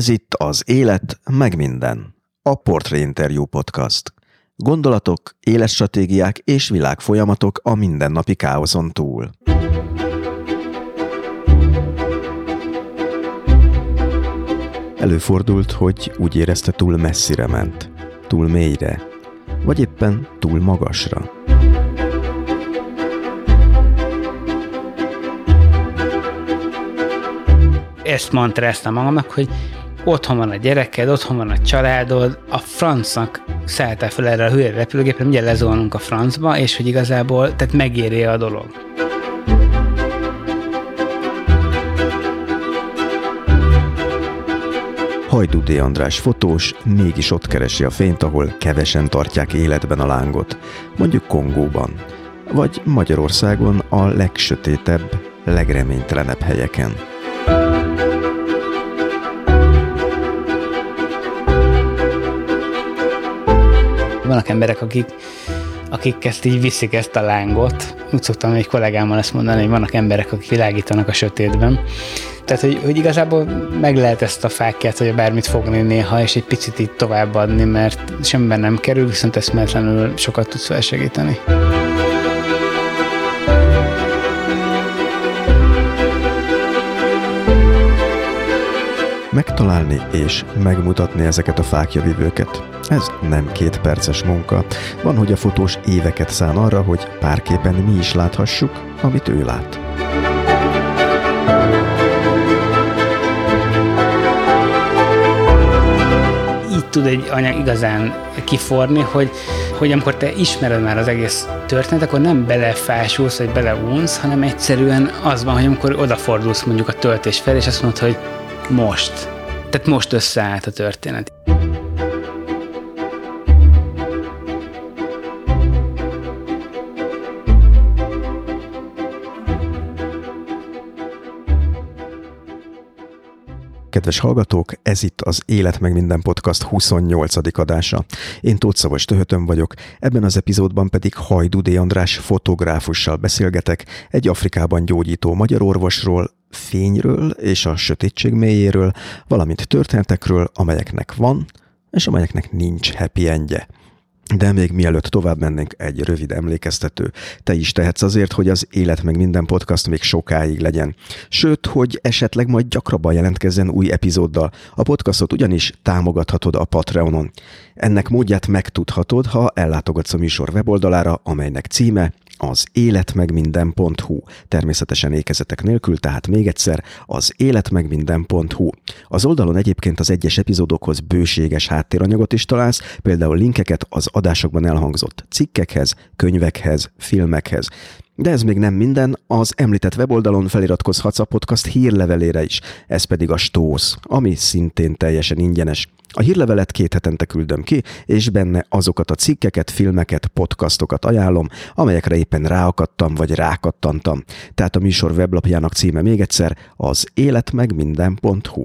Ez itt az Élet, meg minden. A Portré Interview Podcast. Gondolatok, életstratégiák és világfolyamatok a mindennapi káoszon túl. Előfordult, hogy úgy érezte túl messzire ment, túl mélyre, vagy éppen túl magasra. ezt mantráztam magamnak, hogy otthon van a gyereked, otthon van a családod, a francnak szálltál fel erre a hülye repülőgépre, ugye lezolnunk a francba, és hogy igazából, tehát megéri a dolog. Hajdúdi András fotós mégis ott keresi a fényt, ahol kevesen tartják életben a lángot, mondjuk Kongóban, vagy Magyarországon a legsötétebb, legreménytelenebb helyeken. Vannak emberek, akik, akik ezt így viszik ezt a lángot. Úgy szoktam egy kollégámmal ezt mondani, hogy vannak emberek, akik világítanak a sötétben. Tehát, hogy, hogy igazából meg lehet ezt a fákját, vagy bármit fogni néha, és egy picit így továbbadni, mert semmiben nem kerül, viszont eszméletlenül sokat tudsz felsegíteni. Megtalálni és megmutatni ezeket a fákjavívőket. Ez nem két perces munka. Van, hogy a fotós éveket szán arra, hogy párképen mi is láthassuk, amit ő lát. Így tud egy anyag igazán kiforni, hogy, hogy amikor te ismered már az egész történet, akkor nem belefásulsz, vagy beleunsz, hanem egyszerűen az van, hogy amikor odafordulsz mondjuk a töltés fel, és azt mondod, hogy most. Tehát most összeállt a történet. Kedves hallgatók, ez itt az Élet meg minden podcast 28. adása. Én Tóth Szavas Töhötön vagyok, ebben az epizódban pedig Hajdudé András fotográfussal beszélgetek egy Afrikában gyógyító magyar orvosról, fényről és a sötétség mélyéről, valamint történetekről, amelyeknek van, és amelyeknek nincs happy endje. De még mielőtt tovább mennénk, egy rövid emlékeztető. Te is tehetsz azért, hogy az Élet meg minden podcast még sokáig legyen. Sőt, hogy esetleg majd gyakrabban jelentkezzen új epizóddal. A podcastot ugyanis támogathatod a Patreonon. Ennek módját megtudhatod, ha ellátogatsz a műsor weboldalára, amelynek címe az életmegminden.hu. Természetesen ékezetek nélkül, tehát még egyszer az életmegminden.hu. Az oldalon egyébként az egyes epizódokhoz bőséges háttéranyagot is találsz, például linkeket az adásokban elhangzott cikkekhez, könyvekhez, filmekhez. De ez még nem minden, az említett weboldalon feliratkozhatsz a podcast hírlevelére is, ez pedig a Stósz, ami szintén teljesen ingyenes. A hírlevelet két hetente küldöm ki, és benne azokat a cikkeket, filmeket, podcastokat ajánlom, amelyekre éppen ráakadtam vagy rákattantam. Tehát a műsor weblapjának címe még egyszer az életmegminden.hu.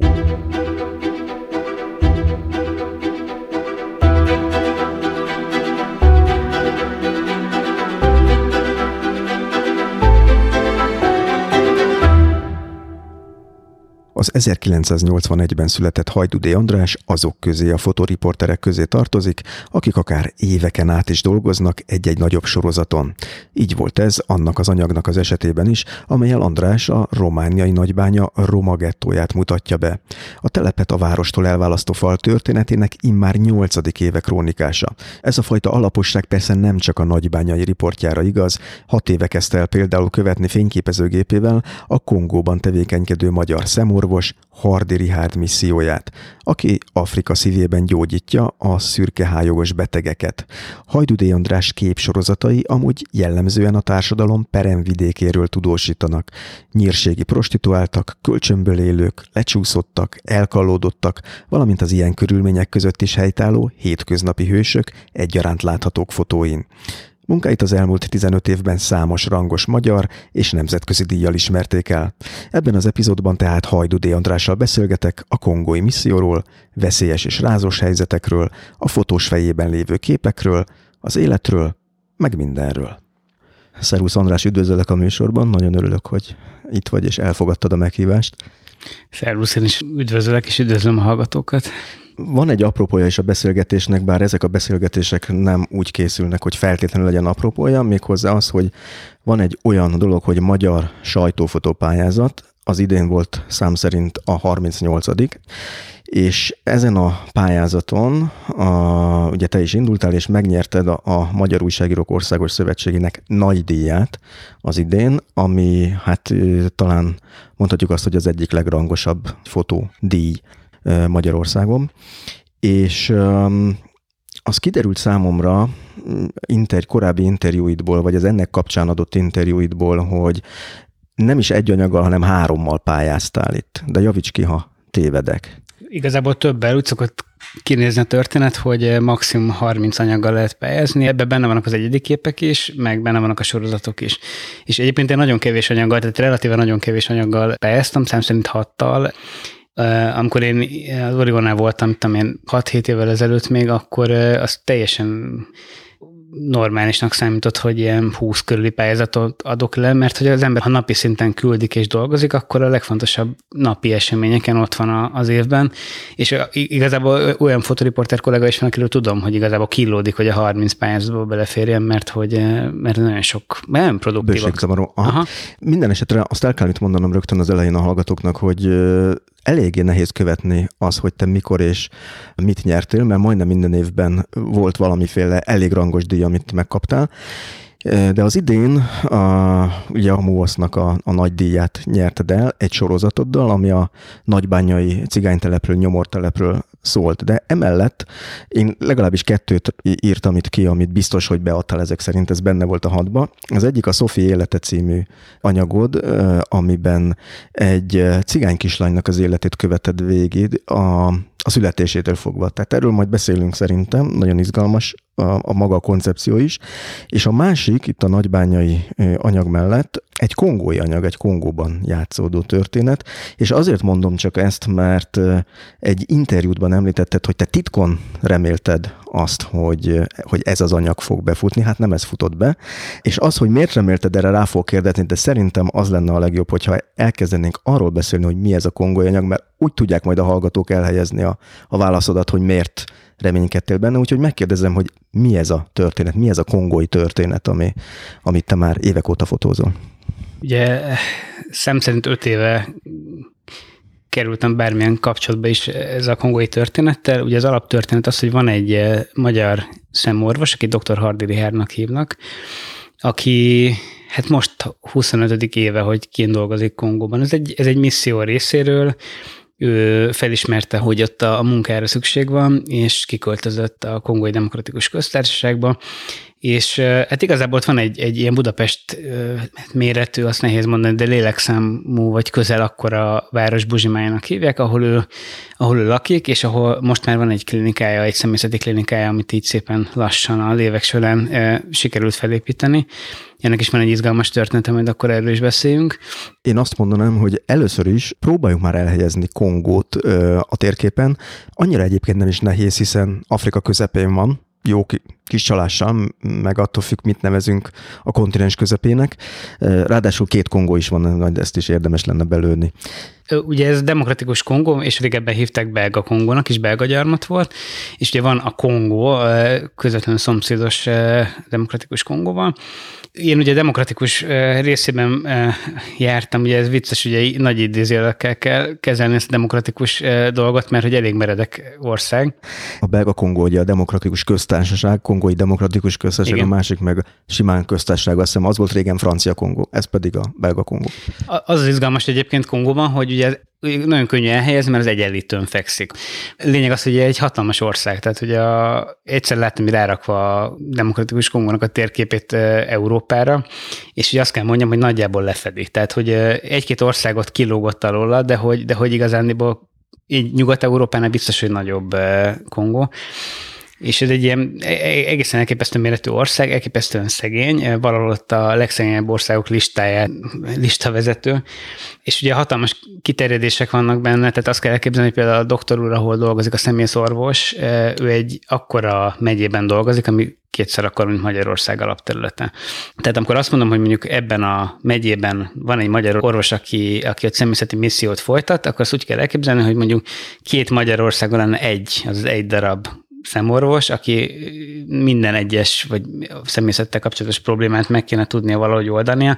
Az 1981-ben született Hajdudé András azok közé a fotoriporterek közé tartozik, akik akár éveken át is dolgoznak egy-egy nagyobb sorozaton. Így volt ez annak az anyagnak az esetében is, amelyel András a romániai nagybánya Roma gettóját mutatja be. A telepet a várostól elválasztó fal történetének immár nyolcadik éve krónikása. Ez a fajta alaposság persze nem csak a nagybányai riportjára igaz, hat éve kezdte el például követni fényképezőgépével a Kongóban tevékenykedő magyar szemor orvos Hardi Rihárd misszióját, aki Afrika szívében gyógyítja a szürkehájogos betegeket. Hajdudé András képsorozatai amúgy jellemzően a társadalom peremvidékéről tudósítanak. Nyírségi prostituáltak, kölcsönből élők, lecsúszottak, elkallódottak, valamint az ilyen körülmények között is helytálló hétköznapi hősök egyaránt láthatók fotóin. Munkáit az elmúlt 15 évben számos rangos magyar és nemzetközi díjjal ismerték el. Ebben az epizódban tehát Hajdudé Andrással beszélgetek a kongói misszióról, veszélyes és rázos helyzetekről, a fotós fejében lévő képekről, az életről, meg mindenről. Szervusz András, üdvözöllek a műsorban, nagyon örülök, hogy itt vagy és elfogadtad a meghívást. Szervusz, én is üdvözlök és üdvözlöm a hallgatókat. Van egy apropója is a beszélgetésnek, bár ezek a beszélgetések nem úgy készülnek, hogy feltétlenül legyen apropója, méghozzá az, hogy van egy olyan dolog, hogy magyar sajtófotópályázat, az idén volt szám szerint a 38 és ezen a pályázaton, a, ugye te is indultál, és megnyerted a, a Magyar Újságírók Országos Szövetségének nagy díját az idén, ami hát talán mondhatjuk azt, hogy az egyik legrangosabb fotódíj Magyarországon. És az kiderült számomra inter, korábbi interjúidból, vagy az ennek kapcsán adott interjúidból, hogy nem is egy anyaggal, hanem hárommal pályáztál itt. De javíts ki, ha tévedek. Igazából többel úgy szokott kinézni a történet, hogy maximum 30 anyaggal lehet pályázni, ebben benne vannak az egyedi képek is, meg benne vannak a sorozatok is. És egyébként én nagyon kevés anyaggal, tehát relatíve nagyon kevés anyaggal pályáztam, szám szerint hattal, amikor én az Oregonnál voltam, tudom én 6-7 évvel ezelőtt még, akkor az teljesen normálisnak számított, hogy ilyen 20 körüli pályázatot adok le, mert hogy az ember, ha napi szinten küldik és dolgozik, akkor a legfontosabb napi eseményeken ott van az évben, és igazából olyan fotoriporter kollega is van, akiről tudom, hogy igazából kilódik, hogy a 30 pályázatba beleférjen, mert hogy mert nagyon sok, nagyon produktív. Aha. Aha. Minden esetre azt el kell itt mondanom rögtön az elején a hallgatóknak, hogy eléggé nehéz követni az, hogy te mikor és mit nyertél, mert majdnem minden évben volt valamiféle elég rangos díj, amit megkaptál. De az idén a, ugye a MUOSZ-nak a, a nagy díját nyerted el egy sorozatoddal, ami a nagybányai cigánytelepről, nyomortelepről szólt. De emellett én legalábbis kettőt írtam itt ki, amit biztos, hogy beadtál ezek szerint, ez benne volt a hatba. Az egyik a Szofi élete című anyagod, amiben egy cigány kislánynak az életét követed végig a, a születésétől fogva. Tehát erről majd beszélünk szerintem, nagyon izgalmas a, a maga a koncepció is. És a másik, itt a nagybányai anyag mellett, egy kongói anyag, egy Kongóban játszódó történet, és azért mondom csak ezt, mert egy interjútban említetted, hogy te titkon remélted azt, hogy, hogy ez az anyag fog befutni, hát nem ez futott be, és az, hogy miért remélted, erre rá fog kérdezni, de szerintem az lenne a legjobb, hogyha elkezdenénk arról beszélni, hogy mi ez a kongói anyag, mert úgy tudják majd a hallgatók elhelyezni a, a válaszodat, hogy miért reménykedtél benne, úgyhogy megkérdezem, hogy mi ez a történet, mi ez a kongói történet, ami, amit te már évek óta fotózol. Ugye szem szerint öt éve kerültem bármilyen kapcsolatba is ez a kongói történettel. Ugye az alaptörténet az, hogy van egy eh, magyar szemorvos, aki dr. Hardi Richardnak hívnak, aki hát most 25. éve, hogy kint dolgozik Kongóban. Ez egy, ez egy misszió részéről, ő felismerte, hogy ott a, a munkára szükség van, és kiköltözött a Kongói Demokratikus Köztársaságba, és hát igazából ott van egy, egy ilyen Budapest méretű, azt nehéz mondani, de lélekszámú vagy közel akkor a város Buzsimájának hívják, ahol ő, ahol ő lakik, és ahol most már van egy klinikája, egy személyzeti klinikája, amit így szépen lassan a évek során sikerült felépíteni. Ennek is van egy izgalmas története, majd akkor erről is beszéljünk. Én azt mondanám, hogy először is próbáljuk már elhelyezni Kongót ö, a térképen. Annyira egyébként nem is nehéz, hiszen Afrika közepén van, jó kis csalással, meg attól függ, mit nevezünk a kontinens közepének. Ráadásul két Kongó is van, majd ezt is érdemes lenne belőni. Ugye ez demokratikus Kongó, és régebben hívták belga Kongónak, és belga gyarmat volt, és ugye van a Kongó, közvetlenül szomszédos demokratikus Kongóval, én ugye demokratikus részében jártam, ugye ez vicces, ugye nagy idézőjelekkel kell kezelni ezt a demokratikus dolgot, mert hogy elég meredek ország. A belga Kongó ugye a demokratikus köztársaság, kongói demokratikus köztársaság, Igen. a másik meg simán köztársaság, azt hiszem az volt régen francia Kongó, ez pedig a belga Kongó. Az az izgalmas egyébként Kongóban, hogy ugye nagyon könnyű elhelyezni, mert az egyenlítőn fekszik. Lényeg az, hogy egy hatalmas ország, tehát hogy a, egyszer láttam, rárakva a demokratikus Kongónak a térképét Európára, és ugye azt kell mondjam, hogy nagyjából lefedi. Tehát, hogy egy-két országot kilógott alóla, de hogy, de hogy igazándiból így Nyugat-Európánál biztos, hogy nagyobb Kongó. És ez egy ilyen e, e, egészen elképesztő méretű ország, elképesztően szegény, valahol ott a legszegényebb országok listáját listavezető, és ugye hatalmas kiterjedések vannak benne, tehát azt kell elképzelni, hogy például a doktor úr, ahol dolgozik a személyszorvos, ő egy akkora megyében dolgozik, ami kétszer akkor, mint Magyarország alapterülete. Tehát amikor azt mondom, hogy mondjuk ebben a megyében van egy magyar orvos, aki, aki a személyzeti missziót folytat, akkor azt úgy kell elképzelni, hogy mondjuk két Magyarországon lenne egy, az egy darab szemorvos, aki minden egyes vagy személyzettel kapcsolatos problémát meg kéne tudnia valahogy oldania,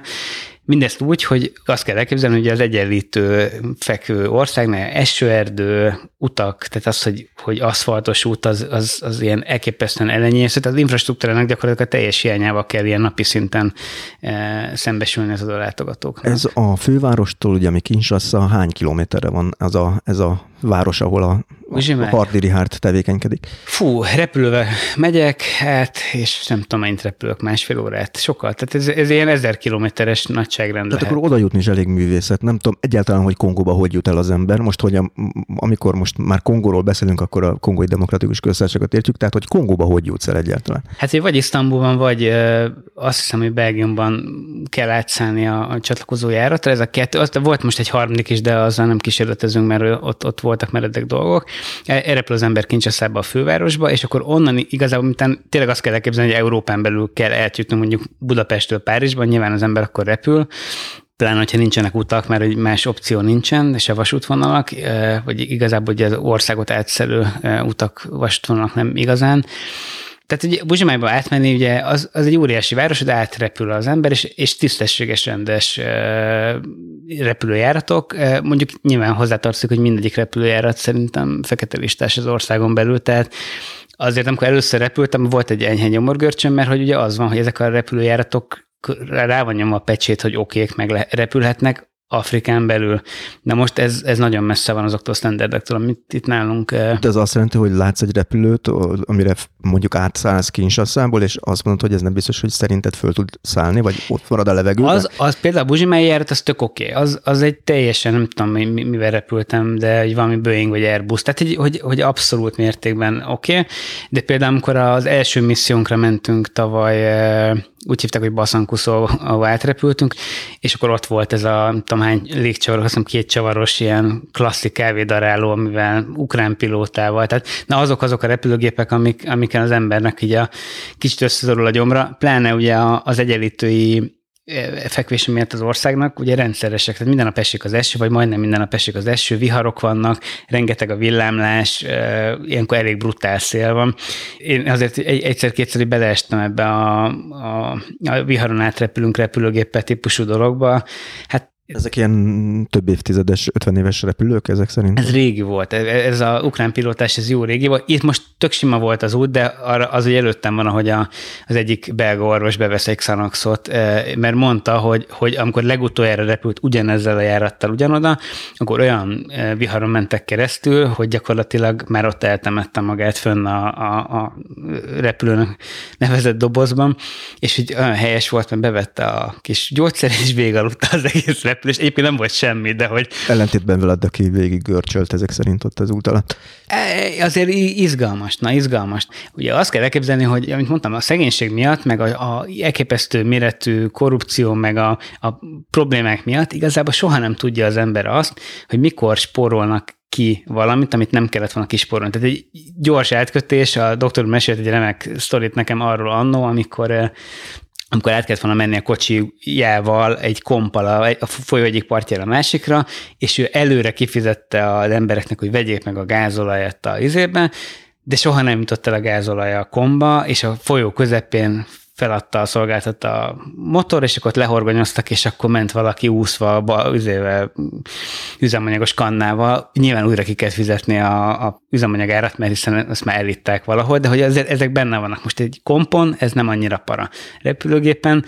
Mindezt úgy, hogy azt kell elképzelni, hogy az egyenlítő fekvő országnál esőerdő, utak, tehát az, hogy, hogy aszfaltos út, az, az, az ilyen elképesztően ellenyésző, tehát az infrastruktúrának gyakorlatilag a teljes hiányával kell ilyen napi szinten e, szembesülni az a látogatóknak. Ez a fővárostól, ugye, ami Kinshasa, hány kilométerre van az a, ez a város, ahol a, a Hardiri Hárt tevékenykedik? Fú, repülővel megyek, hát, és nem tudom, mennyit repülök, másfél órát, sokkal. Tehát ez, ez ilyen ezer kilométeres nagy nagyságrend Tehát lehet. akkor oda jutni is elég művészet. Nem tudom egyáltalán, hogy Kongóba hogy jut el az ember. Most, hogy a, amikor most már Kongóról beszélünk, akkor a Kongói Demokratikus Köztársaságot értjük, tehát hogy Kongóba hogy jutsz el egyáltalán? Hát vagy Isztambulban, vagy ö, azt hiszem, hogy Belgiumban kell átszállni a, a csatlakozó járatra. Ez a kettő. Azt, volt most egy harmadik is, de azzal nem kísérletezünk, mert ott, ott voltak meredek dolgok. E, repül az ember Kincsaszába a fővárosba, és akkor onnan igazából, mint tényleg azt kell elképzelni, hogy Európán belül kell eljutni mondjuk Budapestről Párizsba, nyilván az ember akkor repül, pláne, hogyha nincsenek utak, mert egy más opció nincsen, se vasútvonalak, vagy igazából ugye az országot átszelő utak, vasútvonalak nem igazán. Tehát ugye Buzsimájba átmenni, ugye az, az egy óriási város, de átrepül az ember, és, és tisztességes, rendes repülőjáratok. Mondjuk nyilván hozzátartozik, hogy mindegyik repülőjárat szerintem fekete listás az országon belül, tehát azért, amikor először repültem, volt egy enyhe nyomorgörcsöm, mert hogy ugye az van, hogy ezek a repülőjáratok rá van nyomva a pecsét, hogy okék meg repülhetnek, Afrikán belül. De most ez, ez nagyon messze van azoktól a standardektől, amit itt nálunk. De ez azt jelenti, hogy látsz egy repülőt, amire mondjuk átszállsz Kinsasszából, és azt mondod, hogy ez nem biztos, hogy szerinted föl tud szállni, vagy ott marad a levegőben? Az, az például a Buzsimai járat, az tök oké. Okay. Az, az egy teljesen, nem tudom, mivel repültem, de egy valami Boeing vagy Airbus. Tehát, hogy, hogy, hogy abszolút mértékben oké. Okay. De például, amikor az első missziónkra mentünk tavaly úgy hívták, hogy Baszankuszó, ahol átrepültünk, és akkor ott volt ez a, tudom hány légcsavaros, azt hiszem két csavaros ilyen klasszik kávédaráló, amivel ukrán pilótával, tehát na azok azok a repülőgépek, amik, amiken az embernek így a kicsit összezorul a gyomra, pláne ugye az egyenlítői fekvése miatt az országnak ugye rendszeresek, tehát minden nap esik az eső, vagy majdnem minden nap esik az eső, viharok vannak, rengeteg a villámlás, ilyenkor elég brutál szél van. Én azért egyszer-kétszer beleestem ebbe a, a, a viharon átrepülünk repülőgéppel típusú dologba. Hát ezek ilyen több évtizedes, 50 éves repülők ezek szerint? Ez régi volt. Ez a ukrán pilótás, ez jó régi volt. Itt most tök sima volt az út, de arra az, hogy előttem van, ahogy a, az egyik belga orvos bevesz egy Xanaxot, eh, mert mondta, hogy, hogy amikor legutoljára repült ugyanezzel a járattal ugyanoda, akkor olyan viharon mentek keresztül, hogy gyakorlatilag már ott eltemette magát fönn a, a, a repülőnek nevezett dobozban, és így olyan helyes volt, mert bevette a kis gyógyszer, és végaludta az egész repülés. Egyébként nem volt semmi, de hogy... Ellentétben veled, aki végig görcsölt ezek szerint ott az út alatt. E, azért izgalmas, na izgalmas. Ugye azt kell elképzelni, hogy, amit mondtam, a szegénység miatt, meg a, a elképesztő méretű korrupció, meg a, a problémák miatt igazából soha nem tudja az ember azt, hogy mikor spórolnak ki valamit, amit nem kellett volna kisporolni. Tehát egy gyors átkötés, a doktor mesélt egy remek sztorit nekem arról annó, amikor amikor át kellett volna menni a kocsijával egy kompal a folyó egyik partjára a másikra, és ő előre kifizette az embereknek, hogy vegyék meg a gázolajat a izében, de soha nem jutott el a gázolaj a komba, és a folyó közepén feladta a szolgáltat a motor, és akkor ott lehorgonyoztak, és akkor ment valaki úszva a üzével, üzemanyagos kannával. Nyilván újra ki kell fizetni a, a üzemanyagárat, mert hiszen ezt már elitták valahol, de hogy ezek benne vannak. Most egy kompon, ez nem annyira para. Repülőgépen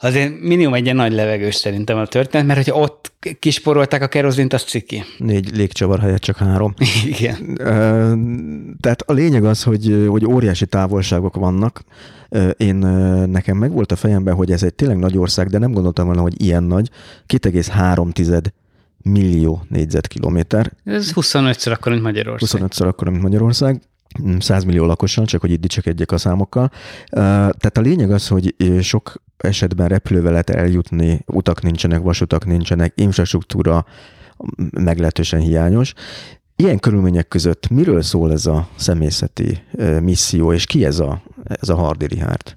azért minimum egy ilyen nagy levegős szerintem a történet, mert hogyha ott kisporolták a kerozint, az ciki. Négy légcsavar helyett csak három. Igen. Tehát a lényeg az, hogy, hogy óriási távolságok vannak. Én nekem meg volt a fejemben, hogy ez egy tényleg nagy ország, de nem gondoltam volna, hogy ilyen nagy. 2,3 millió négyzetkilométer. Ez 25-ször akkor, mint Magyarország. 25-ször akkor, mint Magyarország 100 millió lakossal, csak hogy itt dicsekedjek a számokkal. Tehát a lényeg az, hogy sok esetben repülővel lehet eljutni, utak nincsenek, vasutak nincsenek, infrastruktúra meglehetősen hiányos. Ilyen körülmények között miről szól ez a személyzeti misszió, és ki ez a, ez a Hardi Richard?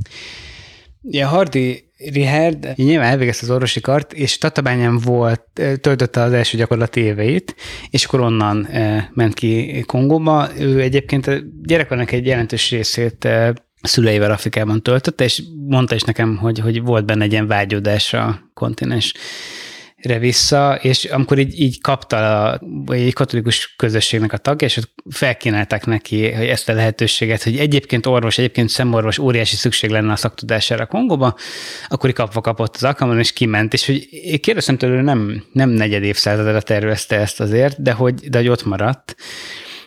Ja, Hardi Richard nyilván elvégezte az orvosi kart, és Tatabányán volt, töltötte az első gyakorlati éveit, és akkor onnan ment ki Kongóba. Ő egyébként gyerekkornak egy jelentős részét szüleivel Afrikában töltötte, és mondta is nekem, hogy, hogy volt benne egy ilyen vágyódás a kontinens re vissza, és amikor így, így kapta a, egy katolikus közösségnek a tagja, és felkínálták neki hogy ezt a lehetőséget, hogy egyébként orvos, egyébként szemorvos óriási szükség lenne a szaktudására Kongóba, akkor kapva kapott az alkalmon, és kiment, és hogy én kérdeztem tőle, nem, nem negyed évszázadra tervezte ezt azért, de hogy, de hogy ott maradt,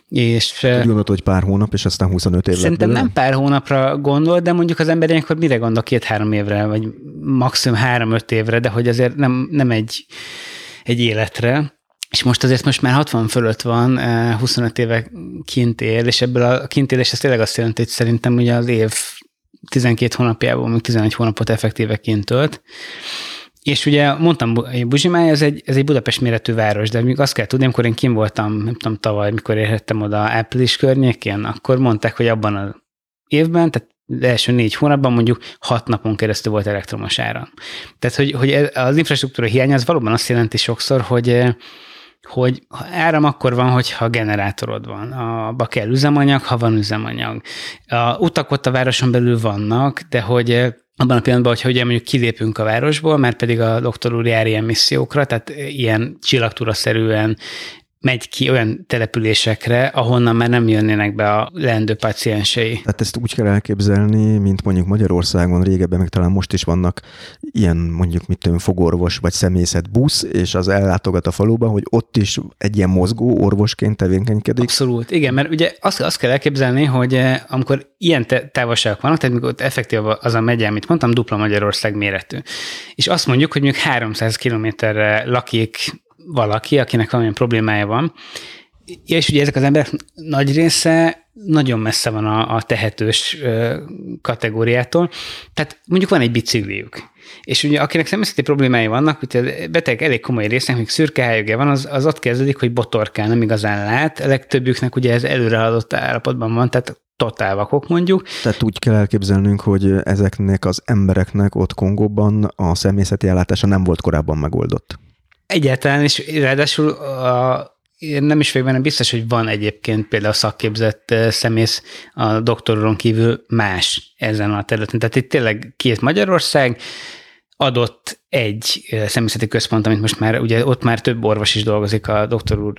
és, Úgy gondolod, hogy pár hónap, és aztán 25 év Szerintem nem pár hónapra gondol, de mondjuk az ember ilyenkor mire gondol? Két-három évre, vagy maximum három-öt évre, de hogy azért nem, nem egy, egy életre. És most azért most már 60 fölött van, 25 éve kint él, és ebből a kint élés ez tényleg azt jelenti, hogy szerintem ugye az év 12 hónapjából, még 11 hónapot effektíve kint tölt. És ugye mondtam, Buzsimály, ez egy, ez egy Budapest méretű város, de még azt kell tudni, amikor én kim voltam, nem tudom, tavaly, mikor érhettem oda április környékén, akkor mondták, hogy abban az évben, tehát az első négy hónapban mondjuk hat napon keresztül volt elektromos áram. Tehát, hogy, hogy az infrastruktúra hiány az valóban azt jelenti sokszor, hogy hogy áram akkor van, hogyha generátorod van. Abba kell üzemanyag, ha van üzemanyag. A utak ott a városon belül vannak, de hogy abban a pillanatban, hogyha ugye mondjuk kilépünk a városból, mert pedig a doktor úr jár ilyen missziókra, tehát ilyen csillagtúra-szerűen megy ki olyan településekre, ahonnan már nem jönnének be a leendő paciensei. Tehát ezt úgy kell elképzelni, mint mondjuk Magyarországon régebben, meg talán most is vannak ilyen mondjuk mit tudom, fogorvos vagy személyzet busz, és az ellátogat a faluba, hogy ott is egy ilyen mozgó orvosként tevékenykedik. Abszolút, igen, mert ugye azt, azt kell elképzelni, hogy eh, amikor ilyen távolságok vannak, tehát mikor ott effektív az a megye, amit mondtam, dupla Magyarország méretű. És azt mondjuk, hogy mondjuk 300 kilométerre lakik valaki, akinek valamilyen problémája van, és ugye ezek az emberek nagy része nagyon messze van a, a tehetős ö, kategóriától, tehát mondjuk van egy bicikliük, és ugye akinek személyzeti problémái vannak, ugye beteg elég komoly résznek, még szürke van, az, az ott kezdődik, hogy botorkál, nem igazán lát, a legtöbbüknek ugye ez előrehaladott állapotban van, tehát totál vakok mondjuk. Tehát úgy kell elképzelnünk, hogy ezeknek az embereknek ott Kongóban a személyzeti ellátása nem volt korábban megoldott. Egyáltalán, és ráadásul a, én nem is vagyok benne biztos, hogy van egyébként például szakképzett szemész a doktoron kívül más ezen a területen. Tehát itt tényleg két Magyarország, adott egy személyzeti központ, amit most már, ugye ott már több orvos is dolgozik a doktor úr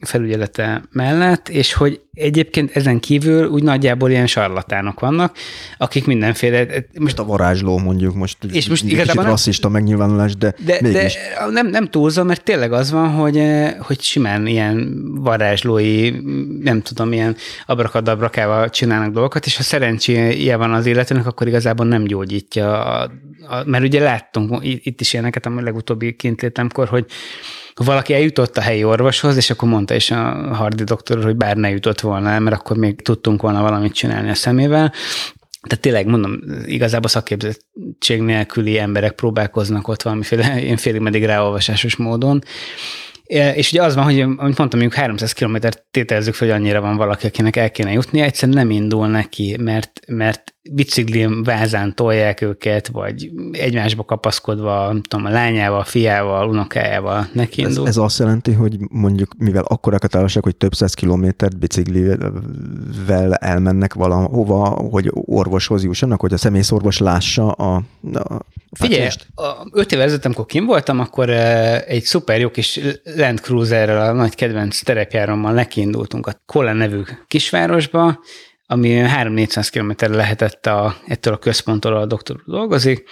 felügyelete mellett, és hogy egyébként ezen kívül úgy nagyjából ilyen sarlatánok vannak, akik mindenféle... Most a varázsló mondjuk, most, és most igazából kicsit rasszista megnyilvánulás, de, de, mégis. de nem, nem túlzom, mert tényleg az van, hogy, hogy simán ilyen varázslói, nem tudom, ilyen abrakadabrakával csinálnak dolgokat, és ha szerencséje van az életének, akkor igazából nem gyógyítja, a, a, mert ugye láttunk itt is ilyeneket a legutóbbi kintlétemkor, hogy valaki eljutott a helyi orvoshoz, és akkor mondta is a hardi doktor, hogy bár ne jutott volna mert akkor még tudtunk volna valamit csinálni a szemével. Tehát tényleg mondom, igazából szakképzettség nélküli emberek próbálkoznak ott valamiféle én félig meddig ráolvasásos módon. És ugye az van, hogy amit mondtam, mondjuk 300 kilométert tételezzük fel, hogy annyira van valaki, akinek el kéne jutni, egyszerűen nem indul neki, mert, mert biciklin vázán tolják őket, vagy egymásba kapaszkodva, nem tudom, a lányával, a fiával, unokájával neki indul. Ez, ez azt jelenti, hogy mondjuk, mivel akkorak a távolság, hogy több száz kilométert biciklivel elmennek valahova, hogy orvoshoz jussanak, hogy a személyszorvos lássa a, a Figyelj, a, öt évvel ezelőtt, amikor kim voltam, akkor egy szuper jó kis Land Cruiserrel, a nagy kedvenc terepjárommal nekiindultunk a Kola nevű kisvárosba, ami 3-400 km lehetett a, ettől a központtól, a doktor dolgozik,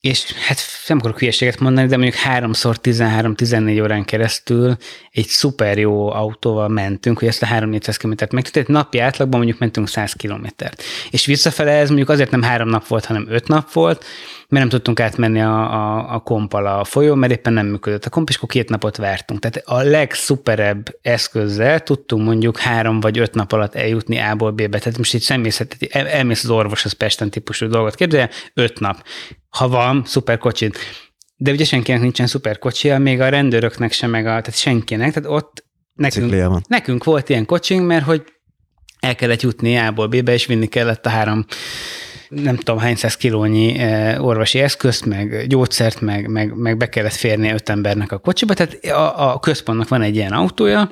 és hát nem akarok hülyeséget mondani, de mondjuk háromszor 13-14 órán keresztül egy szuper jó autóval mentünk, hogy ezt a 3-400 kilométert meg, tehát napi átlagban mondjuk mentünk 100 kilométert. És visszafele ez mondjuk azért nem három nap volt, hanem öt nap volt, mert nem tudtunk átmenni a, a, a kompal a folyó, mert éppen nem működött a komp, és akkor két napot vártunk. Tehát a legszuperebb eszközzel tudtunk mondjuk három vagy öt nap alatt eljutni A-ból B-be. Tehát most itt személyzet, el, elmész az orvos, az Pesten típusú dolgot képzelje, öt nap. Ha van, szuper kocsit. De ugye senkinek nincsen szuper kocsia, még a rendőröknek sem, meg a, tehát senkinek, tehát ott nekünk, nekünk volt ilyen kocsink, mert hogy el kellett jutni A-ból B-be, és vinni kellett a három nem tudom hány száz kilónyi eh, orvosi eszközt, meg gyógyszert, meg, meg, meg be kellett férni öt embernek a kocsiba, tehát a, a központnak van egy ilyen autója,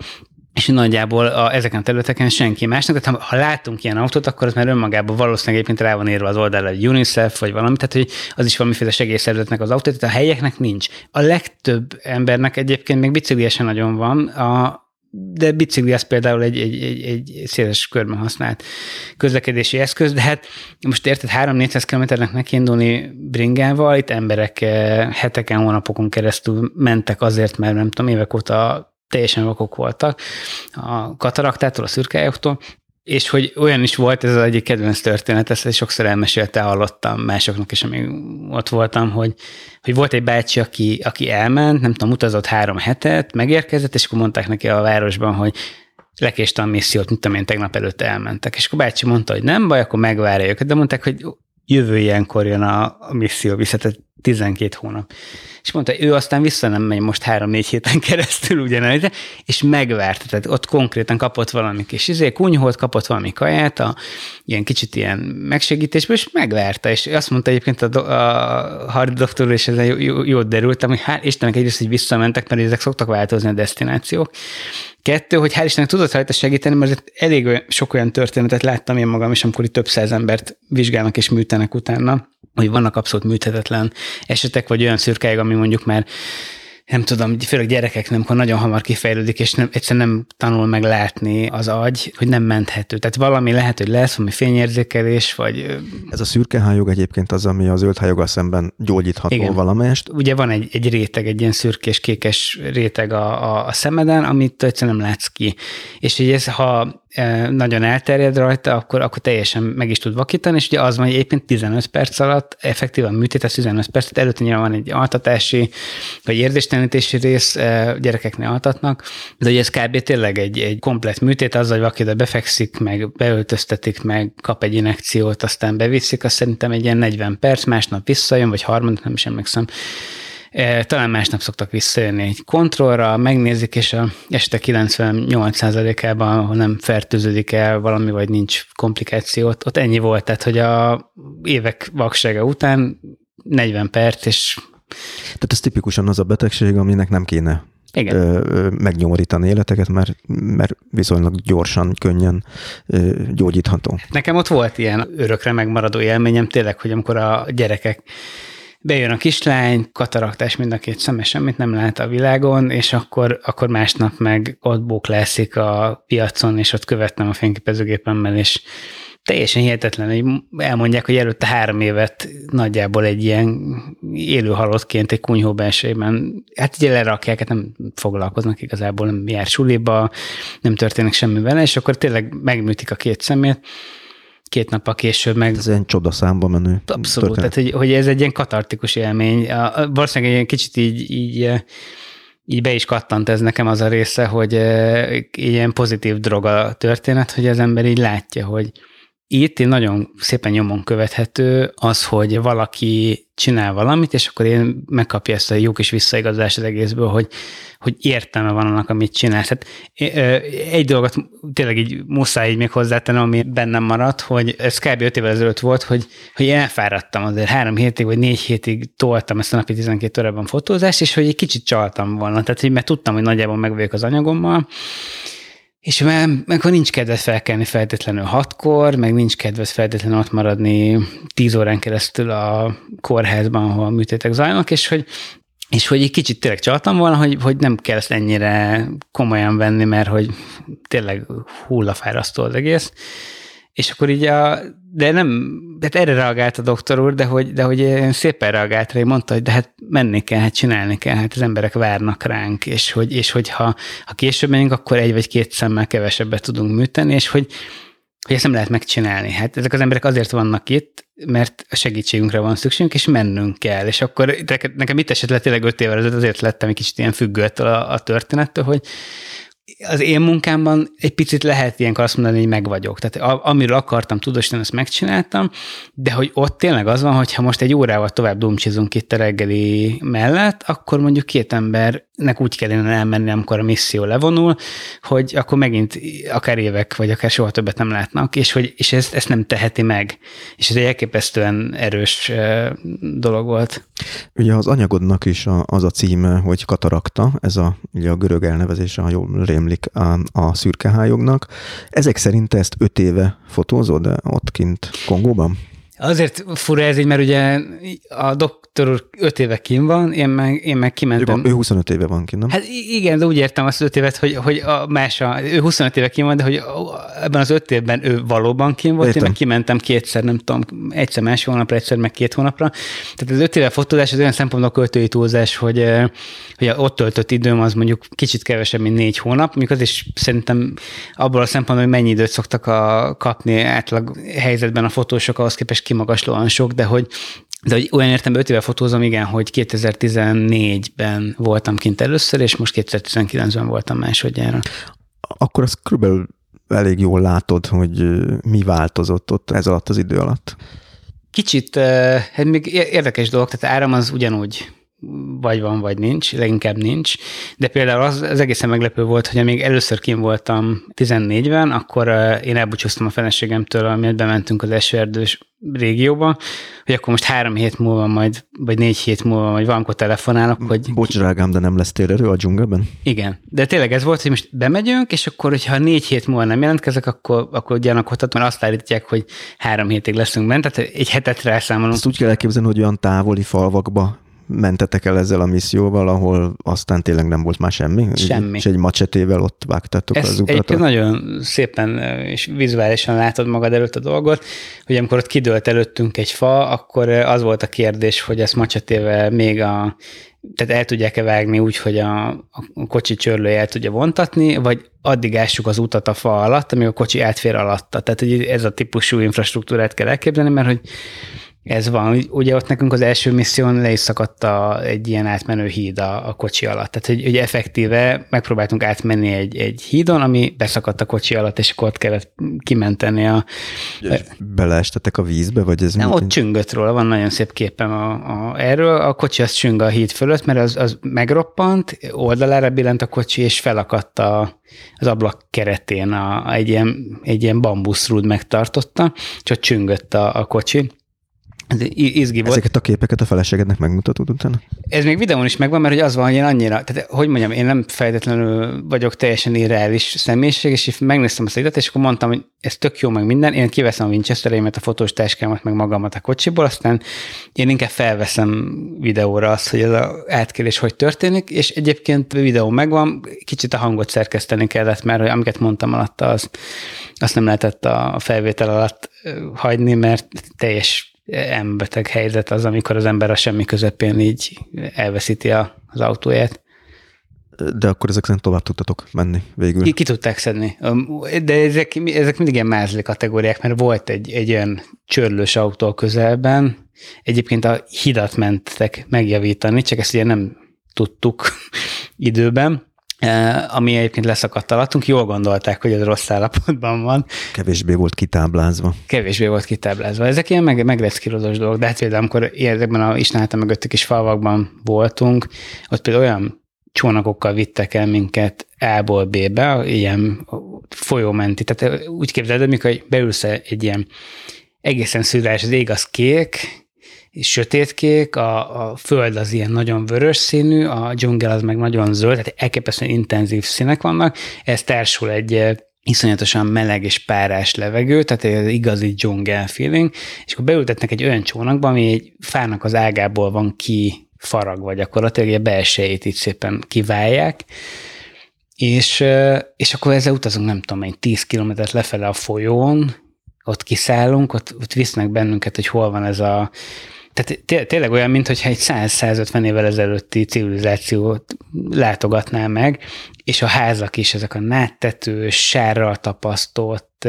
és nagyjából a, ezeken a területeken senki másnak, tehát ha, ha látunk ilyen autót, akkor az már önmagában valószínűleg egyébként rá van írva az oldalra egy UNICEF, vagy valami, tehát hogy az is valamiféle segélyszervezetnek az autó, tehát a helyeknek nincs. A legtöbb embernek egyébként még bicikliesen nagyon van, a, de bicikli az például egy, egy, egy, egy széles körben használt közlekedési eszköz, de hát most érted, 3-400 kilométernek nekiindulni bringával, itt emberek eh, heteken, hónapokon keresztül mentek azért, mert nem tudom, évek óta teljesen vakok voltak a kataraktától, a szürkájoktól, és hogy olyan is volt, ez az egyik kedvenc történet, ezt sokszor elmesélte, hallottam másoknak is, amíg ott voltam, hogy, hogy volt egy bácsi, aki, aki elment, nem tudom, utazott három hetet, megérkezett, és akkor mondták neki a városban, hogy lekéste a missziót, mint amilyen tegnap előtt elmentek. És akkor bácsi mondta, hogy nem baj, akkor megvárja őket, de mondták, hogy jövő ilyenkor jön a, a misszió vissza, tehát 12 hónap. És mondta, ő aztán vissza nem megy most három-négy héten keresztül ugyanelőre, és megvárt, tehát ott konkrétan kapott valami kis izé, kunyhót, kapott valami kaját, a, ilyen kicsit ilyen megsegítésből, és megvárta, és azt mondta egyébként a, do, a Hardy doktor, és ezzel jó, jót derültem, hogy hát Istennek egyrészt, hogy visszamentek, mert ezek szoktak változni a destinációk, Kettő, hogy hál' Istennek tudott rajta segíteni, mert elég sok olyan történetet láttam én magam is, amikor itt több száz embert vizsgálnak és műtenek utána, hogy vannak abszolút műthetetlen esetek, vagy olyan szürkáig, ami mondjuk már nem tudom, főleg gyerekek nem, akkor nagyon hamar kifejlődik, és nem, egyszerűen nem tanul meg látni az agy, hogy nem menthető. Tehát valami lehet, hogy lesz, valami fényérzékelés, vagy... Ez a szürke hályog egyébként az, ami a zöld hályoggal szemben gyógyítható Igen. valamelyest. Ugye van egy, egy réteg, egy ilyen szürkés-kékes réteg a, a, a szemeden, amit egyszerűen nem látsz ki. És hogy ez, ha nagyon elterjed rajta, akkor, akkor teljesen meg is tud vakítani, és ugye az van, hogy éppen 15 perc alatt, effektívan műtét, 15 perc, előtte nyilván van egy altatási, vagy érzéstelenítési rész, gyerekeknél altatnak, de ugye ez kb. tényleg egy, egy komplet műtét, azzal, hogy valaki befekszik, meg beöltöztetik, meg kap egy inekciót, aztán beviszik, azt szerintem egy ilyen 40 perc, másnap visszajön, vagy harmadik, nem is emlékszem, talán másnap szoktak visszajönni egy kontrollra, megnézik, és a este 98%-ában, ha nem fertőződik el valami, vagy nincs komplikáció, ott, ott ennyi volt, tehát hogy a évek vaksága után 40 perc, és... Tehát ez tipikusan az a betegség, aminek nem kéne igen. Ö, megnyomorítani életeket, mert, mert viszonylag gyorsan, könnyen ö, gyógyítható. Nekem ott volt ilyen örökre megmaradó élményem, tényleg, hogy amikor a gyerekek bejön a kislány, kataraktás mind a két szeme, semmit nem lát a világon, és akkor, akkor másnap meg ott bóklászik a piacon, és ott követnem a fényképezőgépemmel, és teljesen hihetetlen, hogy elmondják, hogy előtte három évet nagyjából egy ilyen élő halottként egy kunyhó belsejében, hát ugye lerakják, hát nem foglalkoznak igazából, nem jár suliba, nem történik semmi vele, és akkor tényleg megműtik a két szemét, két nap később meg... Ez egy csodaszámba menő. Abszolút, történet. tehát hogy, hogy ez egy ilyen katartikus élmény. A, valószínűleg egy kicsit így, így így be is kattant ez nekem az a része, hogy ilyen pozitív droga történet, hogy az ember így látja, hogy, itt én nagyon szépen nyomon követhető az, hogy valaki csinál valamit, és akkor én megkapja ezt a jó kis visszaigazást az egészből, hogy, hogy értelme van annak, amit csinál. Hát, egy dolgot tényleg így muszáj így még hozzátenni, ami bennem maradt, hogy ez kb. 5 évvel ezelőtt volt, hogy, hogy én elfáradtam azért három hétig vagy négy hétig toltam ezt a napi 12 órában fotózást, és hogy egy kicsit csaltam volna. Tehát, hogy mert tudtam, hogy nagyjából meg az anyagommal, és meg, meg nincs kedved felkelni feltétlenül hatkor, meg nincs kedved feltétlenül ott maradni tíz órán keresztül a kórházban, ahol a műtétek zajlanak, és hogy és hogy egy kicsit tényleg csaltam volna, hogy, hogy nem kell ezt ennyire komolyan venni, mert hogy tényleg hullafárasztó az egész. És akkor így a, de nem, hát erre reagált a doktor úr, de hogy, de hogy szépen reagált rá, mondta, hogy de hát menni kell, hát csinálni kell, hát az emberek várnak ránk, és hogy, és hogy ha, ha később megyünk, akkor egy vagy két szemmel kevesebbet tudunk műteni, és hogy, hogy ezt nem lehet megcsinálni. Hát ezek az emberek azért vannak itt, mert a segítségünkre van szükségünk, és mennünk kell. És akkor nekem itt esetleg tényleg öt évvel ezelőtt azért lettem egy kicsit ilyen függőtől a, a történettől, hogy az én munkámban egy picit lehet ilyenkor azt mondani, hogy meg vagyok. Tehát amiről akartam tudósítani, azt megcsináltam, de hogy ott tényleg az van, hogy ha most egy órával tovább dumcsizunk itt a reggeli mellett, akkor mondjuk két embernek úgy kellene elmenni, amikor a misszió levonul, hogy akkor megint akár évek, vagy akár soha többet nem látnak, és, hogy, és ezt, ezt nem teheti meg. És ez egy elképesztően erős dolog volt. Ugye az anyagodnak is az a címe, hogy katarakta, ez a, ugye a görög elnevezése, ha jól rémlik a, a szürkehályognak. Ezek szerint ezt öt éve fotózod ott kint Kongóban? Azért fura ez így, mert ugye a doktor úr öt éve kim van, én meg, én meg kimentem. Ő, ő 25 éve van kim, nem? Hát igen, de úgy értem azt öt évet, hogy, hogy a más, a, ő 25 éve kim van, de hogy ebben az öt évben ő valóban kim volt, Értem. én meg kimentem kétszer, nem tudom, egyszer más hónapra, egyszer meg két hónapra. Tehát az öt éve fotózás az olyan szempontból költői túlzás, hogy, hogy ott töltött időm az mondjuk kicsit kevesebb, mint négy hónap, amikor az is szerintem abból a szempontból, hogy mennyi időt szoktak a, kapni átlag helyzetben a fotósok ahhoz képest kimagaslóan sok, de hogy de hogy olyan értem, 5 éve fotózom, igen, hogy 2014-ben voltam kint először, és most 2019-ben voltam másodjára. Akkor azt körülbelül elég jól látod, hogy mi változott ott ez alatt az idő alatt. Kicsit, hát még érdekes dolog, tehát áram az ugyanúgy vagy van, vagy nincs, leginkább nincs. De például az, az egészen meglepő volt, hogy még először kim voltam 14-ben, akkor én elbúcsúztam a feleségemtől, amiért bementünk az esőerdős régióba, hogy akkor most három hét múlva majd, vagy négy hét múlva majd valamikor telefonálok, hogy... Bocs, drágám, de nem lesz térerő a dzsungelben? Igen, de tényleg ez volt, hogy most bemegyünk, és akkor, hogyha négy hét múlva nem jelentkezek, akkor, akkor gyanakodhat, mert azt állítják, hogy három hétig leszünk bent, tehát egy hetet rászámolunk. Ezt úgy kell elképzelni, hogy olyan távoli falvakba mentetek el ezzel a misszióval, ahol aztán tényleg nem volt már semmi? Semmi. És egy macsetével ott vágtatok Ez az utat? Egy nagyon szépen és vizuálisan látod magad előtt a dolgot, hogy amikor ott kidőlt előttünk egy fa, akkor az volt a kérdés, hogy ezt macsetével még a tehát el tudják-e vágni úgy, hogy a, a kocsi csörlője el tudja vontatni, vagy addig ássuk az utat a fa alatt, amíg a kocsi átfér alatta. Tehát hogy ez a típusú infrastruktúrát kell elképzelni, mert hogy ez van. Ugye ott nekünk az első misszión le is szakadt a, egy ilyen átmenő híd a, a kocsi alatt. Tehát, hogy, hogy effektíve megpróbáltunk átmenni egy, egy hídon, ami beszakadt a kocsi alatt, és akkor ott kellett kimenteni a... Beleestetek a vízbe, vagy ez? Nem, ott csüngött róla, van nagyon szép képem a, a, erről. A kocsi az csüng a híd fölött, mert az, az megroppant, oldalára billent a kocsi, és felakadt a, az ablak keretén a, egy, ilyen, egy ilyen bambuszrúd megtartotta, és ott csüngött a, a kocsi ez izgi volt. Ezeket a képeket a feleségednek megmutatod utána? Ez még videón is megvan, mert hogy az van, hogy én annyira, tehát hogy mondjam, én nem feltétlenül vagyok teljesen irreális személyiség, és megnéztem a időt, és akkor mondtam, hogy ez tök jó, meg minden, én kiveszem a Winchestereimet, a fotós táskámat, meg magamat a kocsiból, aztán én inkább felveszem videóra azt, hogy ez az átkelés hogy történik, és egyébként videó megvan, kicsit a hangot szerkeszteni kellett, mert hogy amiket mondtam alatta, az, azt nem lehetett a felvétel alatt hagyni, mert teljes embeteg helyzet az, amikor az ember a semmi közepén így elveszíti a, az autóját. De akkor ezek szerint tovább tudtatok menni végül. Ki, ki tudták szedni. De ezek, ezek mindig ilyen mázli kategóriák, mert volt egy, egy olyan csörlős autó közelben, egyébként a hidat mentek megjavítani, csak ezt ugye nem tudtuk időben, ami egyébként leszakadt alattunk, jól gondolták, hogy ez rossz állapotban van. Kevésbé volt kitáblázva. Kevésbé volt kitáblázva. Ezek ilyen meg, megreszkírozós dolgok, de hát például amikor ezekben a Istenáltal mögöttük is falvakban voltunk, ott például olyan csónakokkal vittek el minket A-ból B-be, ilyen folyómenti. Tehát úgy képzeld, amikor beülsz egy ilyen egészen szürreális, az ég az kék, sötétkék, a, a föld az ilyen nagyon vörös színű, a dzsungel az meg nagyon zöld, tehát elképesztően intenzív színek vannak. Ez társul egy eh, iszonyatosan meleg és párás levegő, tehát egy igazi dzsungel feeling, és akkor beültetnek egy olyan csónakba, ami egy fának az ágából van ki faragva gyakorlatilag, a belsejét itt szépen kiválják, és, eh, és akkor ezzel utazunk, nem tudom, egy 10 kilométert lefele a folyón, ott kiszállunk, ott, ott visznek bennünket, hogy hol van ez a Tehát tényleg olyan, mintha egy 100-150 évvel ezelőtti civilizációt látogatná meg, és a házak is, ezek a náttetős, sárral tapasztott,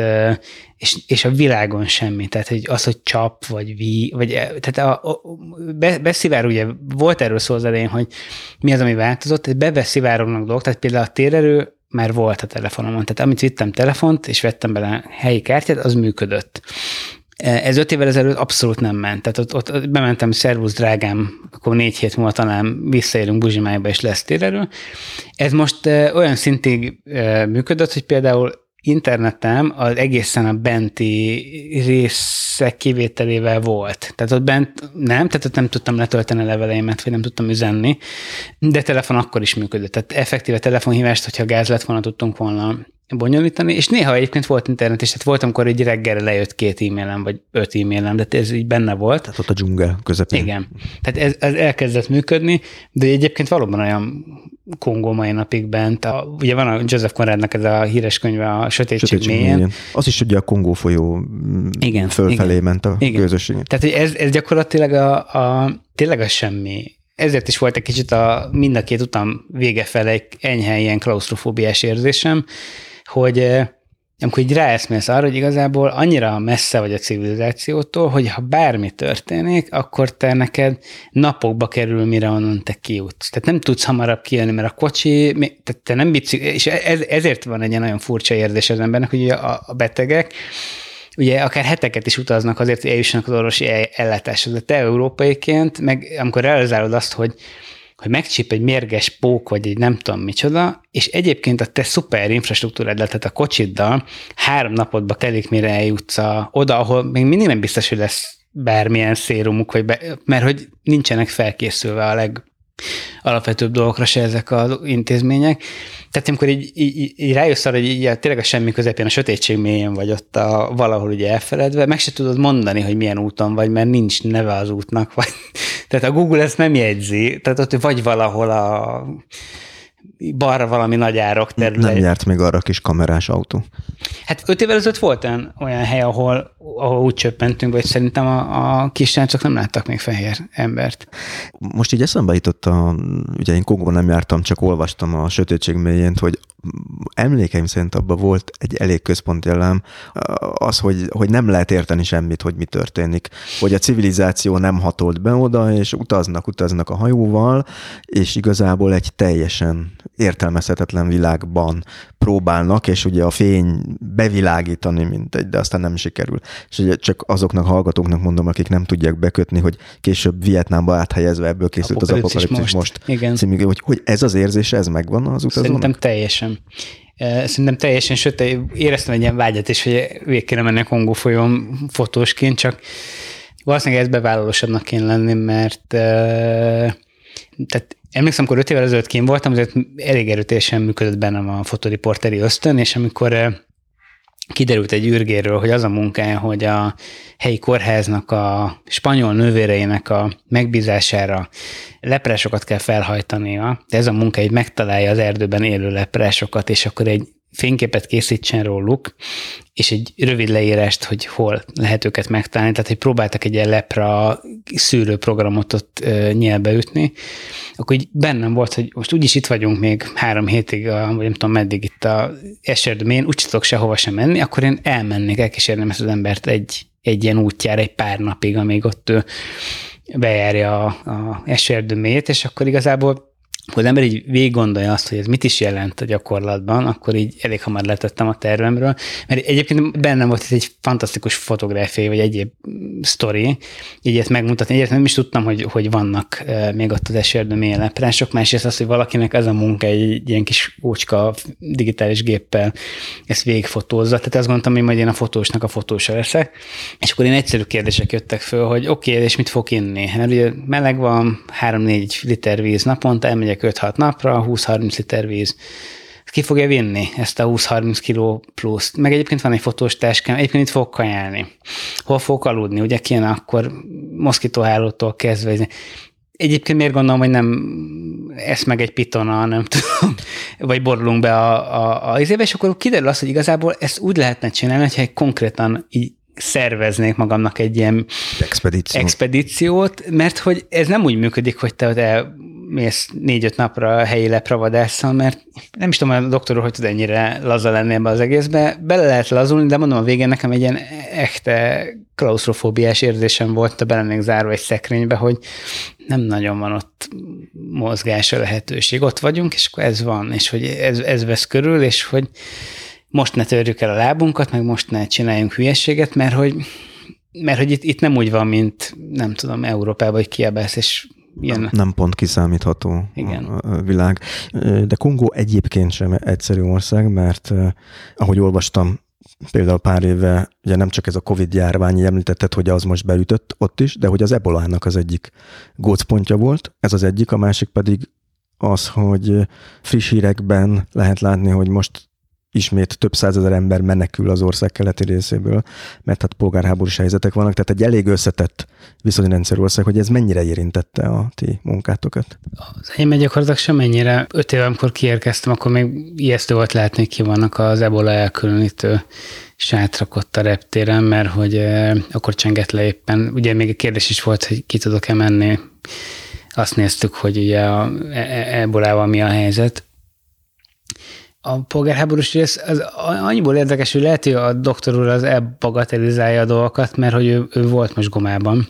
és, és a világon semmi. Tehát hogy az, hogy csap, vagy ví, vagy tehát a, a, be, beszivár, ugye volt erről szó az elején, hogy mi az, ami változott, bebeszivárognak dolgok, tehát például a térerő már volt a telefonomon. Tehát amit vittem telefont, és vettem bele helyi kártyát, az működött. Ez öt évvel ezelőtt abszolút nem ment. Tehát ott, ott bementem, szervusz drágám, akkor négy hét múlva talán visszaérünk Buzsimájba, és lesz térerő. Ez most olyan szintig működött, hogy például internetem az egészen a benti részek kivételével volt. Tehát ott bent nem, tehát ott nem tudtam letölteni a leveleimet, vagy nem tudtam üzenni, de telefon akkor is működött. Tehát effektíve telefonhívást, hogyha gáz lett volna, tudtunk volna bonyolítani, és néha egyébként volt internet is, tehát volt, amikor egy reggelre lejött két e-mailem, vagy öt e-mailem, de ez így benne volt. Tehát ott a dzsungel közepén. Igen. Tehát ez, ez elkezdett működni, de egyébként valóban olyan Kongó mai napig bent. A, ugye van a Joseph Conradnak ez a híres könyve, a Sötétség, Sötétség mélyen. mélyen. Az is ugye a Kongó folyó igen, fölfelé igen, ment a igen. közösség. Tehát ez, ez gyakorlatilag a, a, tényleg a semmi ezért is volt egy kicsit a mind a két utam vége felé egy enyhe ilyen klaustrofóbiás érzésem, hogy eh, amikor így ráeszmélsz arra, hogy igazából annyira messze vagy a civilizációtól, hogy ha bármi történik, akkor te neked napokba kerül, mire onnan te kijutsz. Tehát nem tudsz hamarabb kijönni, mert a kocsi, tehát te nem bicik, és ez, ezért van egy nagyon furcsa érzés az embernek, hogy a, a betegek, ugye akár heteket is utaznak azért, hogy eljussanak az orvosi ellátáshoz. De te európaiként, meg amikor realizálod azt, hogy hogy megcsíp egy mérges pók, vagy egy nem tudom micsoda, és egyébként a te szuper infrastruktúrád, tehát a kocsiddal három napodba telik, mire eljutsz a, oda, ahol még mindig nem biztos, hogy lesz bármilyen szérumuk, vagy be, mert hogy nincsenek felkészülve a leg alapvetőbb dolgokra se ezek az intézmények. Tehát amikor így, így, így rájössz arra, hogy így, tényleg a semmi közepén, a sötétség mélyén vagy ott a, valahol ugye elfeledve, meg se tudod mondani, hogy milyen úton vagy, mert nincs neve az útnak, vagy tehát a Google ezt nem jegyzi, tehát ott vagy valahol a balra valami nagy árok terület. Nem járt még arra a kis kamerás autó. Hát öt évvel ezelőtt volt olyan, olyan hely, ahol, ahol úgy csöppentünk, vagy szerintem a, a csak nem láttak még fehér embert. Most így eszembe jutott, a, ugye én Kongóban nem jártam, csak olvastam a sötétség mélyén, hogy emlékeim szerint abban volt egy elég központi elem, az, hogy, hogy nem lehet érteni semmit, hogy mi történik. Hogy a civilizáció nem hatolt be oda, és utaznak, utaznak a hajóval, és igazából egy teljesen értelmezhetetlen világban próbálnak, és ugye a fény bevilágítani, mint egy, de aztán nem sikerül. És ugye csak azoknak hallgatóknak mondom, akik nem tudják bekötni, hogy később Vietnámba áthelyezve ebből készült apokalipszis az apokalipszis most. most. Igen. Című, hogy, hogy ez az érzés, ez megvan az utazónak? Szerintem teljesen. Szerintem teljesen, sőt, éreztem egy ilyen vágyat is, hogy menni a Kongó folyón fotósként, csak valószínűleg ez bevállalósabbnak kéne lenni, mert tehát emlékszem, amikor öt évvel ezelőtt kim voltam, azért elég erőteljesen működött bennem a fotoriporteri ösztön, és amikor kiderült egy űrgéről, hogy az a munkája, hogy a helyi kórháznak a spanyol nővéreinek a megbízására leprásokat kell felhajtania, de ez a munka egy megtalálja az erdőben élő leprásokat, és akkor egy fényképet készítsen róluk, és egy rövid leírást, hogy hol lehet őket megtalálni, tehát hogy próbáltak egy ilyen lepra szűrőprogramot ott nyelbe ütni, akkor így bennem volt, hogy most úgyis itt vagyunk még három hétig, a, vagy nem tudom meddig itt a eserdőmén, úgy tudok sehova sem menni, akkor én elmennék, elkísérnem ezt az embert egy, egy ilyen útjára egy pár napig, amíg ott ő bejárja a, a eserdőmét, és akkor igazából hogy az ember így végig gondolja azt, hogy ez mit is jelent a gyakorlatban, akkor így elég hamar letettem a tervemről, mert egyébként bennem volt egy fantasztikus fotográfia, vagy egyéb sztori, így ezt megmutatni. Egyébként nem is tudtam, hogy, hogy vannak még ott az eserdő mély leprások, másrészt az, hogy valakinek ez a munka egy ilyen kis ócska digitális géppel ezt végigfotózza. Tehát azt gondoltam, hogy majd én a fotósnak a fotósa leszek. És akkor én egyszerű kérdések jöttek föl, hogy oké, okay, és mit fog inni? Mert ugye meleg van, 3-4 liter víz naponta, elmegyek megyek 5-6 napra, 20-30 liter víz. Ki fogja vinni ezt a 20-30 kiló pluszt? Meg egyébként van egy fotós táskám, egyébként itt fogok kajálni. Hol fogok aludni? Ugye kéne akkor moszkitóhálótól kezdve. Egyébként miért gondolom, hogy nem esz meg egy pitona, nem tudom, vagy borulunk be a, a, a izébe, és akkor kiderül az, hogy igazából ezt úgy lehetne csinálni, hogyha egy konkrétan így szerveznék magamnak egy ilyen Expedíció. expedíciót, mert hogy ez nem úgy működik, hogy te mész négy-öt napra a helyi lepravadásszal, mert nem is tudom, a doktor úr, hogy tud ennyire laza lenni ebbe az egészbe. Bele lehet lazulni, de mondom a végén nekem egy ilyen echte klaustrofóbiás érzésem volt, a bele zárva egy szekrénybe, hogy nem nagyon van ott mozgása lehetőség. Ott vagyunk, és akkor ez van, és hogy ez, ez vesz körül, és hogy most ne törjük el a lábunkat, meg most ne csináljunk hülyeséget, mert hogy, mert hogy itt, itt nem úgy van, mint nem tudom, Európában, hogy kiabálsz, és ilyen... Nem, nem pont kiszámítható Igen. a világ. De Kongó egyébként sem egyszerű ország, mert ahogy olvastam, például pár éve, ugye nem csak ez a Covid járvány, említetted, hogy az most beütött ott is, de hogy az ebolának az egyik gócpontja volt, ez az egyik, a másik pedig az, hogy friss hírekben lehet látni, hogy most ismét több százezer ember menekül az ország keleti részéből, mert hát polgárháborús helyzetek vannak, tehát egy elég összetett viszonyrendszer ország, hogy ez mennyire érintette a ti munkátokat? Az enyém gyakorlatilag sem mennyire. Öt éve, amikor kiérkeztem, akkor még ijesztő volt látni, hogy ki vannak az ebola elkülönítő sátrak ott a reptéren, mert hogy eh, akkor csengett le éppen. Ugye még a kérdés is volt, hogy ki tudok-e menni. Azt néztük, hogy ugye a e- e- ebolával mi a helyzet a polgárháborús rész az annyiból érdekes, hogy lehet, hogy a doktor úr az elbagatelizálja a dolgokat, mert hogy ő, ő volt most gomában.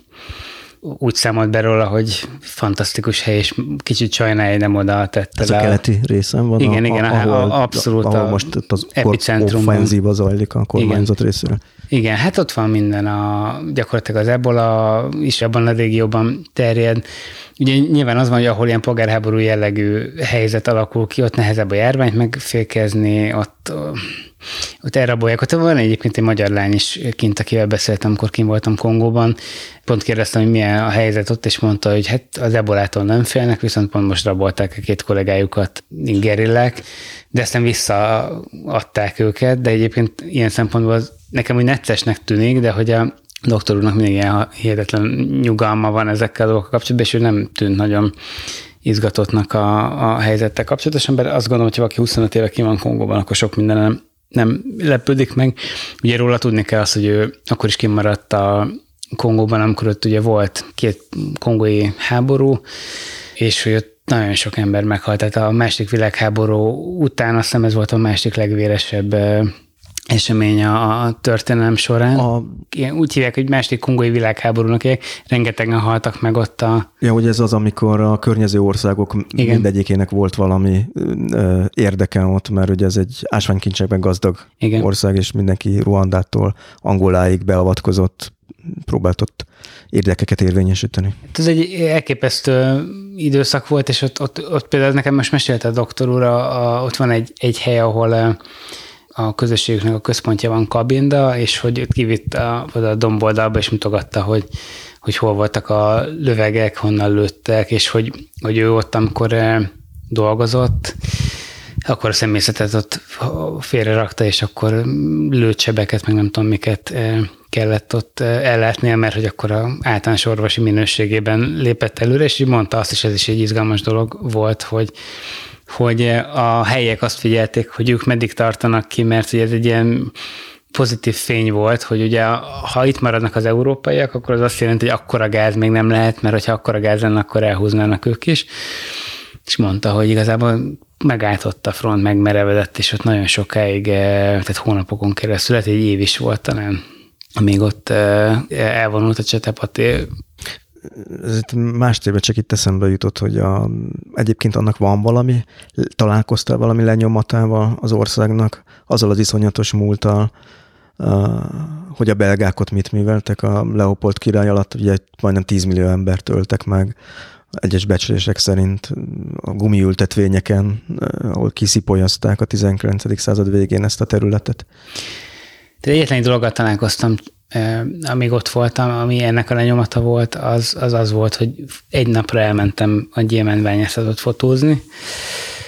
Úgy számolt be róla, hogy fantasztikus hely, és kicsit sajnálja, nem oda tette Ez a keleti részen van? Igen, a, igen, ahol, abszolút ahol most az epicentrum offenzíva zajlik a kormányzat igen. részéről. Igen, hát ott van minden, a, gyakorlatilag az ebola is abban a régióban terjed. Ugye nyilván az van, hogy ahol ilyen polgárháború jellegű helyzet alakul ki, ott nehezebb a járványt megfékezni, ott, ott elrabolják. Ott van egyébként egy magyar lány is kint, akivel beszéltem, amikor kint voltam Kongóban. Pont kérdeztem, hogy milyen a helyzet ott, és mondta, hogy hát az ebolától nem félnek, viszont pont most rabolták a két kollégájukat gerillák, de aztán visszaadták őket, de egyébként ilyen szempontból nekem úgy neccesnek tűnik, de hogy a doktor úrnak mindig ilyen hihetetlen nyugalma van ezekkel a dolgokkal kapcsolatban, és ő nem tűnt nagyon izgatottnak a, a helyzettel kapcsolatosan, mert azt gondolom, hogy ha valaki 25 éve ki van Kongóban, akkor sok minden nem, nem lepődik meg. Ugye róla tudni kell azt, hogy ő akkor is kimaradt a Kongóban, amikor ott ugye volt két kongói háború, és hogy ott nagyon sok ember meghalt. Tehát a második világháború után azt hiszem ez volt a másik legvéresebb esemény a, a történelem során. A... Ilyen, úgy hívják, hogy második kongói világháborúnak, rengetegen haltak meg ott a... Ja, hogy ez az, amikor a környező országok Igen. mindegyikének volt valami ö, érdeke ott, mert ugye ez egy ásványkincsekben gazdag Igen. ország, és mindenki Ruandától Angoláig beavatkozott, próbált ott érdekeket érvényesíteni. Hát ez egy elképesztő időszak volt, és ott, ott, ott például nekem most mesélte a doktor úr, a, a, ott van egy, egy hely, ahol a közösségüknek a központja van Kabinda, és hogy őt kivitt a, a domboldalba, és mutogatta, hogy, hogy hol voltak a lövegek, honnan lőttek, és hogy, hogy ő ott, amikor eh, dolgozott, akkor a személyzetet ott félre rakta, és akkor lőcsebeket, meg nem tudom miket eh, kellett ott eh, ellátnia, mert hogy akkor a általános orvosi minőségében lépett előre, és így mondta azt is, ez is egy izgalmas dolog volt, hogy hogy a helyiek azt figyelték, hogy ők meddig tartanak ki, mert ugye ez egy ilyen pozitív fény volt, hogy ugye ha itt maradnak az európaiak, akkor az azt jelenti, hogy akkora gáz még nem lehet, mert hogyha akkora gáz lenne, akkor elhúznának ők is. És mondta, hogy igazából megállt a front, megmerevedett, és ott nagyon sokáig, eh, tehát hónapokon keresztül, lehet egy év is volt talán, amíg ott eh, elvonult a csetepaté ez itt más téve csak itt eszembe jutott, hogy a, egyébként annak van valami, találkoztál valami lenyomatával az országnak, azzal az iszonyatos múltal, hogy a belgák ott mit műveltek a Leopold király alatt, ugye majdnem 10 millió embert öltek meg, egyes becslések szerint a gumiültetvényeken, ahol kiszipolyazták a 19. század végén ezt a területet. Egyetlen egy dologgal találkoztam amíg ott voltam, ami ennek a lenyomata volt, az az, az volt, hogy egy napra elmentem a gyémántbányászatot fotózni,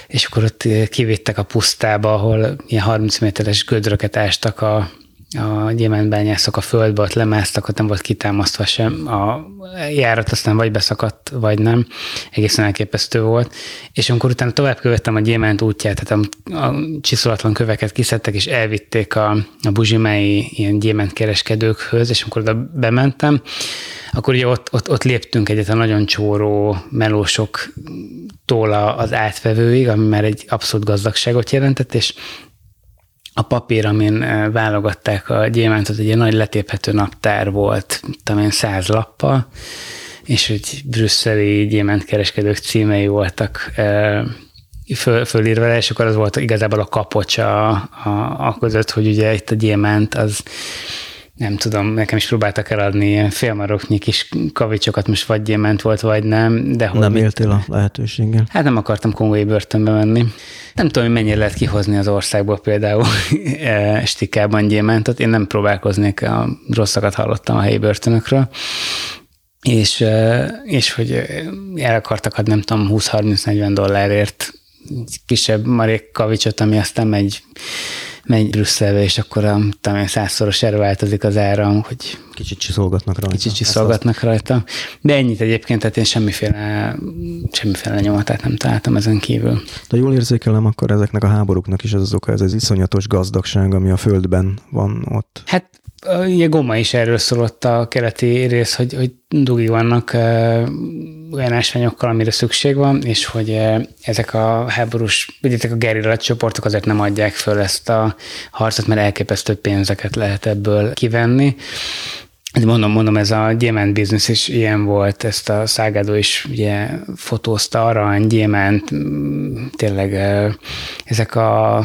és akkor ott kivittek a pusztába, ahol ilyen 30 méteres gödröket ástak a, a gyémántbányászok a földbe, ott lemásztak, ott nem volt kitámasztva sem. A járat aztán vagy beszakadt, vagy nem. Egészen elképesztő volt. És amikor utána tovább követtem a gyémánt útját, tehát a, a csiszolatlan köveket kiszedtek, és elvitték a, a buzsimái ilyen gyémánt kereskedőkhöz, és amikor oda bementem, akkor ugye ott, ott, ott léptünk egyet a nagyon csóró melósoktól az átvevőig, ami már egy abszolút gazdagságot jelentett, és a papír, amin eh, válogatták a gyémántot, egy ilyen nagy letéphető naptár volt, talán száz lappal, és egy brüsszeli gyémántkereskedők címei voltak eh, föl, fölírva, és akkor az volt igazából a kapocs a, a, a között, hogy ugye itt a gyémánt az nem tudom, nekem is próbáltak eladni ilyen félmaroknyi kis kavicsokat, most vagy gyémánt volt, vagy nem. De nem éltél a lehetőséggel? Hát nem akartam kongói börtönbe menni. Nem tudom, hogy mennyire lehet kihozni az országból például e, stikában gyémántot. Én nem próbálkoznék, a rosszakat hallottam a helyi börtönökről. És, e, és hogy el akartak adni, nem tudom, 20-30-40 dollárért kisebb marék kavicsot, ami aztán megy megy Brüsszelbe, és akkor a talán százszoros változik az ára, hogy kicsit csiszolgatnak rajta. Kicsit csiszolgatnak rajta. De ennyit egyébként, tehát én semmiféle, semmiféle nyomatát nem találtam ezen kívül. De jól érzékelem, akkor ezeknek a háborúknak is az az oka, ez az iszonyatos gazdagság, ami a földben van ott. Hát Ugye Goma is erről szólott a keleti rész, hogy, hogy dugi vannak olyan ásványokkal, amire szükség van, és hogy ezek a háborús, vagy ezek a gerilla csoportok azért nem adják föl ezt a harcot, mert elképesztő pénzeket lehet ebből kivenni. Mondom, mondom, ez a gyémánt biznisz is ilyen volt, ezt a Szágádó is ugye fotózta arany, gyémánt, tényleg ezek a,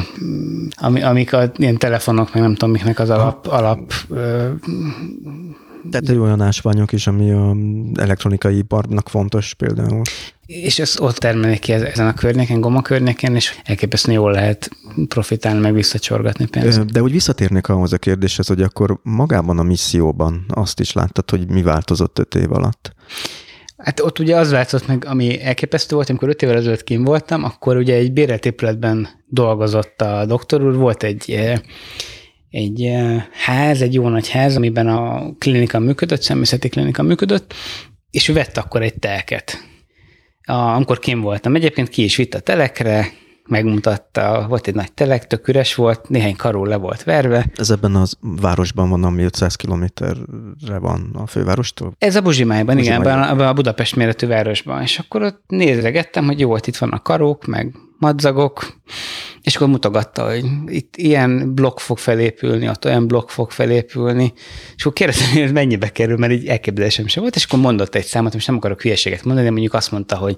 amik a ilyen telefonok, meg nem tudom, miknek az alap, alap tehát olyan ásványok is, ami a elektronikai iparnak fontos például. És ezt ott termelik ki ezen a környéken, goma környéken, és elképesztően jól lehet profitálni, meg visszacsorgatni pénzt. De úgy visszatérnék ahhoz a kérdéshez, hogy akkor magában a misszióban azt is láttad, hogy mi változott öt év alatt? Hát ott ugye az változott meg, ami elképesztő volt, amikor öt évvel ezelőtt kim voltam, akkor ugye egy bérelt épületben dolgozott a doktor úr, volt egy eh, egy eh, ház, egy jó nagy ház, amiben a klinika működött, személyzeti klinika működött, és ő vett akkor egy telket. A, amikor kim voltam, egyébként ki is vitt a telekre, megmutatta, volt egy nagy telek, tök üres volt, néhány karó le volt verve. Ez ebben az városban van, ami 500 kilométerre van a fővárostól? Ez a Buzsimájban, igen, ebben a Budapest méretű városban. És akkor ott nézegettem, hogy jó, volt itt vannak karók, meg madzagok, és akkor mutogatta, hogy itt ilyen blokk fog felépülni, ott olyan blokk fog felépülni, és akkor kérdeztem, hogy mennyibe kerül, mert így elképzelésem sem volt, és akkor mondott egy számot, most nem akarok hülyeséget mondani, de mondjuk azt mondta, hogy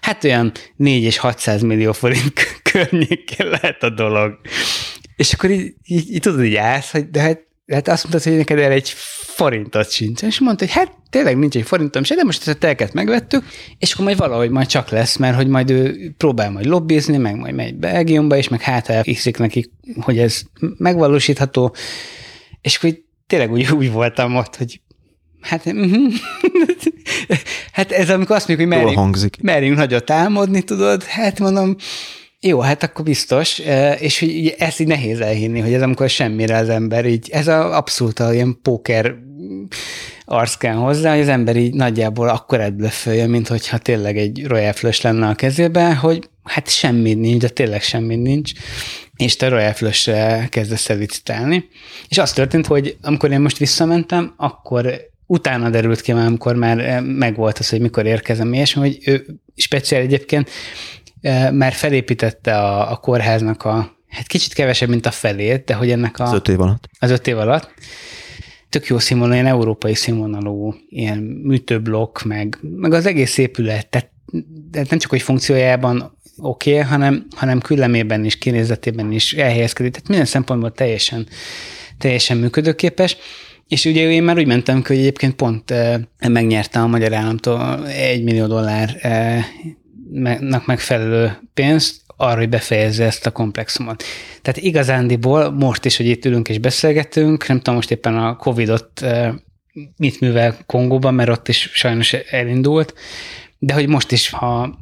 hát olyan 4 és 600 millió forint környékén lehet a dolog. És akkor így, így, így tudod, így állsz, hogy de hát hát azt mondtad, hogy neked erre egy forintot sincs. És mondta, hogy hát tényleg nincs egy forintom se, de most ezt a telket megvettük, és akkor majd valahogy majd csak lesz, mert hogy majd ő próbál majd lobbizni, meg majd megy Belgiumba is, meg hát elhiszik nekik, hogy ez megvalósítható, és akkor tényleg úgy, úgy voltam ott, hogy Hát, uh-huh. hát ez amikor azt mondjuk, hogy merjünk, merjünk nagyot álmodni, tudod, hát mondom, jó, hát akkor biztos, és hogy ezt így nehéz elhinni, hogy ez amikor semmire az ember így, ez a abszolút a ilyen póker arc kell hozzá, hogy az ember így nagyjából akkor ebből mint hogyha tényleg egy Royal Flush lenne a kezében, hogy hát semmi nincs, de tényleg semmi nincs, és te Royal Flush-re kezdesz el És az történt, hogy amikor én most visszamentem, akkor utána derült ki, amikor már megvolt az, hogy mikor érkezem, és hogy ő speciál egyébként már felépítette a, a kórháznak a, hát kicsit kevesebb, mint a felét, de hogy ennek a... Az öt év alatt. Az öt év alatt. Tök jó színvonalú, ilyen európai színvonalú, ilyen műtőblokk, meg, meg az egész épület, tehát de nem csak, hogy funkciójában oké, okay, hanem, hanem küllemében is, kinézetében is elhelyezkedik, tehát minden szempontból teljesen, teljesen működőképes. És ugye én már úgy mentem hogy egyébként pont eh, megnyertem a magyar államtól egy millió dollár eh, megfelelő pénzt arra, hogy befejezze ezt a komplexumot. Tehát igazándiból most is, hogy itt ülünk és beszélgetünk, nem tudom most éppen a Covid-ot mit művel Kongóban, mert ott is sajnos elindult, de hogy most is, ha,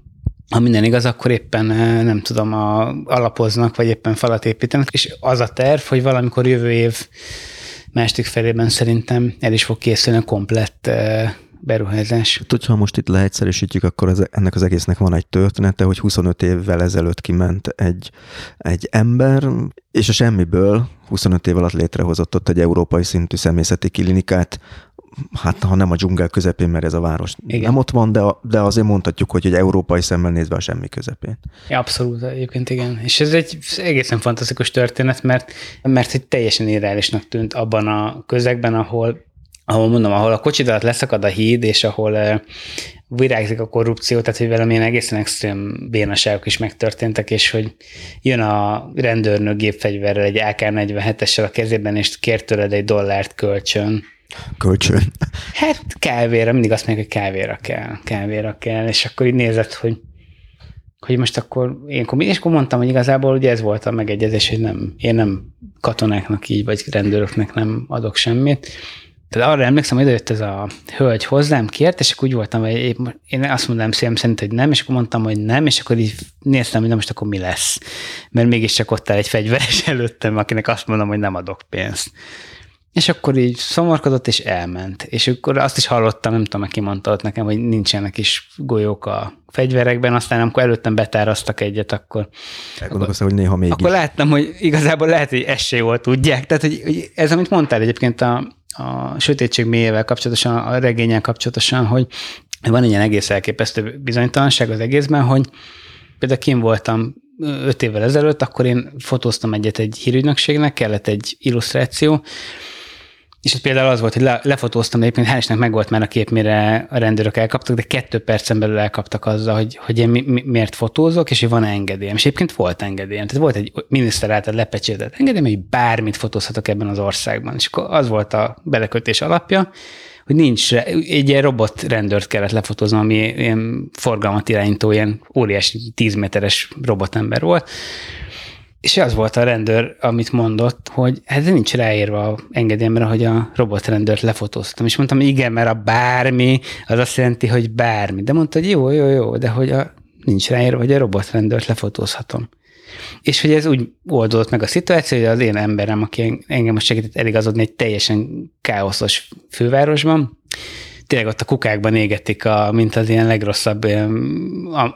ha minden igaz, akkor éppen nem tudom, a, alapoznak, vagy éppen falat építenek, és az a terv, hogy valamikor jövő év második felében szerintem el is fog készülni a komplett beruházás. Hát, hogyha most itt leegyszerűsítjük, akkor ez, ennek az egésznek van egy története, hogy 25 évvel ezelőtt kiment egy, egy ember, és a semmiből 25 év alatt létrehozott ott egy európai szintű személyzeti klinikát, hát ha nem a dzsungel közepén, mert ez a város Igen. nem ott van, de, de azért mondhatjuk, hogy egy európai szemmel nézve a semmi közepén. Ja, abszolút, egyébként igen. És ez egy egészen fantasztikus történet, mert, mert egy teljesen irreálisnak tűnt abban a közegben, ahol ahol mondom, ahol a kocsidat leszakad a híd, és ahol uh, virágzik a korrupció, tehát hogy valamilyen egészen extrém bénaságok is megtörténtek, és hogy jön a rendőrnő gépfegyverrel egy AK-47-essel a kezében, és kér tőled egy dollárt kölcsön. Kölcsön? Hát kávéra, mindig azt mondják, hogy kávéra kell, kávéra kell, és akkor így nézett, hogy hogy most akkor én és akkor mondtam, hogy igazából ugye ez volt a megegyezés, hogy nem, én nem katonáknak így, vagy rendőröknek nem adok semmit, tehát arra emlékszem, hogy jött ez a hölgy hozzám, kért, és akkor úgy voltam, hogy én azt mondtam szívem szerint, hogy nem, és akkor mondtam, hogy nem, és akkor így néztem, hogy na most akkor mi lesz. Mert mégiscsak ott áll egy fegyveres előttem, akinek azt mondom, hogy nem adok pénzt. És akkor így szomorkodott, és elment. És akkor azt is hallottam, nem tudom, ki mondta ott nekem, hogy nincsenek is golyók a fegyverekben, aztán amikor előttem betáraztak egyet, akkor... Elgondolkoztam, hogy néha mégis. Akkor láttam, hogy igazából lehet, hogy esély volt, tudják. Tehát, hogy, hogy ez, amit mondtál egyébként a, a sötétség mélyével kapcsolatosan, a regényel kapcsolatosan, hogy van egy ilyen egész elképesztő bizonytalanság az egészben, hogy például kim voltam öt évvel ezelőtt, akkor én fotóztam egyet egy hírügynökségnek, kellett egy illusztráció, és ez például az volt, hogy le, lefotóztam, egyébként hál' Istennek meg volt már a kép, mire a rendőrök elkaptak, de kettő percen belül elkaptak azzal, hogy, hogy én mi, mi, miért fotózok, és hogy van engedélyem. És egyébként volt engedélyem. Tehát volt egy miniszter által lepecsételt engedélyem, hogy bármit fotózhatok ebben az országban. És akkor az volt a belekötés alapja, hogy nincs, egy ilyen robot rendőrt kellett lefotóznom, ami ilyen forgalmat irányító, ilyen óriási tíz méteres robotember volt, és az volt a rendőr, amit mondott, hogy hát nincs ráírva a engedélyemre, hogy a robotrendőrt lefotóztam. És mondtam, hogy igen, mert a bármi, az azt jelenti, hogy bármi. De mondta, hogy jó, jó, jó, de hogy a, nincs ráírva, hogy a robotrendőrt lefotózhatom. És hogy ez úgy oldódott meg a szituáció, hogy az én emberem, aki engem most segített eligazodni egy teljesen káoszos fővárosban, tényleg ott a kukákban égetik, a, mint az ilyen legrosszabb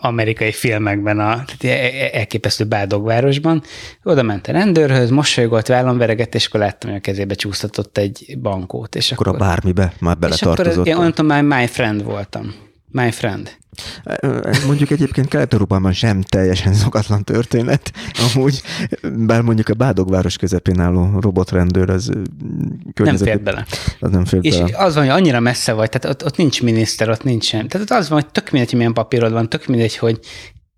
amerikai filmekben, a tehát e- e- elképesztő bádogvárosban. Oda ment a rendőrhöz, mosolygott, vállam veregett, és akkor láttam, hogy a kezébe csúsztatott egy bankót. És akkor, akkor a bármibe már beletartozott. És akkor én mondtam, már my friend voltam. My friend. Mondjuk egyébként Kelet-Európában sem teljesen szokatlan történet. Amúgy, bár mondjuk a Bádogváros közepén álló robotrendőr, az Nem fér bele. Az nem fér És bele. az van, hogy annyira messze vagy, tehát ott, ott nincs miniszter, ott nincs sem. Tehát ott az van, hogy tök mindegy, hogy milyen papírod van, tök mindegy, hogy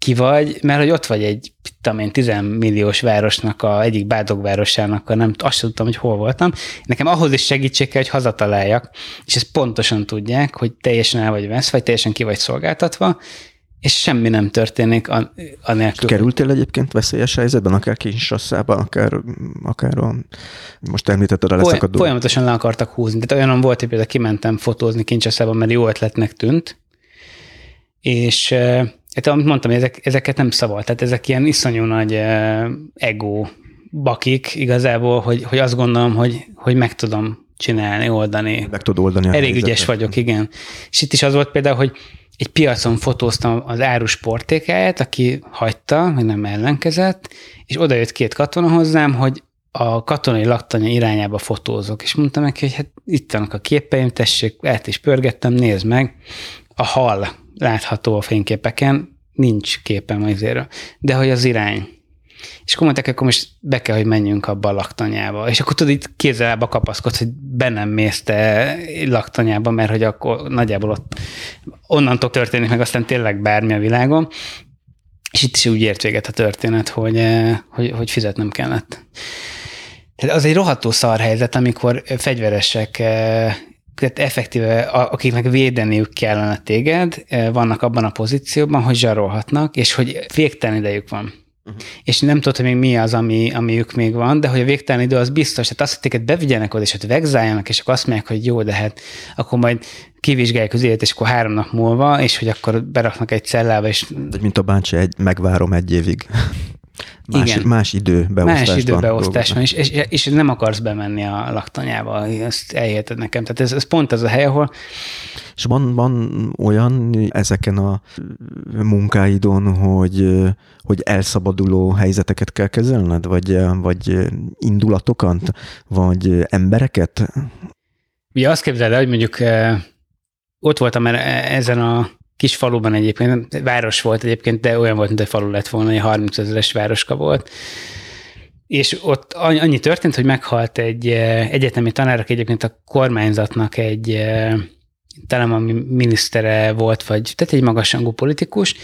ki vagy, mert hogy ott vagy egy, tudom én, 10 milliós városnak, a egyik bádogvárosának, a nem, azt sem tudtam, hogy hol voltam. Nekem ahhoz is segítség kell, hogy hazataláljak, és ezt pontosan tudják, hogy teljesen el vagy vesz, vagy teljesen ki vagy szolgáltatva, és semmi nem történik a, anélkül. Kerültél egyébként veszélyes helyzetben, akár Kinsasszában, akár, akár a, most említetted a leszakadó. Folyamatosan le akartak húzni. Tehát olyanom volt, hogy például kimentem fotózni Kinsasszában, mert jó ötletnek tűnt, és Hát amit mondtam, ezek, ezeket nem szabad, tehát ezek ilyen iszonyú nagy uh, ego bakik igazából, hogy, hogy azt gondolom, hogy, hogy meg tudom csinálni, oldani. Meg tud oldani. Elég ügyes vagyok, igen. És itt is az volt például, hogy egy piacon fotóztam az árus portékáját, aki hagyta, meg nem ellenkezett, és oda jött két katona hozzám, hogy a katonai laktanya irányába fotózok, és mondtam neki, hogy hát itt vannak a képeim, tessék, át is pörgettem, nézd meg, a hal látható a fényképeken, nincs képem azért, de hogy az irány. És akkor mondták, akkor most be kell, hogy menjünk abba a laktanyába. És akkor tudod, itt kézzelába kapaszkodsz, hogy be nem mész te laktanyába, mert hogy akkor nagyjából ott onnantól történik meg aztán tényleg bármi a világon. És itt is úgy ért véget a történet, hogy, eh, hogy, hogy fizetnem kellett. Tehát az egy rohadtó szar helyzet, amikor fegyveresek eh, tehát effektíve akiknek védeniük kellene téged, eh, vannak abban a pozícióban, hogy zsarolhatnak, és hogy végtelen idejük van. Uh-huh. És nem tudod, hogy még mi az, ami, amiük még van, de hogy a végtelen idő az biztos. Tehát azt, hogy téged bevigyenek oda, és hogy vegzáljanak, és akkor azt mondják, hogy jó, de hát akkor majd kivizsgálják az élet, és akkor három nap múlva, és hogy akkor beraknak egy cellába, és... De mint a báncsi, egy, megvárom egy évig. Más, Igen. más időbeosztásban. Más időbeosztásban, és, és, és nem akarsz bemenni a laktanyába, ezt elhiheted nekem. Tehát ez, ez pont az a hely, ahol És van, van olyan ezeken a munkáidon, hogy, hogy elszabaduló helyzeteket kell kezelned, vagy, vagy indulatokat, vagy embereket? Ugye azt képzeld el, hogy mondjuk eh, ott voltam mert ezen a kis faluban egyébként, város volt egyébként, de olyan volt, mint egy falu lett volna, egy 30 ezeres városka volt. És ott annyi történt, hogy meghalt egy eh, egyetemi tanár, aki egyébként a kormányzatnak egy eh, talán a minisztere volt, vagy tehát egy magasrangú politikus,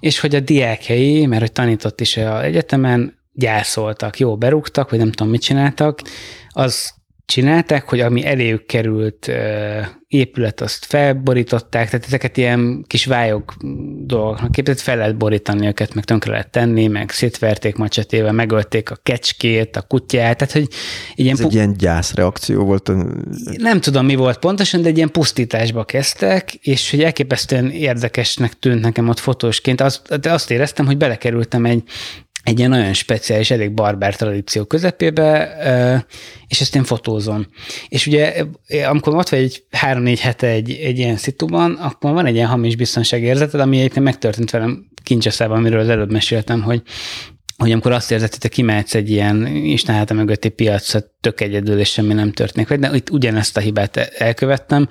és hogy a diákjai, mert hogy tanított is a egyetemen, gyászoltak, jó, berúgtak, vagy nem tudom, mit csináltak, az csinálták, hogy ami eléjük került épület, azt felborították, tehát ezeket ilyen kis vályok dolgoknak képzett, fel lehet borítani őket, meg tönkre lehet tenni, meg szétverték macsetével, megölték a kecskét, a kutyát, tehát hogy ilyen... Ez pu- egy ilyen gyászreakció volt? Nem tudom, mi volt pontosan, de egy ilyen pusztításba kezdtek, és hogy elképesztően érdekesnek tűnt nekem ott fotósként, azt, de azt éreztem, hogy belekerültem egy egy ilyen nagyon speciális, elég barbár tradíció közepébe, és ezt én fotózom. És ugye, amikor ott vagy egy három-négy hete egy, egy ilyen szituban, akkor van egy ilyen hamis biztonságérzeted, ami egyébként megtörtént velem kincseszában, amiről az előbb meséltem, hogy hogy amikor azt érzed, hogy te kimehetsz egy ilyen Isten háta mögötti piacra tök egyedül, és semmi nem történik de itt ugyanezt a hibát elkövettem,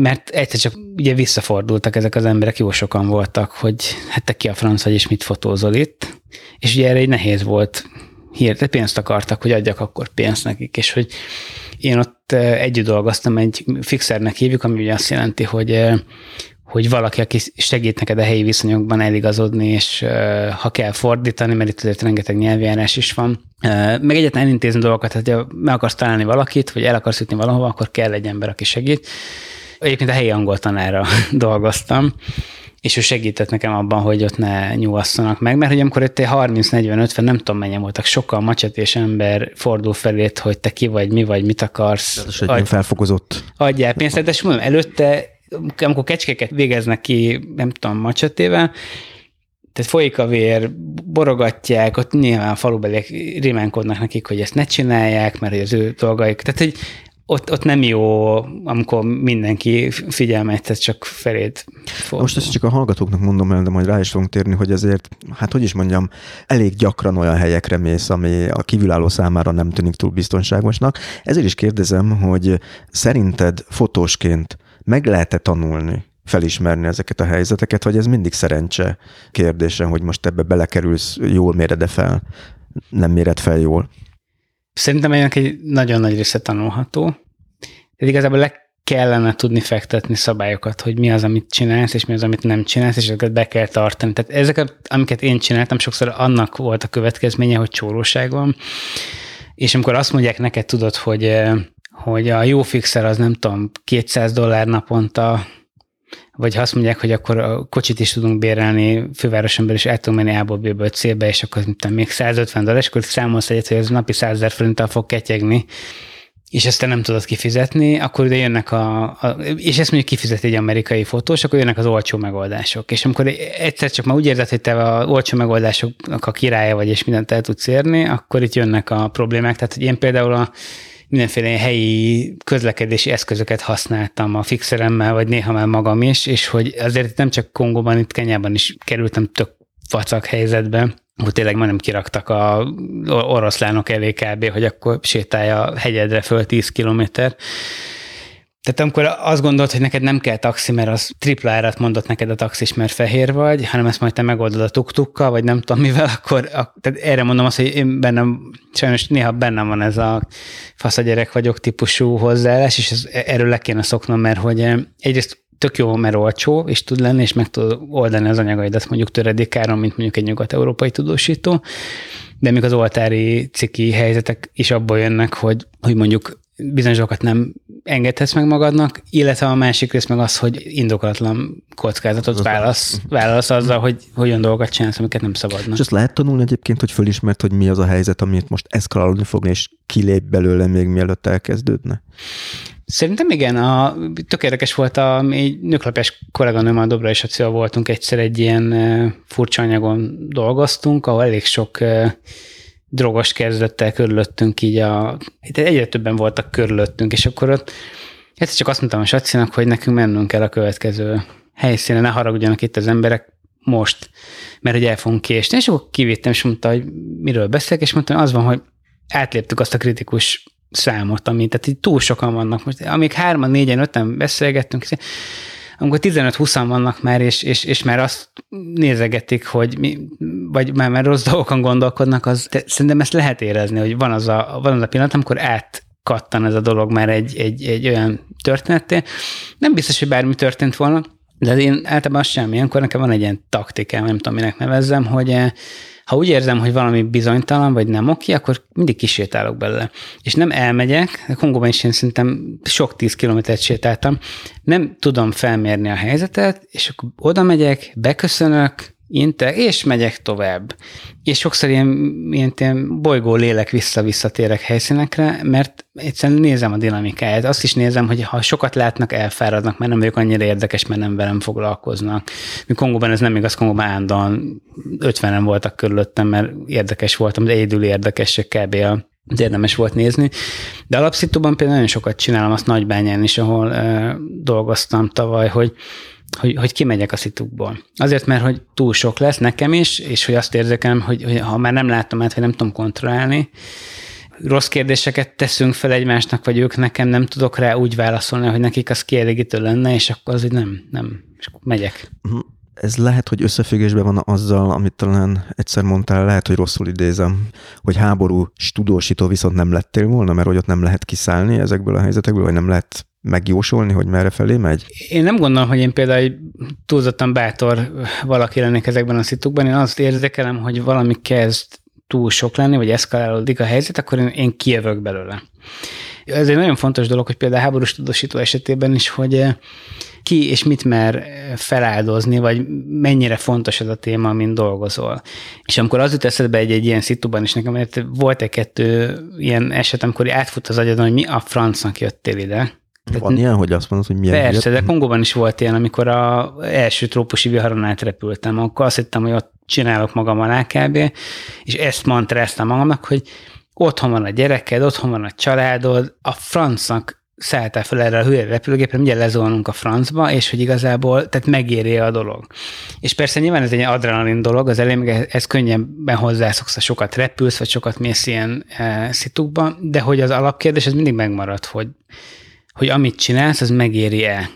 mert egyszer csak ugye visszafordultak ezek az emberek, jó sokan voltak, hogy hát te ki a franc vagy, és mit fotózol itt. És ugye erre egy nehéz volt hírt, pénzt akartak, hogy adjak akkor pénzt nekik, és hogy én ott együtt dolgoztam, egy fixernek hívjuk, ami ugye azt jelenti, hogy hogy valaki, aki segít neked a helyi viszonyokban eligazodni, és ha kell fordítani, mert itt azért rengeteg nyelvjárás is van, meg egyetlen elintézni dolgokat, hogyha meg akarsz találni valakit, vagy el akarsz jutni valahova, akkor kell egy ember, aki segít. Egyébként a helyi angol tanára dolgoztam, és ő segített nekem abban, hogy ott ne nyugasszanak meg, mert hogy amikor itt 30-40-50, nem tudom mennyien voltak, sokkal macsetés ember fordul felét, hogy te ki vagy, mi vagy, mit akarsz. Tehát egy felfokozott. Adjál pénzt, de mondom, előtte, amikor kecskéket végeznek ki, nem tudom, macsetével, tehát folyik a vér, borogatják, ott nyilván a falubeliek rimánkodnak nekik, hogy ezt ne csinálják, mert az ő dolgaik. Tehát, hogy ott, ott nem jó, amikor mindenki figyelmet csak feléd fordul. Most ezt csak a hallgatóknak mondom el, de majd rá is fogunk térni, hogy ezért, hát hogy is mondjam, elég gyakran olyan helyekre mész, ami a kívülálló számára nem tűnik túl biztonságosnak. Ezért is kérdezem, hogy szerinted fotósként meg lehet-e tanulni felismerni ezeket a helyzeteket, vagy ez mindig szerencse kérdése, hogy most ebbe belekerülsz, jól méred fel, nem méred fel jól? Szerintem ennek egy nagyon nagy része tanulható. Tehát igazából le kellene tudni fektetni szabályokat, hogy mi az, amit csinálsz, és mi az, amit nem csinálsz, és ezeket be kell tartani. Tehát ezeket, amiket én csináltam, sokszor annak volt a következménye, hogy csóróság van. És amikor azt mondják neked, tudod, hogy, eh, hogy a jó fixer az nem tudom, 200 dollár naponta, vagy ha azt mondják, hogy akkor a kocsit is tudunk bérelni fővároson belül, és el tudunk menni A-ból, B-ből C-be, és akkor tudom, még 150 dollár, és akkor számolsz egyet, hogy ez napi 100 ezer forinttal fog ketyegni, és ezt te nem tudod kifizetni, akkor ide jönnek a, a és ezt mondjuk kifizet egy amerikai fotós, akkor jönnek az olcsó megoldások. És amikor egyszer csak már úgy érzed, hogy te a olcsó megoldásoknak a királya vagy, és mindent el tudsz érni, akkor itt jönnek a problémák. Tehát, hogy én például a mindenféle helyi közlekedési eszközöket használtam a fixeremmel, vagy néha már magam is, és hogy azért nem csak Kongóban, itt Kenyában is kerültem tök vacak helyzetbe, hogy tényleg majdnem kiraktak a oroszlánok elé kb., hogy akkor sétálja hegyedre föl 10 kilométer. Tehát amikor azt gondolt, hogy neked nem kell taxi, mert az tripla árat mondott neked a taxis, mert fehér vagy, hanem ezt majd te megoldod a tuktukkal, vagy nem tudom mivel, akkor a, tehát erre mondom azt, hogy én bennem, sajnos néha bennem van ez a fasz a gyerek vagyok típusú hozzáállás, és ez, erről le kéne szoknom, mert hogy eh, egyrészt tök jó, mert olcsó, és tud lenni, és meg tud oldani az anyagaidat mondjuk töredékáron, mint mondjuk egy nyugat-európai tudósító, de még az oltári ciki helyzetek is abból jönnek, hogy, hogy mondjuk bizonyos dolgokat nem engedhetsz meg magadnak, illetve a másik rész meg az, hogy indokolatlan kockázatot válasz, válasz azzal, hogy olyan dolgokat csinálsz, amiket nem szabadna. És azt lehet tanulni egyébként, hogy fölismert, hogy mi az a helyzet, amit most eszkalálódni fog, és kilép belőle még mielőtt elkezdődne? Szerintem igen, a, tök érdekes volt, a, mi nőklapjás kolléganőmmel Dobra és Acia voltunk egyszer egy ilyen furcsa anyagon dolgoztunk, ahol elég sok drogos kezdettel körülöttünk így a, egyre többen voltak körülöttünk, és akkor ott egyszer csak azt mondtam a Sacinak, hogy nekünk mennünk kell a következő helyszínen, ne haragudjanak itt az emberek most, mert hogy el fogunk késni. És akkor kivittem, és mondta, hogy miről beszélek, és mondtam, az van, hogy átléptük azt a kritikus számot, ami, tehát így túl sokan vannak most. Amíg hárman, négyen, öten beszélgettünk, amikor 15-20 vannak már, és, és, és már azt nézegetik, hogy mi, vagy már, már rossz dolgokon gondolkodnak, az, de szerintem ezt lehet érezni, hogy van az a, van az a pillanat, amikor átkattan ez a dolog már egy, egy, egy olyan történetté. Nem biztos, hogy bármi történt volna, de én általában azt sem, ilyenkor nekem van egy ilyen taktikám, nem tudom, minek nevezzem, hogy eh, ha úgy érzem, hogy valami bizonytalan, vagy nem oké, akkor mindig kisétálok belőle. És nem elmegyek, Kongóban is én szerintem sok tíz kilométert sétáltam, nem tudom felmérni a helyzetet, és akkor oda megyek, beköszönök, intek, és megyek tovább. És sokszor ilyen, ilyen, ilyen bolygó lélek vissza-visszatérek helyszínekre, mert egyszerűen nézem a dinamikáját. Azt is nézem, hogy ha sokat látnak, elfáradnak, mert nem vagyok annyira érdekes, mert nem velem foglalkoznak. Mi Kongóban ez nem igaz, Kongóban állandóan 50-en voltak körülöttem, mert érdekes voltam, de egyedül érdekesek kb. a az érdemes volt nézni. De alapszítóban például nagyon sokat csinálom, azt Nagybányán is, ahol uh, dolgoztam tavaly, hogy hogy, hogy kimegyek a szitukból. Azért, mert hogy túl sok lesz nekem is, és hogy azt érzékelem, hogy, hogy ha már nem látom át, vagy nem tudom kontrollálni, rossz kérdéseket teszünk fel egymásnak, vagy ők nekem nem tudok rá úgy válaszolni, hogy nekik az kielégítő lenne, és akkor az így nem, nem, és akkor megyek. Ez lehet, hogy összefüggésben van azzal, amit talán egyszer mondtál, lehet, hogy rosszul idézem, hogy háború tudósító viszont nem lettél volna, mert hogy ott nem lehet kiszállni ezekből a helyzetekből, vagy nem lehet megjósolni, hogy merre felé megy? Én nem gondolom, hogy én például túlzottan bátor valaki lennék ezekben a szitukban. Én azt érzékelem, hogy valami kezd túl sok lenni, vagy eszkalálódik a helyzet, akkor én, én kijövök belőle. Ez egy nagyon fontos dolog, hogy például háborús tudósító esetében is, hogy eh, ki és mit mer feláldozni, vagy mennyire fontos ez a téma, amin dolgozol. És amikor az jut eszedbe egy, egy ilyen szituban is, nekem mert volt egy-kettő ilyen eset, amikor átfut az agyadon, hogy mi a francnak jöttél ide, van ilyen, hogy azt mondod, hogy milyen Persze, de Kongóban is volt ilyen, amikor a első trópusi viharon átrepültem, akkor azt hittem, hogy ott csinálok magam a kb. és ezt mantráztam magamnak, hogy otthon van a gyereked, otthon van a családod, a francnak szálltál fel erre a hülye repülőgépre, mindjárt lezolnunk a francba, és hogy igazából, tehát megéri a dolog. És persze nyilván ez egy adrenalin dolog, az elején meg ez könnyebben hozzászoksz, ha sokat repülsz, vagy sokat mész ilyen e, szitukba, de hogy az alapkérdés, ez mindig megmarad, hogy hogy amit csinálsz, az megéri-e.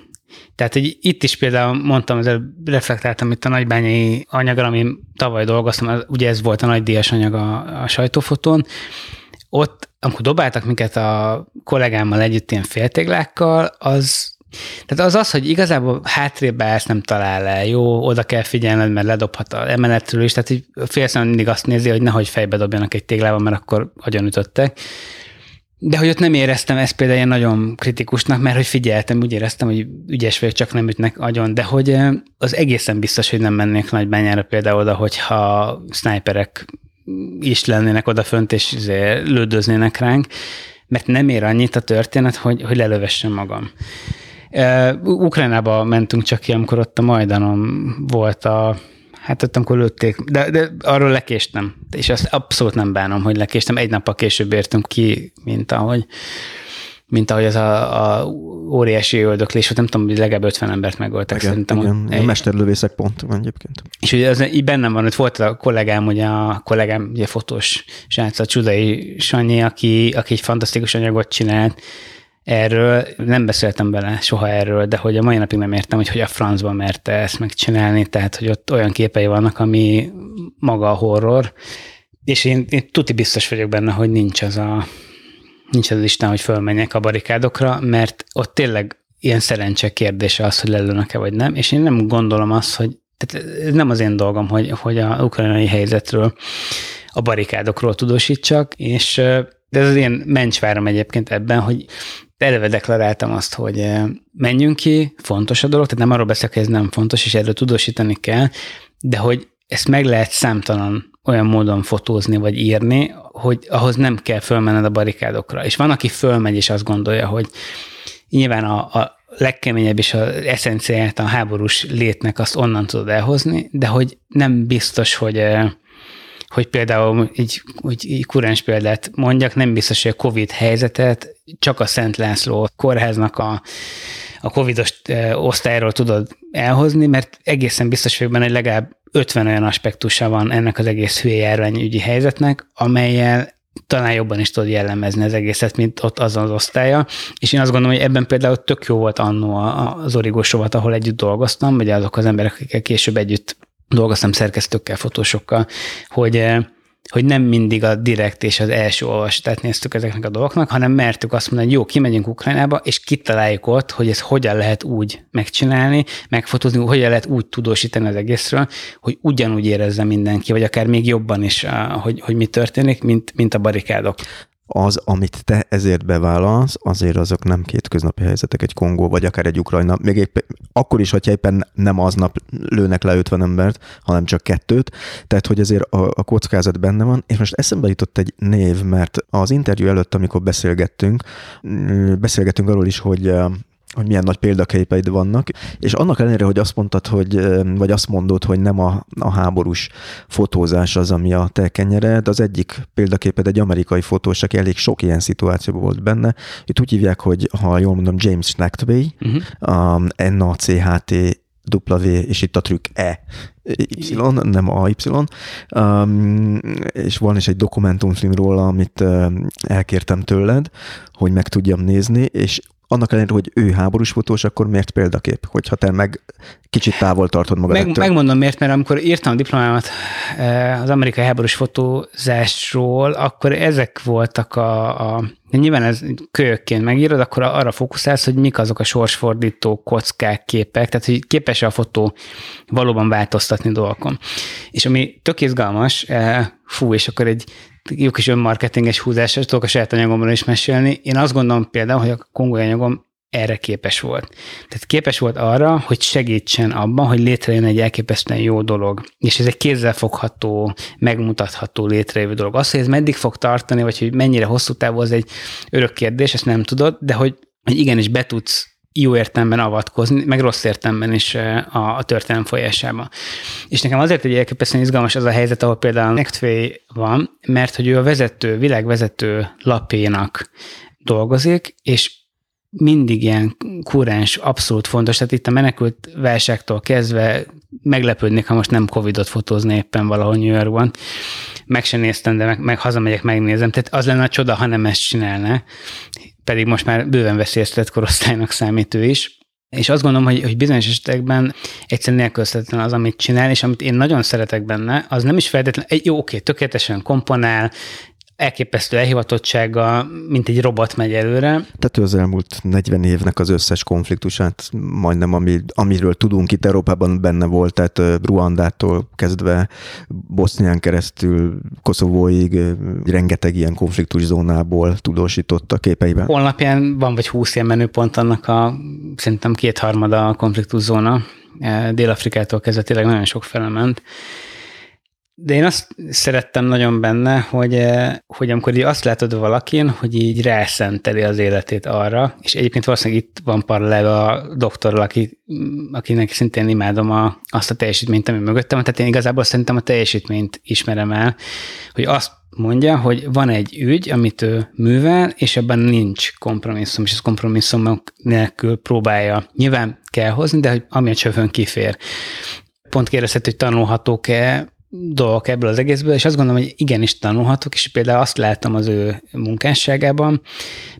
Tehát, hogy itt is például mondtam, ezzel reflektáltam itt a nagybányai anyagra, ami tavaly dolgoztam, ugye ez volt a nagy díjas anyag a, a sajtófotón, ott, amikor dobáltak minket a kollégámmal együtt ilyen féltéglákkal, az tehát az az, hogy igazából hátrébb ezt nem talál el, jó, oda kell figyelned, mert ledobhat a emeletről is, tehát félszem mindig azt nézi, hogy nehogy fejbe dobjanak egy téglával, mert akkor ütöttek. De hogy ott nem éreztem ezt például ilyen nagyon kritikusnak, mert hogy figyeltem, úgy éreztem, hogy ügyes vagyok, csak nem ütnek agyon, de hogy az egészen biztos, hogy nem mennék nagybányára például oda, hogyha sniperek is lennének odafönt, és izé lődöznének ránk, mert nem ér annyit a történet, hogy, hogy lelövessem magam. Ukrajnába mentünk csak ki, amikor ott a Majdanon volt a Hát ott, amikor lőtték, de, de arról lekéstem, és azt abszolút nem bánom, hogy lekéstem. Egy nappal később értünk ki, mint ahogy, mint ahogy az a, a óriási öldöklés volt, nem tudom, hogy legalább 50 embert megöltek igen, szerintem. Igen, egy... mesterlövészek pont van egyébként. És ugye az így bennem van, hogy volt a kollégám, ugye a kollégám, ugye fotós srác, a Csudai Sanyi, aki, aki egy fantasztikus anyagot csinált, erről, nem beszéltem bele soha erről, de hogy a mai napig nem értem, hogy hogy a francban merte ezt megcsinálni, tehát hogy ott olyan képei vannak, ami maga a horror, és én, én tuti biztos vagyok benne, hogy nincs az a nincs az Isten, hogy fölmenjek a barikádokra, mert ott tényleg ilyen szerencse kérdése az, hogy lelőnek-e vagy nem, és én nem gondolom azt, hogy tehát ez nem az én dolgom, hogy, hogy a ukrajnai helyzetről, a barikádokról tudósítsak, és de ez az én mencsvárom egyébként ebben, hogy eleve deklaráltam azt, hogy menjünk ki, fontos a dolog, tehát nem arról beszélek, hogy ez nem fontos, és erről tudósítani kell, de hogy ezt meg lehet számtalan olyan módon fotózni vagy írni, hogy ahhoz nem kell fölmenned a barikádokra. És van, aki fölmegy, és azt gondolja, hogy nyilván a, a legkeményebb és az eszenciáját a háborús létnek azt onnan tudod elhozni, de hogy nem biztos, hogy hogy például így, úgy, így kurens példát mondjak, nem biztos, hogy a COVID helyzetet csak a Szent László kórháznak a, a covidos osztályról tudod elhozni, mert egészen biztos vagyok benne, hogy legalább 50 olyan aspektusa van ennek az egész hülye járványügyi helyzetnek, amelyel talán jobban is tudod jellemezni az egészet, mint ott azon az osztálya. És én azt gondolom, hogy ebben például tök jó volt annó az origós rovat, ahol együtt dolgoztam, vagy azok az emberek, akikkel később együtt dolgoztam szerkesztőkkel, fotósokkal, hogy eh, hogy nem mindig a direkt és az első olvasatát néztük ezeknek a dolgoknak, hanem mertük azt mondani, hogy jó, kimegyünk Ukrajnába, és kitaláljuk ott, hogy ez hogyan lehet úgy megcsinálni, megfotózni, hogyan lehet úgy tudósítani az egészről, hogy ugyanúgy érezze mindenki, vagy akár még jobban is, hogy, hogy mi történik, mint, mint a barikádok az, amit te ezért bevállalsz, azért azok nem kétköznapi helyzetek, egy Kongó, vagy akár egy Ukrajna, még épp, akkor is, hogyha éppen nem aznap lőnek le 50 embert, hanem csak kettőt, tehát hogy azért a, a kockázat benne van, és most eszembe jutott egy név, mert az interjú előtt, amikor beszélgettünk, beszélgettünk arról is, hogy hogy milyen nagy példaképeid vannak, és annak ellenére, hogy azt mondtad, hogy, vagy azt mondod, hogy nem a, a háborús fotózás az, ami a te kenyered, az egyik példaképed egy amerikai fotós, aki elég sok ilyen szituációban volt benne. Itt úgy hívják, hogy ha jól mondom, James Nachtway, uh-huh. a N-A-C-H-T W, és itt a trükk E, Y, nem A, Y. Um, és van is egy dokumentumfilm róla, amit um, elkértem tőled, hogy meg tudjam nézni, és annak ellenére, hogy ő háborús fotós, akkor miért példakép? Hogyha te meg kicsit távol tartod magad meg, ettől. Megmondom miért, mert amikor írtam a diplomámat eh, az amerikai háborús fotózásról, akkor ezek voltak a, a nyilván ez kölyökként megírod, akkor arra fókuszálsz, hogy mik azok a sorsfordító kockák, képek, tehát hogy képes a fotó valóban változtatni dolgokon. És ami tök izgalmas, eh, fú, és akkor egy jó kis önmarketinges húzásra tudok a saját anyagomról is mesélni. Én azt gondolom például, hogy a kongói anyagom erre képes volt. Tehát képes volt arra, hogy segítsen abban, hogy létrejön egy elképesztően jó dolog. És ez egy kézzelfogható, megmutatható létrejövő dolog. Az, hogy ez meddig fog tartani, vagy hogy mennyire hosszú távú, az egy örök kérdés, ezt nem tudod, de hogy, hogy igenis be tudsz jó értelemben avatkozni, meg rossz értelemben is a, a történelem folyásába. És nekem azért egy elképesztően izgalmas az a helyzet, ahol például Nektfé van, mert hogy ő a vezető, világvezető lapénak dolgozik, és mindig ilyen kurens, abszolút fontos. Tehát itt a menekült válságtól kezdve meglepődnék, ha most nem Covidot fotózni éppen valahol New Yorkban. Meg sem néztem, de meg, meg hazamegyek, megnézem. Tehát az lenne a csoda, ha nem ezt csinálná pedig most már bőven veszélyeztetett korosztálynak számít ő is. És azt gondolom, hogy, hogy bizonyos esetekben egyszerűen nélkülözhetetlen az, amit csinál, és amit én nagyon szeretek benne, az nem is feltétlenül, jó, oké, tökéletesen komponál, elképesztő elhivatottsága, mint egy robot megy előre. Tehát ő az elmúlt 40 évnek az összes konfliktusát, majdnem ami, amiről tudunk itt Európában benne volt, tehát Ruandától kezdve Bosznián keresztül Koszovóig rengeteg ilyen konfliktuszónából tudósított a képeiben. Honlapján van vagy 20 ilyen menüpont annak a szerintem kétharmada a konfliktuszóna. Dél-Afrikától kezdve tényleg nagyon sok felement. De én azt szerettem nagyon benne, hogy, eh, hogy amikor így azt látod valakin, hogy így rászenteli az életét arra, és egyébként valószínűleg itt van paralel a doktorral, aki, akinek szintén imádom a, azt a teljesítményt, ami mögöttem, tehát én igazából szerintem a teljesítményt ismerem el, hogy azt mondja, hogy van egy ügy, amit ő művel, és ebben nincs kompromisszum, és ez kompromisszumok nélkül próbálja. Nyilván kell hozni, de hogy ami a csövön kifér. Pont kérdezhet, hogy tanulhatók-e dolgok ebből az egészből, és azt gondolom, hogy igenis tanulhatok, és például azt láttam az ő munkásságában,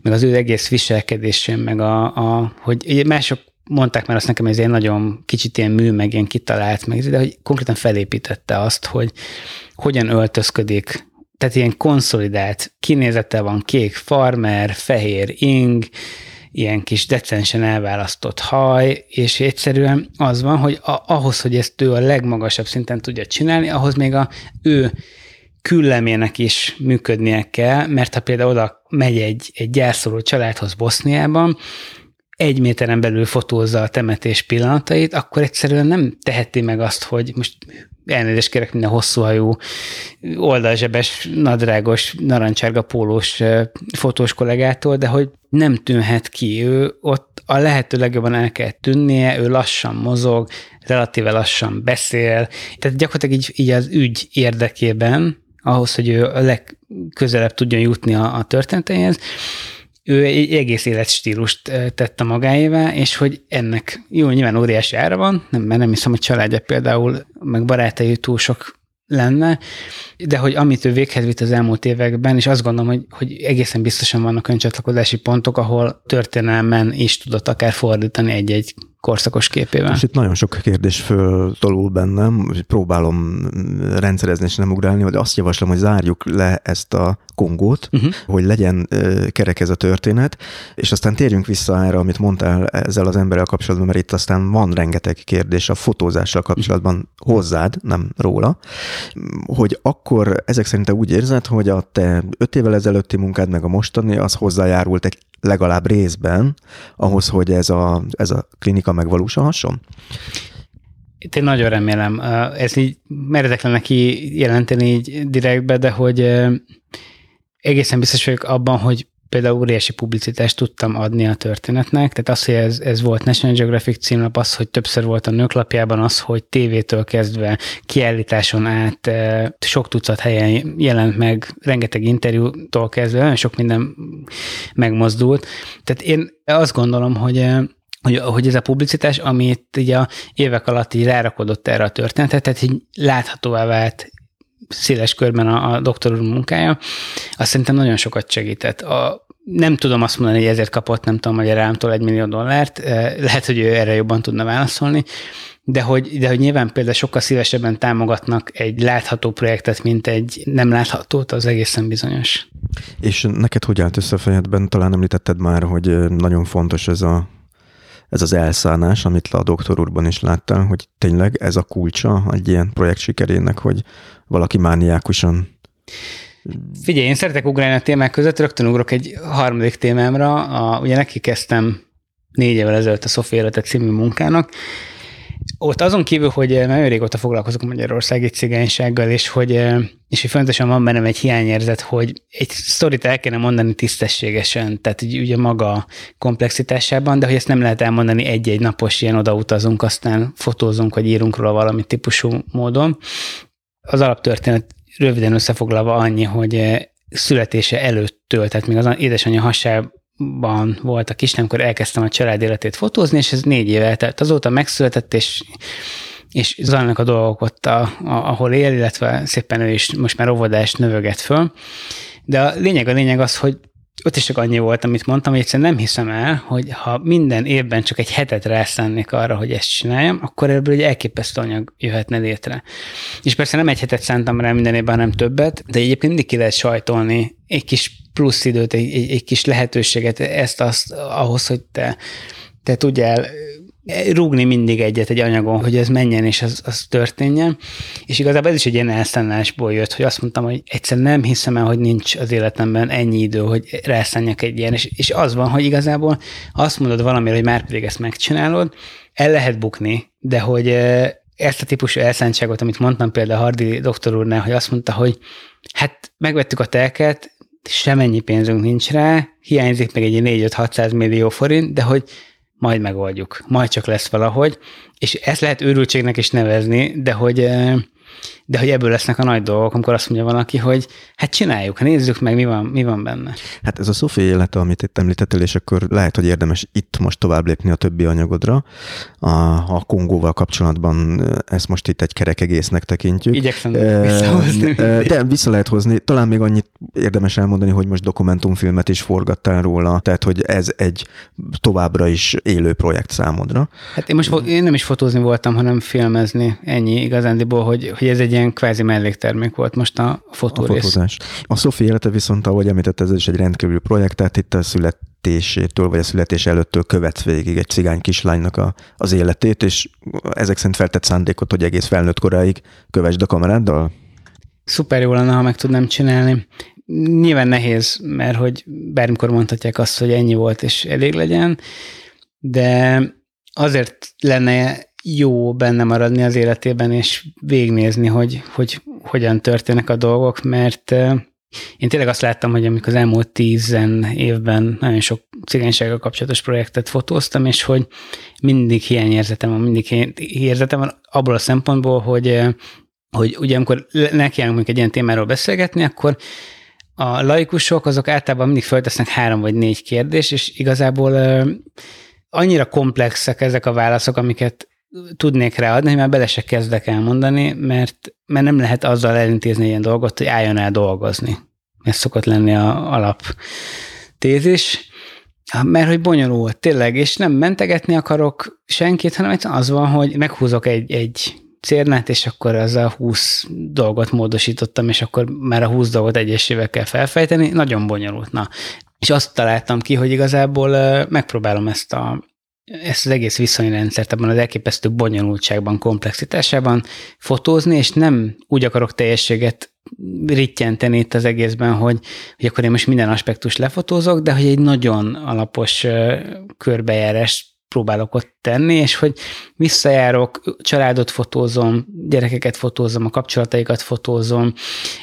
meg az ő egész viselkedésén, meg a, a hogy mások mondták már azt nekem, hogy ez egy nagyon kicsit ilyen mű, meg ilyen kitalált, meg, de hogy konkrétan felépítette azt, hogy hogyan öltözködik, tehát ilyen konszolidált kinézete van, kék farmer, fehér ing, ilyen kis decensen elválasztott haj, és egyszerűen az van, hogy a, ahhoz, hogy ezt ő a legmagasabb szinten tudja csinálni, ahhoz még a ő küllemének is működnie kell, mert ha például oda megy egy, egy gyászoló családhoz Boszniában, egy méteren belül fotózza a temetés pillanatait, akkor egyszerűen nem teheti meg azt, hogy most elnézést kérek minden hosszúhajú, oldalzsebes, nadrágos, narancsárga pólós fotós kollégától, de hogy nem tűnhet ki. Ő ott a lehető legjobban el kell tűnnie, ő lassan mozog, relatíve lassan beszél. Tehát gyakorlatilag így, így az ügy érdekében, ahhoz, hogy ő a legközelebb tudjon jutni a, a történeteihez, ő egy egész életstílust tette magáévá, és hogy ennek jó, nyilván óriási ára van, nem, mert nem hiszem, hogy családja például, meg barátai túl sok lenne, de hogy amit ő véghez vitt az elmúlt években, és azt gondolom, hogy, hogy egészen biztosan vannak öncsatlakozási pontok, ahol történelmen is tudott akár fordítani egy-egy korszakos képével. És itt nagyon sok kérdés föltolul bennem, próbálom rendszerezni és nem ugrálni, hogy azt javaslom, hogy zárjuk le ezt a kongót, uh-huh. hogy legyen kerek ez a történet, és aztán térjünk vissza erre, amit mondtál ezzel az emberrel kapcsolatban, mert itt aztán van rengeteg kérdés a fotózással kapcsolatban uh-huh. hozzád, nem róla, hogy akkor ezek szerint te úgy érzed, hogy a te öt évvel ezelőtti munkád meg a mostani, az hozzájárult egy legalább részben ahhoz, hogy ez a, ez a klinika megvalósulhasson? Itt én nagyon remélem. Ez így meredek lenne jelenteni így direktbe, de hogy egészen biztos vagyok abban, hogy például óriási publicitást tudtam adni a történetnek, tehát az, hogy ez, ez volt National Geographic címlap, az, hogy többször volt a nőklapjában, az, hogy tévétől kezdve kiállításon át eh, sok tucat helyen jelent meg, rengeteg interjútól kezdve, nagyon sok minden megmozdult. Tehát én azt gondolom, hogy eh, hogy, hogy ez a publicitás, amit ugye a évek alatt így rárakodott erre a történetet, tehát így láthatóvá vált széles körben a, a doktor úr munkája, azt szerintem nagyon sokat segített. A, nem tudom azt mondani, hogy ezért kapott, nem tudom, hogy rámtól egy millió dollárt, eh, lehet, hogy ő erre jobban tudna válaszolni, de hogy, de hogy nyilván például sokkal szívesebben támogatnak egy látható projektet, mint egy nem láthatót, az egészen bizonyos. És neked hogy állt össze a fejedben? Talán említetted már, hogy eh, nagyon fontos ez a ez az elszállás, amit a doktor úrban is láttál, hogy tényleg ez a kulcsa egy ilyen projekt sikerének, hogy valaki mániákusan Figyelj, én szeretek ugrálni a témák között, rögtön ugrok egy harmadik témámra. A, ugye neki kezdtem négy évvel ezelőtt a Sofia Élete című munkának, ott azon kívül, hogy eh, nagyon régóta foglalkozok Magyarországi cigánysággal, és hogy, eh, és hogy fontosan van bennem egy hiányérzet, hogy egy sztorit el kéne mondani tisztességesen, tehát ugye maga komplexitásában, de hogy ezt nem lehet elmondani egy-egy napos ilyen odautazunk, aztán fotózunk, vagy írunk róla valami típusú módon. Az alaptörténet röviden összefoglalva annyi, hogy eh, születése előttől, tehát még az édesanyja hasában ban volt a kislány, amikor elkezdtem a család életét fotózni, és ez négy éve eltelt. Azóta megszületett, és és zajlanak a dolgok ott, a, a, ahol él, illetve szépen ő is most már óvodást növöget föl. De a lényeg a lényeg az, hogy ott is csak annyi volt, amit mondtam, hogy egyszerűen nem hiszem el, hogy ha minden évben csak egy hetet rászánnék arra, hogy ezt csináljam, akkor ebből egy elképesztő anyag jöhetne létre. És persze nem egy hetet szántam rá minden évben, hanem többet, de egyébként mindig ki lehet sajtolni egy kis plusz időt, egy, egy, egy kis lehetőséget, ezt azt ahhoz, hogy te, te tudjál rúgni mindig egyet egy anyagon, hogy ez menjen és az, az történjen. És igazából ez is egy ilyen elszállásból jött, hogy azt mondtam, hogy egyszer nem hiszem el, hogy nincs az életemben ennyi idő, hogy rászálljak egy ilyen. És, és az van, hogy igazából azt mondod valamire, hogy már pedig ezt megcsinálod, el lehet bukni, de hogy ezt a típusú elszántságot, amit mondtam például Hardi doktor úrnál, hogy azt mondta, hogy hát megvettük a telket, semennyi pénzünk nincs rá, hiányzik meg egy 4-5-600 millió forint, de hogy majd megoldjuk, majd csak lesz valahogy, és ezt lehet őrültségnek is nevezni, de hogy de hogy ebből lesznek a nagy dolgok, amikor azt mondja valaki, hogy hát csináljuk, nézzük meg, mi van, mi van benne. Hát ez a Sofia élete, amit itt említettél, és akkor lehet, hogy érdemes itt most tovább lépni a többi anyagodra. A, a Kongóval kapcsolatban ezt most itt egy kerek egésznek tekintjük. Igyekszem e, visszahozni. De vissza lehet hozni. Talán még annyit érdemes elmondani, hogy most dokumentumfilmet is forgattál róla, tehát hogy ez egy továbbra is élő projekt számodra. Hát én most én nem is fotózni voltam, hanem filmezni. Ennyi igazándiból, hogy, hogy ez egy ilyen kvázi melléktermék volt most a fotórész. A fotózás. A Sophie élete viszont, ahogy említett, ez is egy rendkívül projekt, tehát itt a születésétől, vagy a születés előttől követ végig egy cigány kislánynak a, az életét, és ezek szerint feltett szándékot, hogy egész felnőtt koráig kövesd a kameráddal? szuper jó lenne, ha meg tudnám csinálni. Nyilván nehéz, mert hogy bármikor mondhatják azt, hogy ennyi volt, és elég legyen, de azért lenne jó benne maradni az életében, és végnézni, hogy, hogy hogyan történnek a dolgok, mert én tényleg azt láttam, hogy amikor az elmúlt tízen évben nagyon sok cigánysággal kapcsolatos projektet fotóztam, és hogy mindig hiányérzetem van, mindig hiányérzetem van abból a szempontból, hogy, hogy ugye amikor nekiállunk egy ilyen témáról beszélgetni, akkor a laikusok azok általában mindig föltesznek három vagy négy kérdés, és igazából annyira komplexek ezek a válaszok, amiket tudnék ráadni, már bele se kezdek elmondani, mert, mert nem lehet azzal elintézni ilyen dolgot, hogy álljon el dolgozni. Ez szokott lenni a alap tézis, mert hogy bonyolult, tényleg, és nem mentegetni akarok senkit, hanem az van, hogy meghúzok egy, egy cérnát, és akkor az a 20 dolgot módosítottam, és akkor már a 20 dolgot egyesével kell felfejteni, nagyon bonyolult. Na, és azt találtam ki, hogy igazából megpróbálom ezt a ezt az egész viszonyrendszert abban az elképesztő bonyolultságban, komplexitásában fotózni, és nem úgy akarok teljességet rittyenteni itt az egészben, hogy, hogy akkor én most minden aspektus lefotózok, de hogy egy nagyon alapos körbejárás próbálok ott tenni, és hogy visszajárok, családot fotózom, gyerekeket fotózom, a kapcsolataikat fotózom,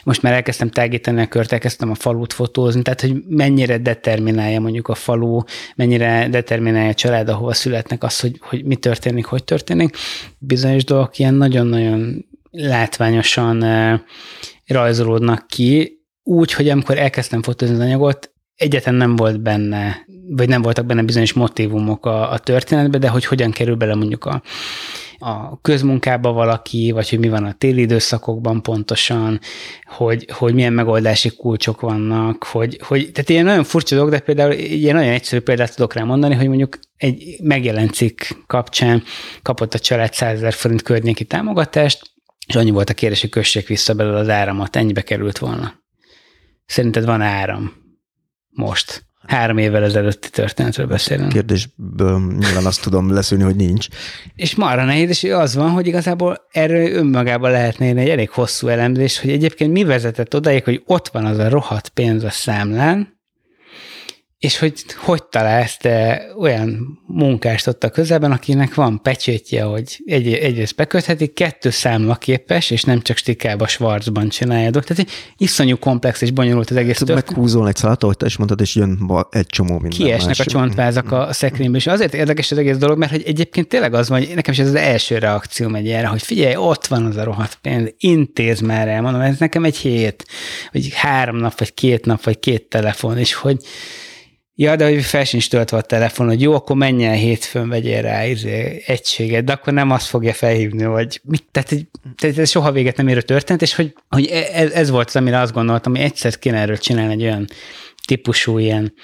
most már elkezdtem tágítani a kört, elkezdtem a falut fotózni, tehát hogy mennyire determinálja mondjuk a falu, mennyire determinálja a család, ahova születnek az, hogy, hogy mi történik, hogy történik. Bizonyos dolgok ilyen nagyon-nagyon látványosan rajzolódnak ki, úgy, hogy amikor elkezdtem fotózni az anyagot, egyetlen nem volt benne, vagy nem voltak benne bizonyos motivumok a, a történetben, de hogy hogyan kerül bele mondjuk a, a közmunkába valaki, vagy hogy mi van a téli időszakokban pontosan, hogy, hogy milyen megoldási kulcsok vannak, hogy, hogy tehát ilyen nagyon furcsa dolog, de például ilyen nagyon egyszerű példát tudok rá mondani, hogy mondjuk egy megjelent cikk kapcsán kapott a család 100 ezer forint környéki támogatást, és annyi volt a kérdés, hogy kössék vissza belőle az áramot, ennyibe került volna. Szerinted van áram? Most. Három évvel ezelőtti történetről beszélünk. Kérdésből nyilván azt tudom leszűrni, hogy nincs. És marra nehéz, és az van, hogy igazából erről önmagában lehetne egy elég hosszú elemzés, hogy egyébként mi vezetett odaig, hogy ott van az a rohadt pénz a számlán, és hogy hogy találsz te olyan munkást ott a közelben, akinek van pecsétje, hogy egy, egyrészt beköthetik, kettő számlaképes, és nem csak stikába, svarcban csinálja dolgot. Tehát iszonyú komplex és bonyolult az egész történet. Meghúzol egy te is mondtad, és jön egy csomó minden Kiesnek más. a csontvázak a szekrényből, és azért érdekes az egész dolog, mert hogy egyébként tényleg az van, hogy nekem is ez az első reakció megy erre, hogy figyelj, ott van az a rohadt pénz, intéz már el, mondom, ez nekem egy hét, vagy három nap, vagy két nap, vagy két telefon, és hogy Ja, de hogy fel sincs töltve a telefon, hogy jó, akkor menj el hétfőn, vegyél rá izé, egységet, de akkor nem azt fogja felhívni, hogy mit, tehát, tehát ez soha véget nem érő történt, és hogy, hogy ez, e, ez volt az, amire azt gondoltam, hogy egyszer kéne erről csinálni egy olyan típusú ilyen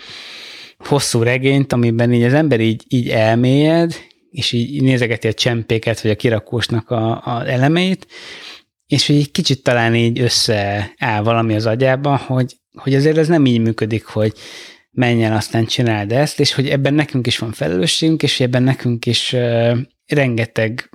hosszú regényt, amiben így az ember így, így elmélyed, és így nézegeti a csempéket, vagy a kirakósnak a, a elemeit, és hogy egy kicsit talán így összeáll valami az agyában, hogy, hogy azért ez nem így működik, hogy menjen, aztán csináld ezt, és hogy ebben nekünk is van felelősségünk, és ebben nekünk is rengeteg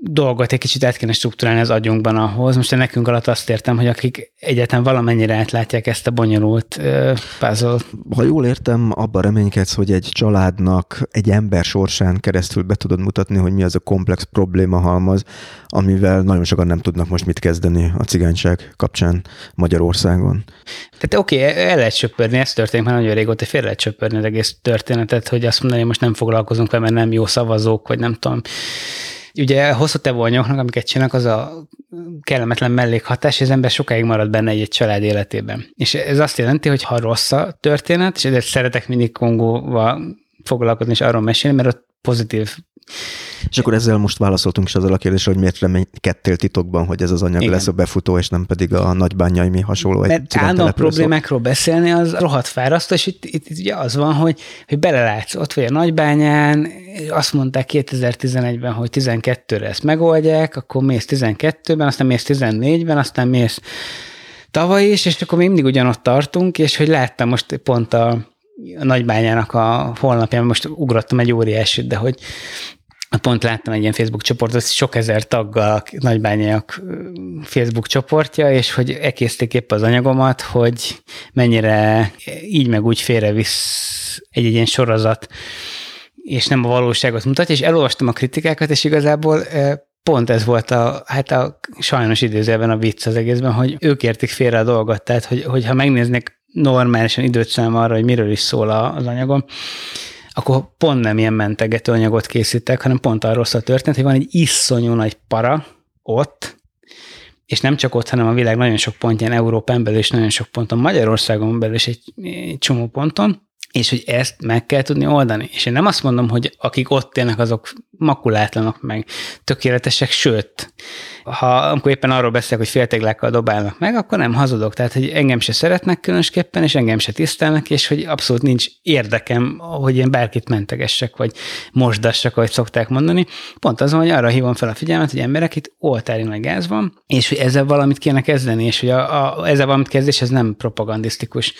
dolgot egy kicsit át kéne struktúrálni az agyunkban ahhoz. Most én nekünk alatt azt értem, hogy akik egyáltalán valamennyire átlátják ezt a bonyolult uh, puzzle Ha jól értem, abban reménykedsz, hogy egy családnak, egy ember sorsán keresztül be tudod mutatni, hogy mi az a komplex probléma halmaz, amivel nagyon sokan nem tudnak most mit kezdeni a cigányság kapcsán Magyarországon. Tehát oké, okay, el lehet söpörni, ez történik már nagyon régóta, fél lehet söpörni az egész történetet, hogy azt mondani, hogy most nem foglalkozunk vele, mert nem jó szavazók, vagy nem tudom ugye hosszú távú anyagoknak, amiket csinálnak, az a kellemetlen mellékhatás, és az ember sokáig marad benne egy, egy család életében. És ez azt jelenti, hogy ha rossz a történet, és ezért szeretek mindig Kongóval foglalkozni és arról mesélni, mert ott pozitív és akkor ezzel most válaszoltunk is azzal a kérdésre, hogy miért reménykedtél titokban, hogy ez az anyag Igen. lesz a befutó, és nem pedig a nagybányai mi hasonló. Mert állandóan problémákról beszélni, az rohadt fárasztó, és itt, itt, itt ugye az van, hogy, hogy belelátsz, ott vagy a nagybányán, azt mondták 2011-ben, hogy 12-re ezt megoldják, akkor mész 12-ben, aztán mész 14-ben, aztán mész tavaly is, és akkor még mindig ugyanott tartunk, és hogy láttam most pont a, a nagybányának a holnapján, most ugrottam egy óriásit, de hogy pont láttam egy ilyen Facebook csoportot, sok ezer taggal nagybányaiak Facebook csoportja, és hogy ekészték épp az anyagomat, hogy mennyire így meg úgy félrevisz egy-egy ilyen sorozat, és nem a valóságot mutatja, és elolvastam a kritikákat, és igazából pont ez volt a, hát a sajnos idézőben a vicc az egészben, hogy ők értik félre a dolgot, tehát hogy, hogyha megnéznek normálisan időt szám arra, hogy miről is szól az anyagom, akkor pont nem ilyen mentegető anyagot készítek, hanem pont arról szól a történet, hogy van egy iszonyú nagy para ott, és nem csak ott, hanem a világ nagyon sok pontján, Európán belül és nagyon sok ponton, Magyarországon belül is egy, egy csomó ponton, és hogy ezt meg kell tudni oldani. És én nem azt mondom, hogy akik ott élnek, azok makulátlanok meg, tökéletesek, sőt, ha amikor éppen arról beszélek, hogy féltéglákkal dobálnak meg, akkor nem hazudok. Tehát, hogy engem se szeretnek különösképpen, és engem se tisztelnek, és hogy abszolút nincs érdekem, hogy én bárkit mentegessek, vagy mosdassak, ahogy szokták mondani. Pont azon, hogy arra hívom fel a figyelmet, hogy emberek itt oltári nagy gáz van, és hogy ezzel valamit kéne kezdeni, és hogy a, a, ezzel valamit kezdés, ez nem propagandisztikus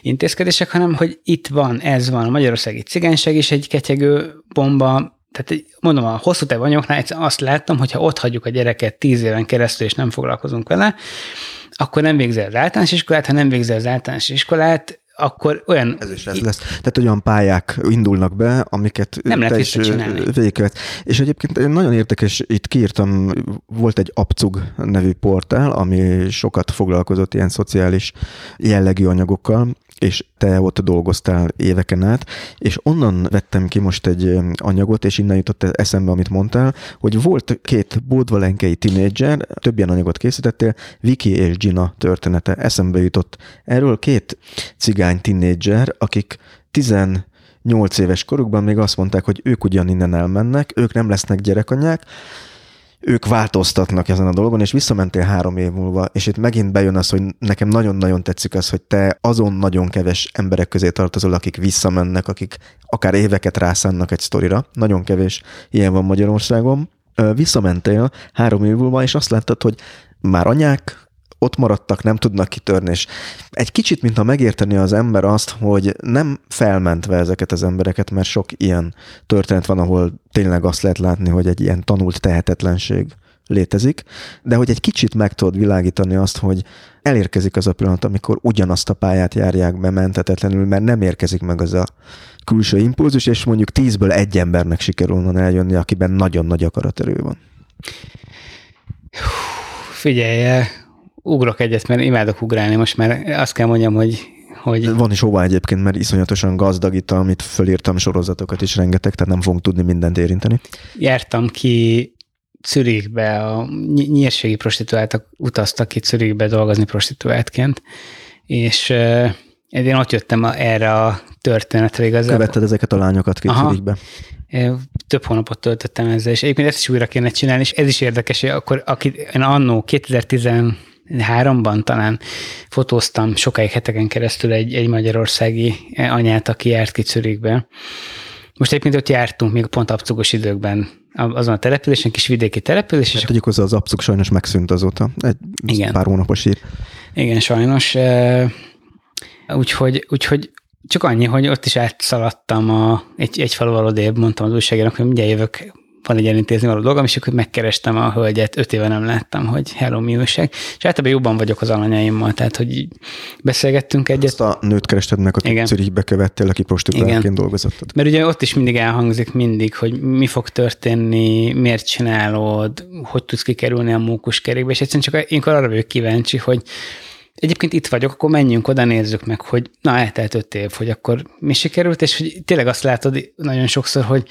intézkedések, hanem hogy itt van, ez van, a magyarországi cigányság is egy ketyegő bomba, tehát mondom, a hosszú távú anyagoknál azt láttam, hogy ha ott hagyjuk a gyereket tíz éven keresztül, és nem foglalkozunk vele, akkor nem végzel az általános iskolát, ha nem végzel az általános iskolát, akkor olyan... Ez is ez lesz. Tehát olyan pályák indulnak be, amiket nem lehet is végigkövet. És egyébként nagyon érdekes, itt kiírtam, volt egy Abcug nevű portál, ami sokat foglalkozott ilyen szociális jellegű anyagokkal, és te ott dolgoztál éveken át, és onnan vettem ki most egy anyagot, és innen jutott eszembe, amit mondtál, hogy volt két bódvalenkei tinédzser, több ilyen anyagot készítettél, Viki és Gina története eszembe jutott. Erről két cigány tinédzser, akik 18 éves korukban még azt mondták, hogy ők ugyan innen elmennek, ők nem lesznek gyerekanyák, ők változtatnak ezen a dolgon, és visszamentél három év múlva, és itt megint bejön az, hogy nekem nagyon-nagyon tetszik az, hogy te azon nagyon keves emberek közé tartozol, akik visszamennek, akik akár éveket rászánnak egy sztorira. Nagyon kevés ilyen van Magyarországon. Visszamentél három év múlva, és azt láttad, hogy már anyák, ott maradtak, nem tudnak kitörni, és egy kicsit, mintha megérteni az ember azt, hogy nem felmentve ezeket az embereket, mert sok ilyen történet van, ahol tényleg azt lehet látni, hogy egy ilyen tanult tehetetlenség létezik, de hogy egy kicsit meg tudod világítani azt, hogy elérkezik az a pillanat, amikor ugyanazt a pályát járják be mentetetlenül, mert nem érkezik meg az a külső impulzus, és mondjuk tízből egy embernek sikerül onnan eljönni, akiben nagyon nagy akaraterő van. Figyelj, ugrok egyet, mert imádok ugrálni most, mert azt kell mondjam, hogy hogy... Van is hova egyébként, mert iszonyatosan gazdag itt, amit fölírtam sorozatokat is rengeteg, tehát nem fogunk tudni mindent érinteni. Jártam ki Zürichbe, a nyírségi prostituáltak utaztak ki Zürichbe dolgozni prostituáltként, és én ott jöttem erre a történetre igazából. Követted ezeket a lányokat ki Zürichbe? Több hónapot töltöttem ezzel, és egyébként ezt is újra kéne csinálni, és ez is érdekes, hogy akkor aki, én annó 2010 háromban talán fotóztam sokáig heteken keresztül egy, egy magyarországi anyát, aki járt ki Zürichbe. Most egyébként ott jártunk még pont abcugos időkben azon a településen, kis vidéki település. Hát tegyük hozzá, az abcug sajnos megszűnt azóta. Egy Igen. pár hónapos ír. Igen, sajnos. Úgyhogy, úgyhogy csak annyi, hogy ott is átszaladtam a, egy, egy faluval odébb, mondtam az újságírónak, hogy mindjárt jövök van egy elintézni való dolgom, és akkor megkerestem a hölgyet, öt éve nem láttam, hogy hello, mi újság. És általában jobban vagyok az alanyaimmal, tehát hogy beszélgettünk egyet. Azt a nőt kerested meg, akit Igen. Zürichbe követtél, aki prostituálként dolgozott. Mert ugye ott is mindig elhangzik mindig, hogy mi fog történni, miért csinálod, hogy tudsz kikerülni a mókuskerékbe, és egyszerűen csak én arra vagyok kíváncsi, hogy egyébként itt vagyok, akkor menjünk oda, nézzük meg, hogy na, eltelt öt év, hogy akkor mi sikerült, és hogy tényleg azt látod nagyon sokszor, hogy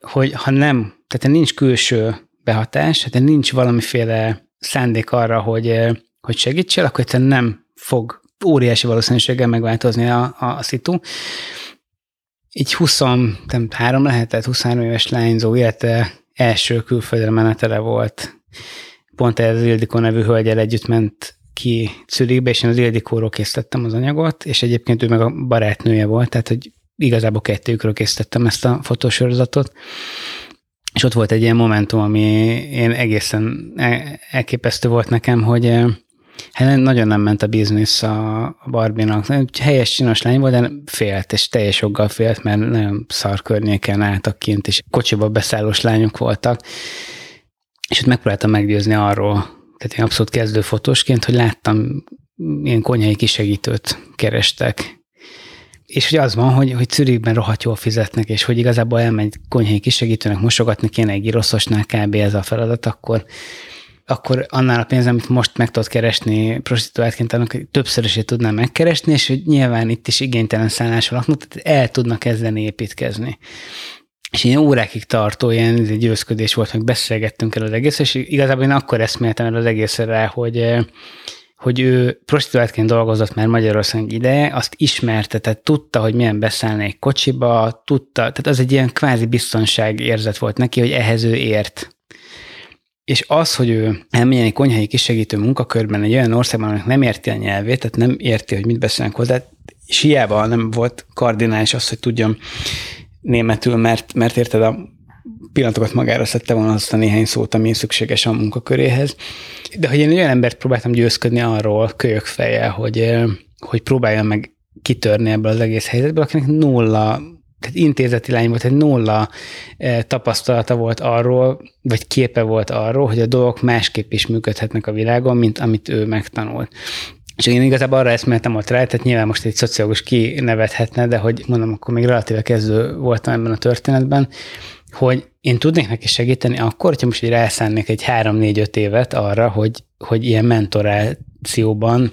hogy ha nem, tehát nincs külső behatás, tehát nincs valamiféle szándék arra, hogy, hogy segítsél, akkor egyszerűen nem fog óriási valószínűséggel megváltozni a, a, a szitu. Így 23 lehetett, 23 éves lányzó élete első külföldre menetele volt. Pont ez az Ildikó nevű hölgyel együtt ment ki Zürichbe, és én az Ildikóról készítettem az anyagot, és egyébként ő meg a barátnője volt, tehát hogy igazából kettőjükről készítettem ezt a fotósorozatot, és ott volt egy ilyen momentum, ami én egészen elképesztő volt nekem, hogy Hát nagyon nem ment a biznisz a Barbinak. Helyes csinos lány volt, de félt, és teljes joggal félt, mert nagyon szar környéken álltak kint, és kocsiba beszállós lányok voltak. És ott megpróbáltam meggyőzni arról, tehát én abszolút kezdő fotósként, hogy láttam ilyen konyhai kisegítőt kerestek, és hogy az van, hogy, hogy Zürichben rohadt jól fizetnek, és hogy igazából elmegy konyhai kisegítőnek mosogatni kéne egy giroszosnál kb. ez a feladat, akkor akkor annál a pénz, amit most meg tudod keresni prostituáltként, annak többszörösét tudnám megkeresni, és hogy nyilván itt is igénytelen szállás laknak, tehát el tudnak kezdeni építkezni. És ilyen órákig tartó ilyen győzködés volt, meg beszélgettünk el az egész, és igazából én akkor eszméltem el az egészre hogy hogy ő prostituáltként dolgozott már Magyarországon ideje, azt ismerte, tehát tudta, hogy milyen beszállni egy kocsiba, tudta, tehát az egy ilyen kvázi biztonság érzet volt neki, hogy ehhez ő ért. És az, hogy ő elmenjen egy konyhai kisegítő munkakörben egy olyan országban, aminek nem érti a nyelvét, tehát nem érti, hogy mit beszélnek hozzá, és hiába nem volt kardinális az, hogy tudjam németül, mert, mert érted, a pillanatokat magára szedte volna azt a néhány szót, ami szükséges a munkaköréhez. De hogy én olyan embert próbáltam győzködni arról kölyök fejjel, hogy, hogy próbáljon meg kitörni ebből az egész helyzetből, akinek nulla tehát intézeti lány volt, egy nulla tapasztalata volt arról, vagy képe volt arról, hogy a dolgok másképp is működhetnek a világon, mint amit ő megtanult. És én igazából arra eszméltem ott rá, tehát nyilván most egy szociológus kinevethetne, de hogy mondom, akkor még relatíve kezdő voltam ebben a történetben, hogy én tudnék neki segíteni akkor, hogyha most így rászánnék egy három-négy-öt évet arra, hogy, hogy ilyen mentorációban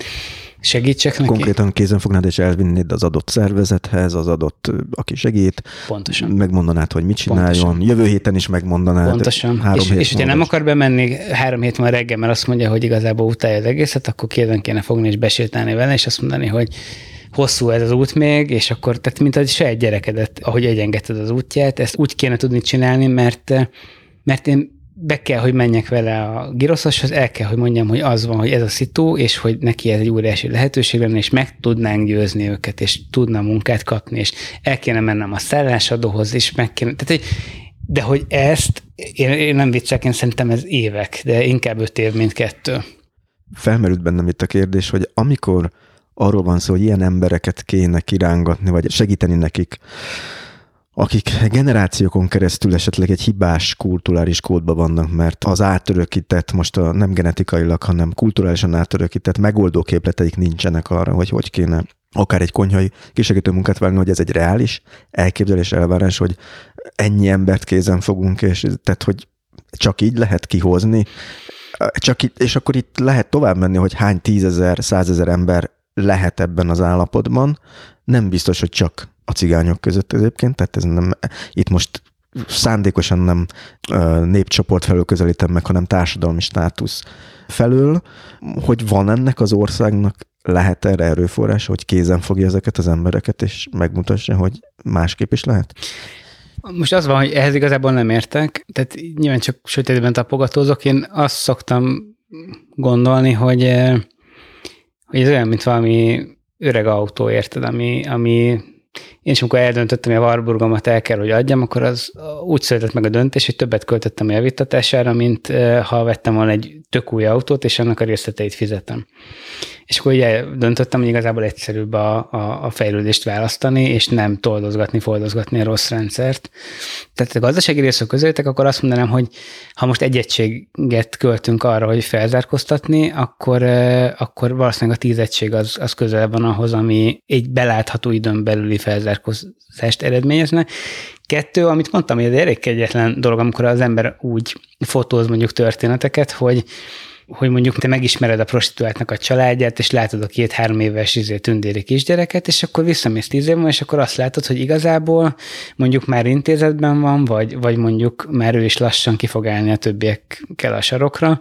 segítsek neki. Konkrétan kézen fognád és elvinnéd az adott szervezethez, az adott, aki segít. Pontosan. Megmondanád, hogy mit csináljon. Pontosan. Jövő héten is megmondanád. Pontosan. Három és, hét és hogyha nem akar bemenni három hét van reggel, mert azt mondja, hogy igazából utálja az egészet, akkor kézen kéne fogni és besétálni vele, és azt mondani, hogy hosszú ez az út még, és akkor, tehát mint egy saját gyerekedet, ahogy egyengedted az útját, ezt úgy kéne tudni csinálni, mert, mert én be kell, hogy menjek vele a giroszoshoz, el kell, hogy mondjam, hogy az van, hogy ez a szitu, és hogy neki ez egy óriási lehetőség lenne, és meg tudnánk győzni őket, és tudna munkát kapni, és el kéne mennem a szállásadóhoz, és meg kéne, tehát hogy, de hogy ezt, én, én nem viccek, én szerintem ez évek, de inkább öt év, mint kettő. Felmerült bennem itt a kérdés, hogy amikor arról van szó, hogy ilyen embereket kéne kirángatni, vagy segíteni nekik, akik generációkon keresztül esetleg egy hibás kulturális kódba vannak, mert az átörökített, most a, nem genetikailag, hanem kulturálisan átörökített megoldó képleteik nincsenek arra, hogy hogy kéne akár egy konyhai kisegítő munkát válni, hogy ez egy reális elképzelés, elvárás, hogy ennyi embert kézen fogunk, és tehát, hogy csak így lehet kihozni, csak itt, és akkor itt lehet tovább menni, hogy hány tízezer, százezer ember lehet ebben az állapotban. Nem biztos, hogy csak a cigányok között egyébként, tehát ez nem, itt most szándékosan nem népcsoport felől közelítem meg, hanem társadalmi státusz felől, hogy van ennek az országnak lehet erre erőforrás, hogy kézen fogja ezeket az embereket, és megmutassa, hogy másképp is lehet? Most az van, hogy ehhez igazából nem értek, tehát nyilván csak sötétben tapogatózok. Én azt szoktam gondolni, hogy ez olyan, mint valami öreg autó, érted, ami, ami én is amikor eldöntöttem, hogy a Warburgomat el kell, hogy adjam, akkor az úgy született meg a döntés, hogy többet költöttem a javítatására, mint ha vettem volna egy tök új autót, és annak a részleteit fizetem. És akkor ugye döntöttem, hogy igazából egyszerűbb a, a, a fejlődést választani, és nem toldozgatni, foldozgatni a rossz rendszert. Tehát a gazdasági részek közöttek, akkor azt mondanám, hogy ha most egy egységet költünk arra, hogy felzárkóztatni, akkor, akkor valószínűleg a tíz egység az, az közel van ahhoz, ami egy belátható időn belüli felzárkózást eredményezne. Kettő, amit mondtam, hogy ez elég egyetlen dolog, amikor az ember úgy fotóz mondjuk történeteket, hogy hogy mondjuk te megismered a prostituáltnak a családját, és látod a két-három éves izé, tündéri kisgyereket, és akkor visszamész tíz évben, és akkor azt látod, hogy igazából mondjuk már intézetben van, vagy, vagy mondjuk már ő is lassan ki fog állni a többiekkel a sarokra,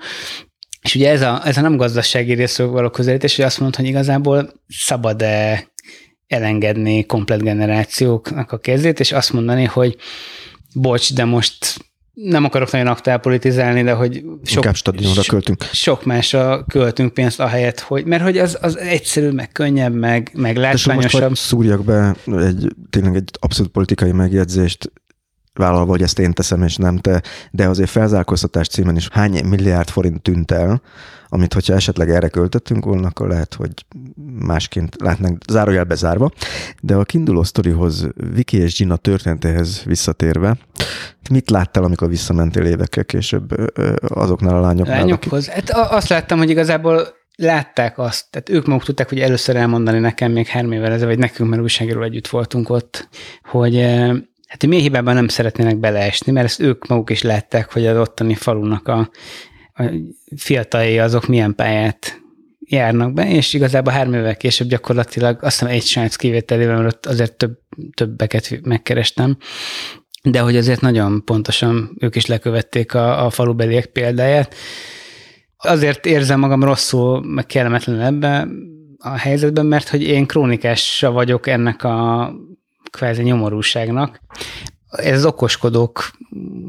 és ugye ez a, ez a nem gazdasági részről való közelítés, hogy azt mondod, hogy igazából szabad-e elengedni komplet generációknak a kezét, és azt mondani, hogy bocs, de most nem akarok nagyon aktál politizálni, de hogy sok, stadionra költünk. sok másra költünk pénzt a helyet, hogy, mert hogy az, az egyszerű, meg könnyebb, meg, meg látványosabb. most szúrjak be egy, tényleg egy abszolút politikai megjegyzést. Vállalva, hogy ezt én teszem, és nem te, de azért felzárkóztatás címen is hány milliárd forint tűnt el, amit hogyha esetleg erre költöttünk volna, akkor lehet, hogy másként látnánk zárójelbe zárva. De a kiinduló sztorihoz, Viki és Gina történetéhez visszatérve, mit láttál, amikor visszamentél évekkel később azoknál a lányoknál? Lányokhoz? Hát azt láttam, hogy igazából látták azt, tehát ők maguk tudták, hogy először elmondani nekem még három évvel ezelőtt, vagy nekünk, mert újságról együtt voltunk ott, hogy hát milyen hibában nem szeretnének beleesni, mert ezt ők maguk is látták, hogy az ottani falunak a, a fiataljai azok milyen pályát járnak be, és igazából három évvel később gyakorlatilag azt hiszem egy srác kivételével, mert ott azért több, többeket megkerestem, de hogy azért nagyon pontosan ők is lekövették a, a falubeliek példáját. Azért érzem magam rosszul, meg kellemetlen ebben a helyzetben, mert hogy én krónikása vagyok ennek a kvázi nyomorúságnak. Ez az okoskodók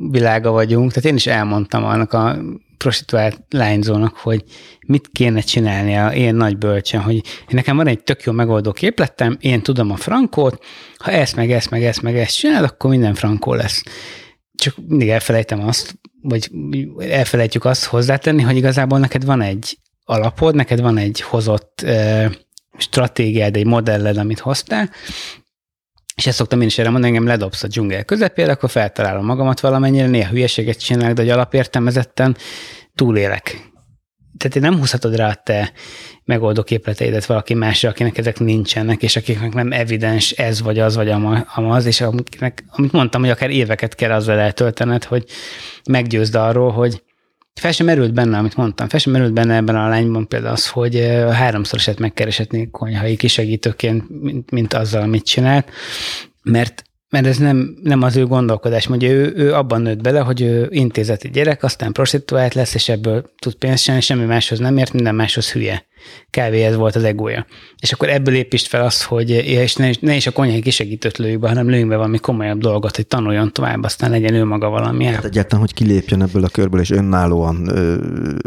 világa vagyunk, tehát én is elmondtam annak a prostituált lányzónak, hogy mit kéne csinálnia én nagy bölcsen, hogy nekem van egy tök jó megoldó képletem, én tudom a frankót, ha ezt, meg ezt, meg ezt, meg ezt csinál, akkor minden frankó lesz. Csak mindig elfelejtem azt, vagy elfelejtjük azt hozzátenni, hogy igazából neked van egy alapod, neked van egy hozott uh, stratégiád, egy modelled, amit hoztál, és ezt szoktam én is erre mondani, engem ledobsz a dzsungel közepére, akkor feltalálom magamat valamennyire, néha hülyeséget csinálok, de hogy alapértelmezetten túlélek. Tehát nem húzhatod rá a te megoldó képleteidet valaki másra, akinek ezek nincsenek, és akiknek nem evidens ez vagy az vagy amaz, és amiknek, amit mondtam, hogy akár éveket kell azzal eltöltened, hogy meggyőzd arról, hogy fel sem merült benne, amit mondtam, fel sem merült benne ebben a lányban például az, hogy háromszorosát megkereshetné konyhai kisegítőként, mint, mint azzal, amit csinált, mert mert ez nem, nem az ő gondolkodás. Mondja, ő, ő abban nőtt bele, hogy ő intézeti gyerek, aztán prostituált lesz, és ebből tud pénzt csinálni, semmi máshoz nem ért, minden máshoz hülye kávé ez volt az egója. És akkor ebből építsd fel azt, hogy és ne, ne is a konyhai kisegítőt lőjük be, hanem lőjünk be valami komolyabb dolgot, hogy tanuljon tovább, aztán legyen ő maga valami. Hát egyáltalán, hogy kilépjen ebből a körből, és önállóan ö,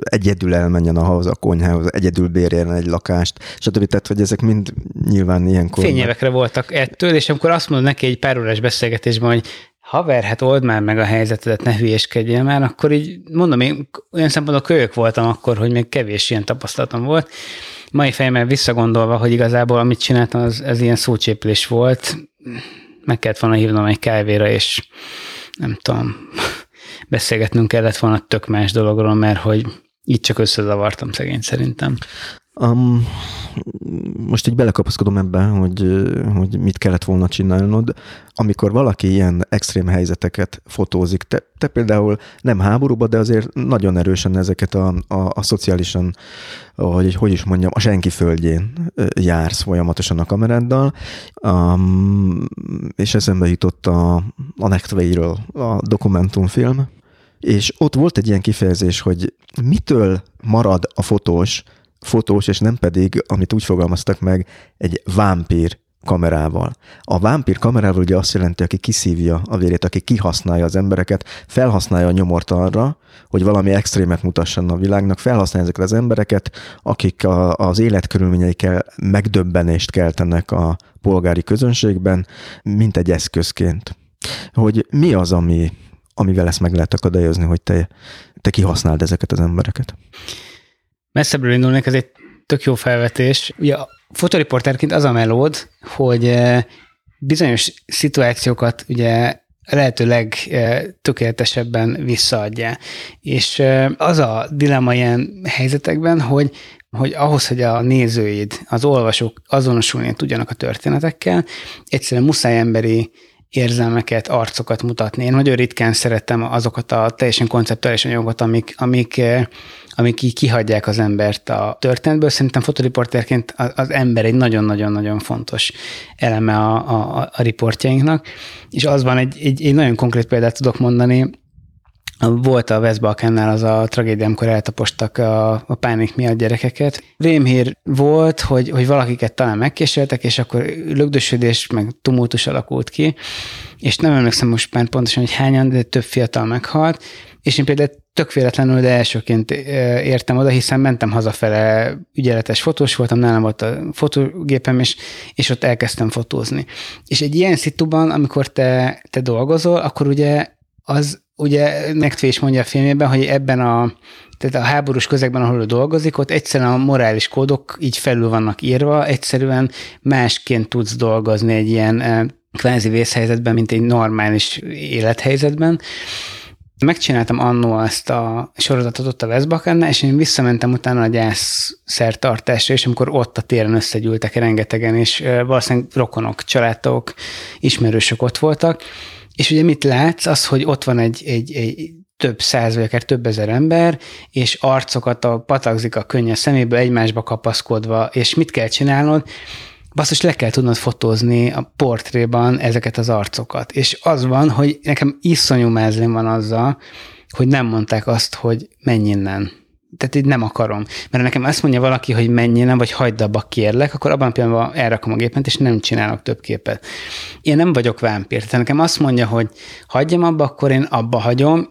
egyedül elmenjen ahhoz a konyhához, egyedül bérjen egy lakást, stb. Tehát, hogy ezek mind nyilván ilyenkor. Fényévekre voltak ettől, és amikor azt mondod neki egy pár órás beszélgetésben, hogy haver, hát old már meg a helyzetedet, ne hülyéskedjél már, akkor így mondom, én olyan szempontból kölyök voltam akkor, hogy még kevés ilyen tapasztalatom volt. Mai fejemmel visszagondolva, hogy igazából amit csináltam, az, ez ilyen szócsépülés volt, meg kellett volna hívnom egy kávéra, és nem tudom, beszélgetnünk kellett volna tök más dologról, mert hogy itt csak összezavartam szegény szerintem. Um, most így belekapaszkodom ebbe, hogy, hogy mit kellett volna csinálnod. Amikor valaki ilyen extrém helyzeteket fotózik, te, te például nem háborúba, de azért nagyon erősen ezeket a, a, a szociálisan, hogy, hogy is mondjam, a senki földjén jársz folyamatosan a kameráddal, um, és eszembe jutott a, a Nektway-ről a dokumentumfilm, és ott volt egy ilyen kifejezés, hogy mitől marad a fotós, fotós, és nem pedig, amit úgy fogalmaztak meg, egy vámpír kamerával. A vámpír kamerával ugye azt jelenti, aki kiszívja a vérét, aki kihasználja az embereket, felhasználja a nyomort arra, hogy valami extrémet mutasson a világnak, felhasználja ezeket az embereket, akik a, az életkörülményeikkel megdöbbenést keltenek a polgári közönségben, mint egy eszközként. Hogy mi az, ami, amivel ezt meg lehet akadályozni, hogy te, te kihasználd ezeket az embereket? messzebbről indulnék, ez egy tök jó felvetés. Ugye a fotoriporterként az a melód, hogy eh, bizonyos szituációkat ugye lehetőleg eh, tökéletesebben visszaadja. És eh, az a dilemma ilyen helyzetekben, hogy hogy ahhoz, hogy a nézőid, az olvasók azonosulni tudjanak a történetekkel, egyszerűen muszáj emberi érzelmeket, arcokat mutatni. Én nagyon ritkán szeretem azokat a teljesen konceptuális anyagokat, amik, amik, eh, amik így kihagyják az embert a történetből. Szerintem fotoriporterként az ember egy nagyon-nagyon-nagyon fontos eleme a, a, a riportjainknak, és az van egy, egy, egy nagyon konkrét példát tudok mondani, volt a Westbalkánnál az a tragédia, amikor eltapostak a, a pánik miatt gyerekeket. Rémhír volt, hogy, hogy valakiket talán megkísértek, és akkor lögdösödés, meg tumultus alakult ki, és nem emlékszem most már pontosan, hogy hányan, de több fiatal meghalt, és én például tök véletlenül, de elsőként értem oda, hiszen mentem hazafele, ügyeletes fotós voltam, nálam volt a fotógépem, és, és ott elkezdtem fotózni. És egy ilyen szituban, amikor te, te dolgozol, akkor ugye az ugye Nektvé is mondja a filmében, hogy ebben a, tehát a háborús közegben, ahol ő dolgozik, ott egyszerűen a morális kódok így felül vannak írva, egyszerűen másként tudsz dolgozni egy ilyen kvázi vészhelyzetben, mint egy normális élethelyzetben. Megcsináltam annó ezt a sorozatot ott a Veszbakannál, és én visszamentem utána a gyász szertartásra, és amikor ott a téren összegyűltek rengetegen, és valószínűleg rokonok, családok, ismerősök ott voltak, és ugye mit látsz, az, hogy ott van egy, egy, egy több száz, vagy akár több ezer ember, és arcokat a patakzik a könnyes szeméből egymásba kapaszkodva, és mit kell csinálnod? basszus, le kell tudnod fotózni a portréban ezeket az arcokat. És az van, hogy nekem iszonyú mázlim van azzal, hogy nem mondták azt, hogy menj innen. Tehát így nem akarom. Mert nekem azt mondja valaki, hogy menj innen, vagy hagyd abba, kérlek, akkor abban a pillanatban elrakom a gépet, és nem csinálok több képet. Én nem vagyok vámpír. Tehát nekem azt mondja, hogy hagyjam abba, akkor én abba hagyom,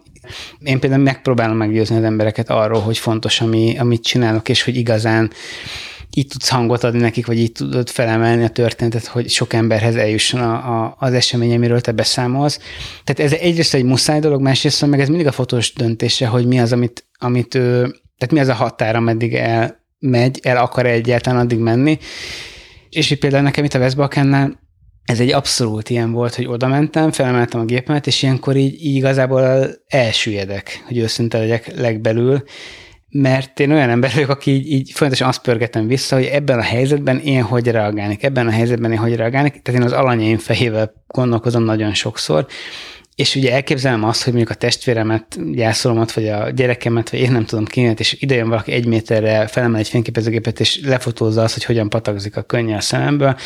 én például megpróbálom meggyőzni az embereket arról, hogy fontos, ami, amit csinálok, és hogy igazán így tudsz hangot adni nekik, vagy így tudod felemelni a történetet, hogy sok emberhez eljusson a, a, az esemény, amiről te beszámolsz. Tehát ez egyrészt egy muszáj dolog, másrészt meg ez mindig a fotós döntése, hogy mi az, amit, amit ő, tehát mi az a határ, ameddig elmegy, el akar egyáltalán addig menni. És itt például nekem itt a Westbalkánnál ez egy abszolút ilyen volt, hogy oda mentem, felemeltem a gépemet, és ilyenkor így, így igazából elsüllyedek, hogy őszinte legyek legbelül, mert én olyan ember vagyok, aki így, így folyamatosan azt pörgetem vissza, hogy ebben a helyzetben én hogy reagálnék, ebben a helyzetben én hogy reagálnék, tehát én az alanyaim fejével gondolkozom nagyon sokszor, és ugye elképzelem azt, hogy mondjuk a testvéremet, gyászolomat, vagy a gyerekemet, vagy én nem tudom ki, és ide jön valaki egy méterre, felemel egy fényképezőgépet, és lefotózza azt, hogy hogyan patagzik a könnye a szememből,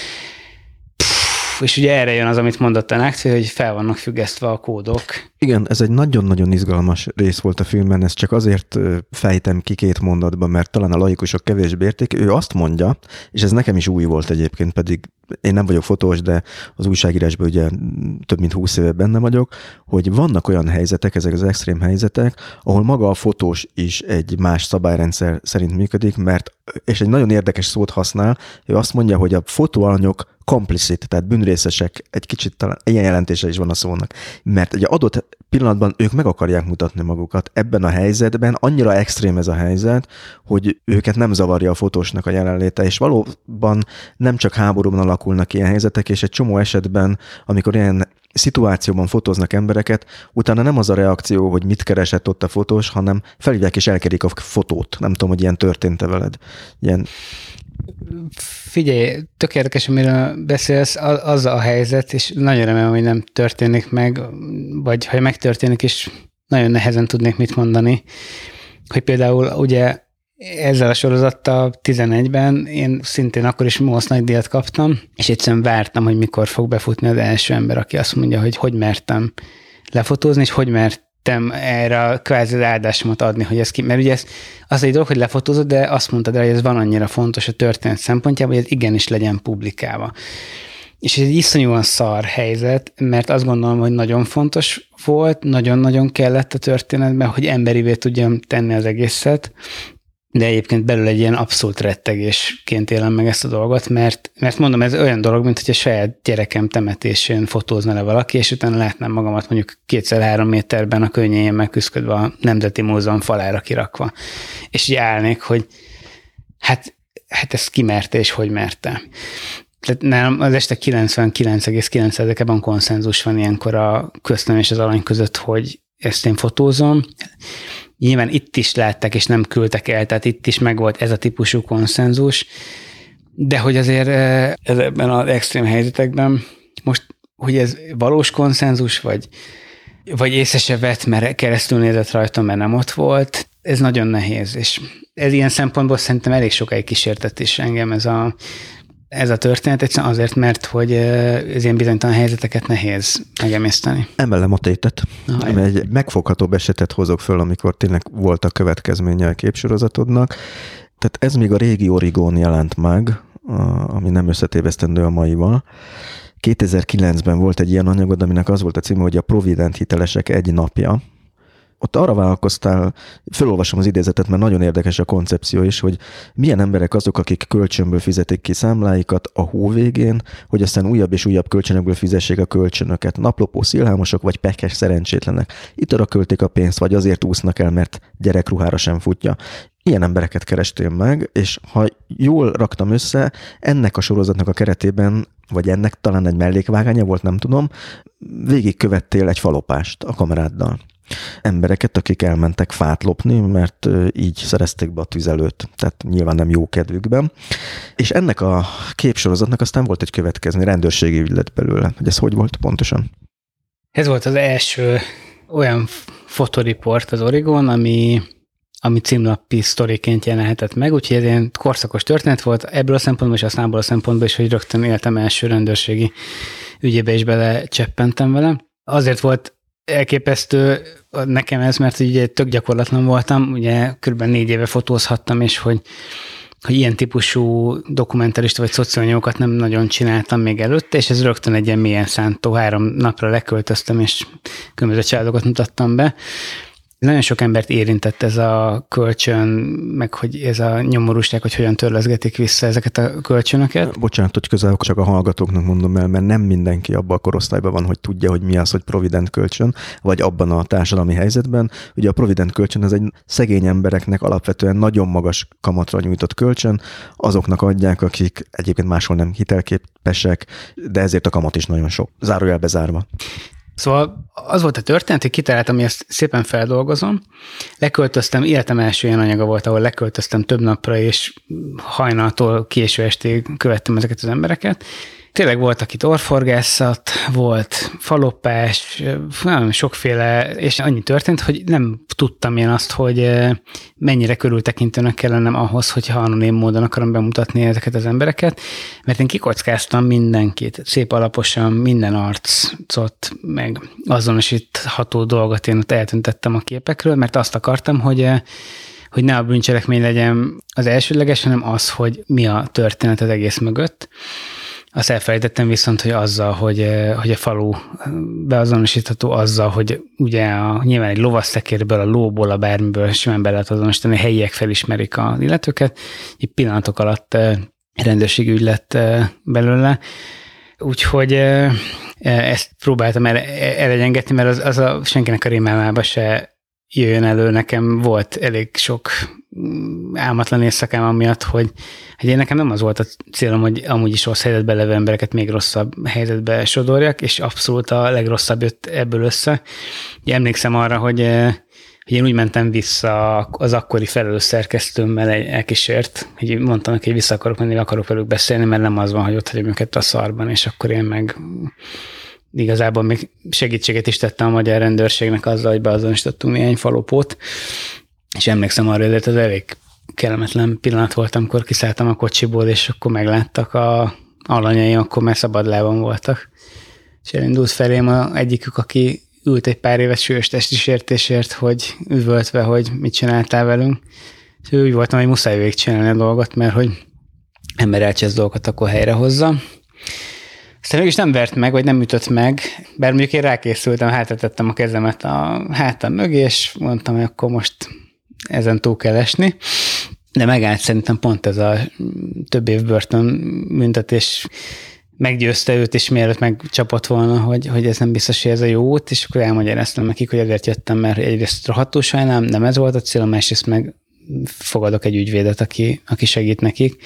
és ugye erre jön az, amit mondott a Náktvé, hogy fel vannak függesztve a kódok. Igen, ez egy nagyon-nagyon izgalmas rész volt a filmben, ezt csak azért fejtem ki két mondatban, mert talán a laikusok kevésbé érték. Ő azt mondja, és ez nekem is új volt egyébként, pedig én nem vagyok fotós, de az újságírásban ugye több mint húsz éve benne vagyok, hogy vannak olyan helyzetek, ezek az extrém helyzetek, ahol maga a fotós is egy más szabályrendszer szerint működik, mert, és egy nagyon érdekes szót használ, ő azt mondja, hogy a fotóalanyok komplicit, tehát bűnrészesek, egy kicsit talán ilyen jelentése is van a szónak, mert egy adott pillanatban ők meg akarják mutatni magukat ebben a helyzetben, annyira extrém ez a helyzet, hogy őket nem zavarja a fotósnak a jelenléte, és valóban nem csak háborúban alakulnak ilyen helyzetek, és egy csomó esetben, amikor ilyen szituációban fotóznak embereket, utána nem az a reakció, hogy mit keresett ott a fotós, hanem felhívják és elkerik a fotót. Nem tudom, hogy ilyen történt-e veled. Ilyen Figyelj, tök érdekes, amiről beszélsz, az a helyzet, és nagyon remélem, hogy nem történik meg, vagy ha megtörténik is, nagyon nehezen tudnék mit mondani, hogy például ugye ezzel a sorozattal 11-ben én szintén akkor is most nagy díjat kaptam, és egyszerűen vártam, hogy mikor fog befutni az első ember, aki azt mondja, hogy hogy mertem lefotózni, és hogy mert mertem erre a kvázi áldásomat adni, hogy ez ki, mert ugye ez az egy dolog, hogy lefotózod, de azt mondtad rá, hogy ez van annyira fontos a történet szempontjából, hogy ez igenis legyen publikálva. És ez egy iszonyúan szar helyzet, mert azt gondolom, hogy nagyon fontos volt, nagyon-nagyon kellett a történetben, hogy emberivé tudjam tenni az egészet, de egyébként belül egy ilyen abszolút rettegésként élem meg ezt a dolgot, mert, mert mondom, ez olyan dolog, mint hogy a saját gyerekem temetésén fotózna le valaki, és utána látnám magamat mondjuk kétszer-három méterben a könnyéjén megküzdködve a Nemzeti Múzeum falára kirakva. És így állnék, hogy hát, hát ezt kimerte és hogy merte. Tehát nem, az este 99,9%-ban konszenzus van ilyenkor a köztem és az alany között, hogy ezt én fotózom, Nyilván itt is látták, és nem küldtek el, tehát itt is megvolt ez a típusú konszenzus, de hogy azért eh, ez ebben az extrém helyzetekben most, hogy ez valós konszenzus, vagy, vagy észre se vett, mert keresztül nézett rajta, mert nem ott volt, ez nagyon nehéz, és ez ilyen szempontból szerintem elég sokáig kísértett is engem ez a, ez a történet egyszerűen azért, mert hogy ez ilyen bizonytalan helyzeteket nehéz megemészteni. Emelem a tétet. Aha, egy megfoghatóbb esetet hozok föl, amikor tényleg volt a következménye a képsorozatodnak. Tehát ez még a régi Origón jelent meg, ami nem összetévesztendő a maival. 2009-ben volt egy ilyen anyagod, aminek az volt a címe, hogy a Provident hitelesek egy napja, ott arra vállalkoztál, felolvasom az idézetet, mert nagyon érdekes a koncepció is, hogy milyen emberek azok, akik kölcsönből fizetik ki számláikat a hó végén, hogy aztán újabb és újabb kölcsönökből fizessék a kölcsönöket. Naplopó szilhámosok vagy pekes szerencsétlenek. Itt arra költik a pénzt, vagy azért úsznak el, mert gyerekruhára sem futja. Ilyen embereket kerestél meg, és ha jól raktam össze, ennek a sorozatnak a keretében, vagy ennek talán egy mellékvágánya volt, nem tudom, végigkövettél egy falopást a kameráddal embereket, akik elmentek fát lopni, mert így szerezték be a tüzelőt, tehát nyilván nem jó kedvükben. És ennek a képsorozatnak aztán volt egy következmény, rendőrségi ügylet belőle, hogy ez hogy volt pontosan? Ez volt az első olyan fotoriport az Oregon, ami ami címlapi sztoriként jelenhetett meg, úgyhogy ez ilyen korszakos történet volt ebből a szempontból, és aztán abból a szempontból is, hogy rögtön éltem első rendőrségi ügyébe is belecseppentem vele. Azért volt elképesztő nekem ez, mert ugye tök gyakorlatlan voltam, ugye kb. négy éve fotózhattam, és hogy hogy ilyen típusú dokumentarista vagy szociálanyagokat nem nagyon csináltam még előtte, és ez rögtön egy ilyen mélyen szántó, három napra leköltöztem, és különböző családokat mutattam be. Nagyon sok embert érintett ez a kölcsön, meg hogy ez a nyomorúság, hogy hogyan törleszgetik vissza ezeket a kölcsönöket. Bocsánat, hogy közel csak a hallgatóknak mondom el, mert nem mindenki abban a korosztályban van, hogy tudja, hogy mi az, hogy provident kölcsön, vagy abban a társadalmi helyzetben. Ugye a provident kölcsön ez egy szegény embereknek alapvetően nagyon magas kamatra nyújtott kölcsön, azoknak adják, akik egyébként máshol nem hitelképesek, de ezért a kamat is nagyon sok. Zárójelbe zárva. Szóval az volt a történet, hogy kitaláltam, hogy ezt szépen feldolgozom. Leköltöztem, életem első ilyen anyaga volt, ahol leköltöztem több napra, és hajnaltól késő estig követtem ezeket az embereket. Tényleg voltak itt orforgászat, volt falopás, nagyon sokféle, és annyi történt, hogy nem tudtam én azt, hogy mennyire körültekintőnek kell lennem ahhoz, hogyha anonim módon akarom bemutatni ezeket az embereket, mert én kikockáztam mindenkit, szép alaposan minden arcot, meg azonosítható dolgot én ott eltüntettem a képekről, mert azt akartam, hogy hogy ne a bűncselekmény legyen az elsődleges, hanem az, hogy mi a történet az egész mögött. Azt elfelejtettem viszont, hogy azzal, hogy, eh, hogy a falu beazonosítható azzal, hogy ugye a, nyilván egy lovasztekérből, a lóból, a bármiből simán be lehet azonosítani, helyiek felismerik a illetőket, így pillanatok alatt eh, rendőrségügy lett eh, belőle. Úgyhogy ezt próbáltam el, elengedni, mert az, az a senkinek a rémálmába se jöjjön elő. Nekem volt elég sok álmatlan éjszakám amiatt, hogy, hogy én nekem nem az volt a célom, hogy amúgy is rossz helyzetben levő embereket még rosszabb helyzetbe sodorjak, és abszolút a legrosszabb jött ebből össze. Ugye emlékszem arra, hogy, eh, hogy én úgy mentem vissza az akkori felelős szerkesztőmmel elkísért, hogy mondtam neki, hogy vissza akarok menni, akarok velük beszélni, mert nem az van, hogy ott hagyom őket a szarban, és akkor én meg igazából még segítséget is tettem a magyar rendőrségnek azzal, hogy beazonosítottunk néhány falopót, és emlékszem arra, hogy ez elég kellemetlen pillanat volt, amikor kiszálltam a kocsiból, és akkor megláttak a alanyaim, akkor már szabadlában voltak. És elindult felém a egyikük, aki ült egy pár éves súlyos testi sértésért, hogy üvöltve, hogy mit csináltál velünk. És úgy voltam, hogy muszáj végigcsinálni a dolgot, mert hogy ember elcsesz dolgokat, akkor helyrehozza. Aztán mégis nem vert meg, vagy nem ütött meg, bár mondjuk én rákészültem, hátratettem a kezemet a hátam mögé, és mondtam, hogy akkor most ezen túl kell esni. De megállt szerintem pont ez a több év börtön büntetés meggyőzte őt, és mielőtt megcsapott volna, hogy, hogy ez nem biztos, hogy ez a jó út, és akkor elmagyaráztam nekik, hogy ezért jöttem, mert egyrészt rohadtul sajnálom, nem ez volt a cél, másrészt meg fogadok egy ügyvédet, aki, aki segít nekik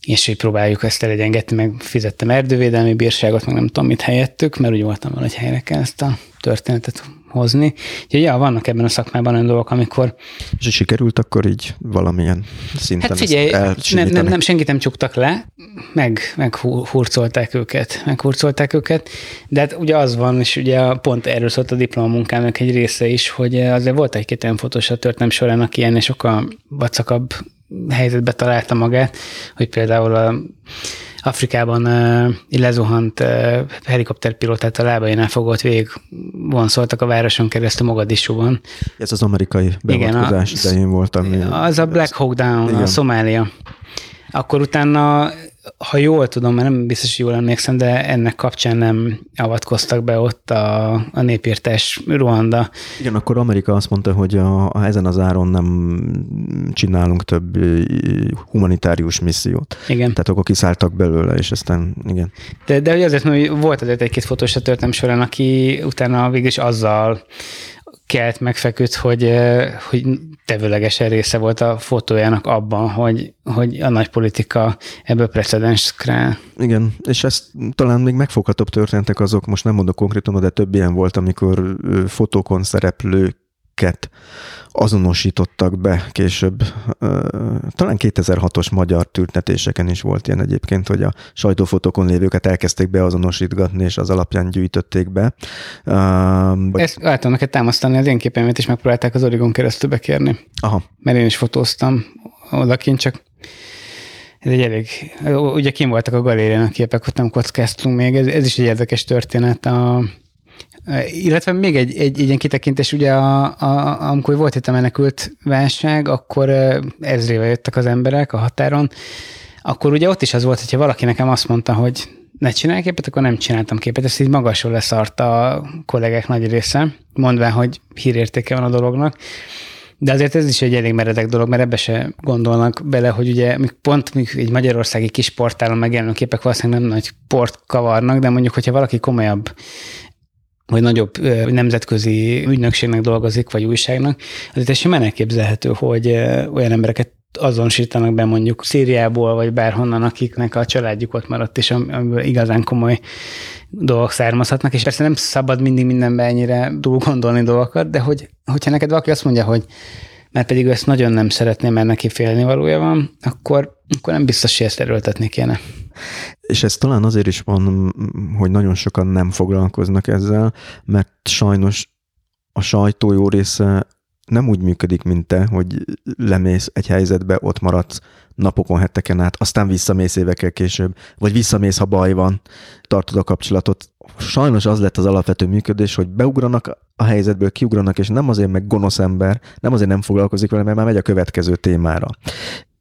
és hogy próbáljuk ezt elegyengedni, meg fizettem erdővédelmi bírságot, meg nem tudom mit helyettük, mert úgy voltam hogy helyre kell ezt a történetet hozni. Úgyhogy ja, vannak ebben a szakmában olyan dolgok, amikor... És sikerült, akkor így valamilyen szinten Hát figyelj, nem, nem, nem, senkit nem csuktak le, meg, meg hurcolták őket, meg hurcolták őket, de hát ugye az van, és ugye pont erről szólt a diplomamunkának egy része is, hogy azért volt egy-két olyan fotós a történelem során, aki ennél sokkal vacakabb helyzetbe találta magát, hogy például a Afrikában uh, lezuhant uh, helikopterpilótát a lábainál fogott végig vonszoltak a városon keresztül Mogadisúban. Ez az amerikai beavatkozás idején volt. Ami... Az a Black Hawk Down, Igen. a Szomália. Akkor utána ha jól tudom, mert nem biztos, hogy jól emlékszem, de ennek kapcsán nem avatkoztak be ott a, a népírtás Ruanda. Igen, akkor Amerika azt mondta, hogy a, a ezen az áron nem csinálunk több humanitárius missziót. Igen. Tehát akkor kiszálltak belőle, és aztán igen. De, de azért, mert volt azért egy-két fotós a történelem során, aki utána végül is azzal kelt megfeküdt, hogy, hogy tevőlegesen része volt a fotójának abban, hogy, hogy a nagy politika ebből precedens král. Igen, és ezt talán még megfoghatóbb történtek azok, most nem mondok konkrétan, de több ilyen volt, amikor fotókon szereplőket azonosítottak be később. Talán 2006-os magyar tüntetéseken is volt ilyen egyébként, hogy a sajtófotókon lévőket elkezdték beazonosítgatni, és az alapján gyűjtötték be. Ezt látom neked támasztani, az én képemet is megpróbálták az Origon keresztül bekérni. Aha. Mert én is fotóztam odakint, csak ez egy elég, ugye kim voltak a galérián a képek, ott nem kockáztunk még, ez, ez is egy érdekes történet. A, illetve még egy, egy, egy ilyen kitekintés, ugye a, a, amikor volt itt a menekült válság, akkor ezrével jöttek az emberek a határon, akkor ugye ott is az volt, hogyha valaki nekem azt mondta, hogy ne csinálj képet, akkor nem csináltam képet. Ezt így magasról leszart a kollégák nagy része, mondván, hogy hírértéke van a dolognak. De azért ez is egy elég meredek dolog, mert ebbe se gondolnak bele, hogy ugye pont egy magyarországi kis portálon megjelenő képek valószínűleg nem nagy port kavarnak, de mondjuk, hogyha valaki komolyabb vagy nagyobb nemzetközi ügynökségnek dolgozik, vagy újságnak, azért simán elképzelhető, hogy olyan embereket azonosítanak be mondjuk Szíriából, vagy bárhonnan, akiknek a családjuk ott maradt, és amiből igazán komoly dolgok származhatnak, és persze nem szabad mindig mindenbe ennyire túl gondolni dolgokat, de hogy, hogyha neked valaki azt mondja, hogy mert pedig ő ezt nagyon nem szeretném, mert neki félni valója van, akkor, akkor nem biztos, hogy ezt erőltetni kéne. És ez talán azért is van, hogy nagyon sokan nem foglalkoznak ezzel, mert sajnos a sajtó jó része nem úgy működik, mint te, hogy lemész egy helyzetbe, ott maradsz napokon, heteken át, aztán visszamész évekkel később, vagy visszamész, ha baj van, tartod a kapcsolatot. Sajnos az lett az alapvető működés, hogy beugranak a helyzetből, kiugranak, és nem azért meg gonosz ember, nem azért nem foglalkozik vele, mert már megy a következő témára.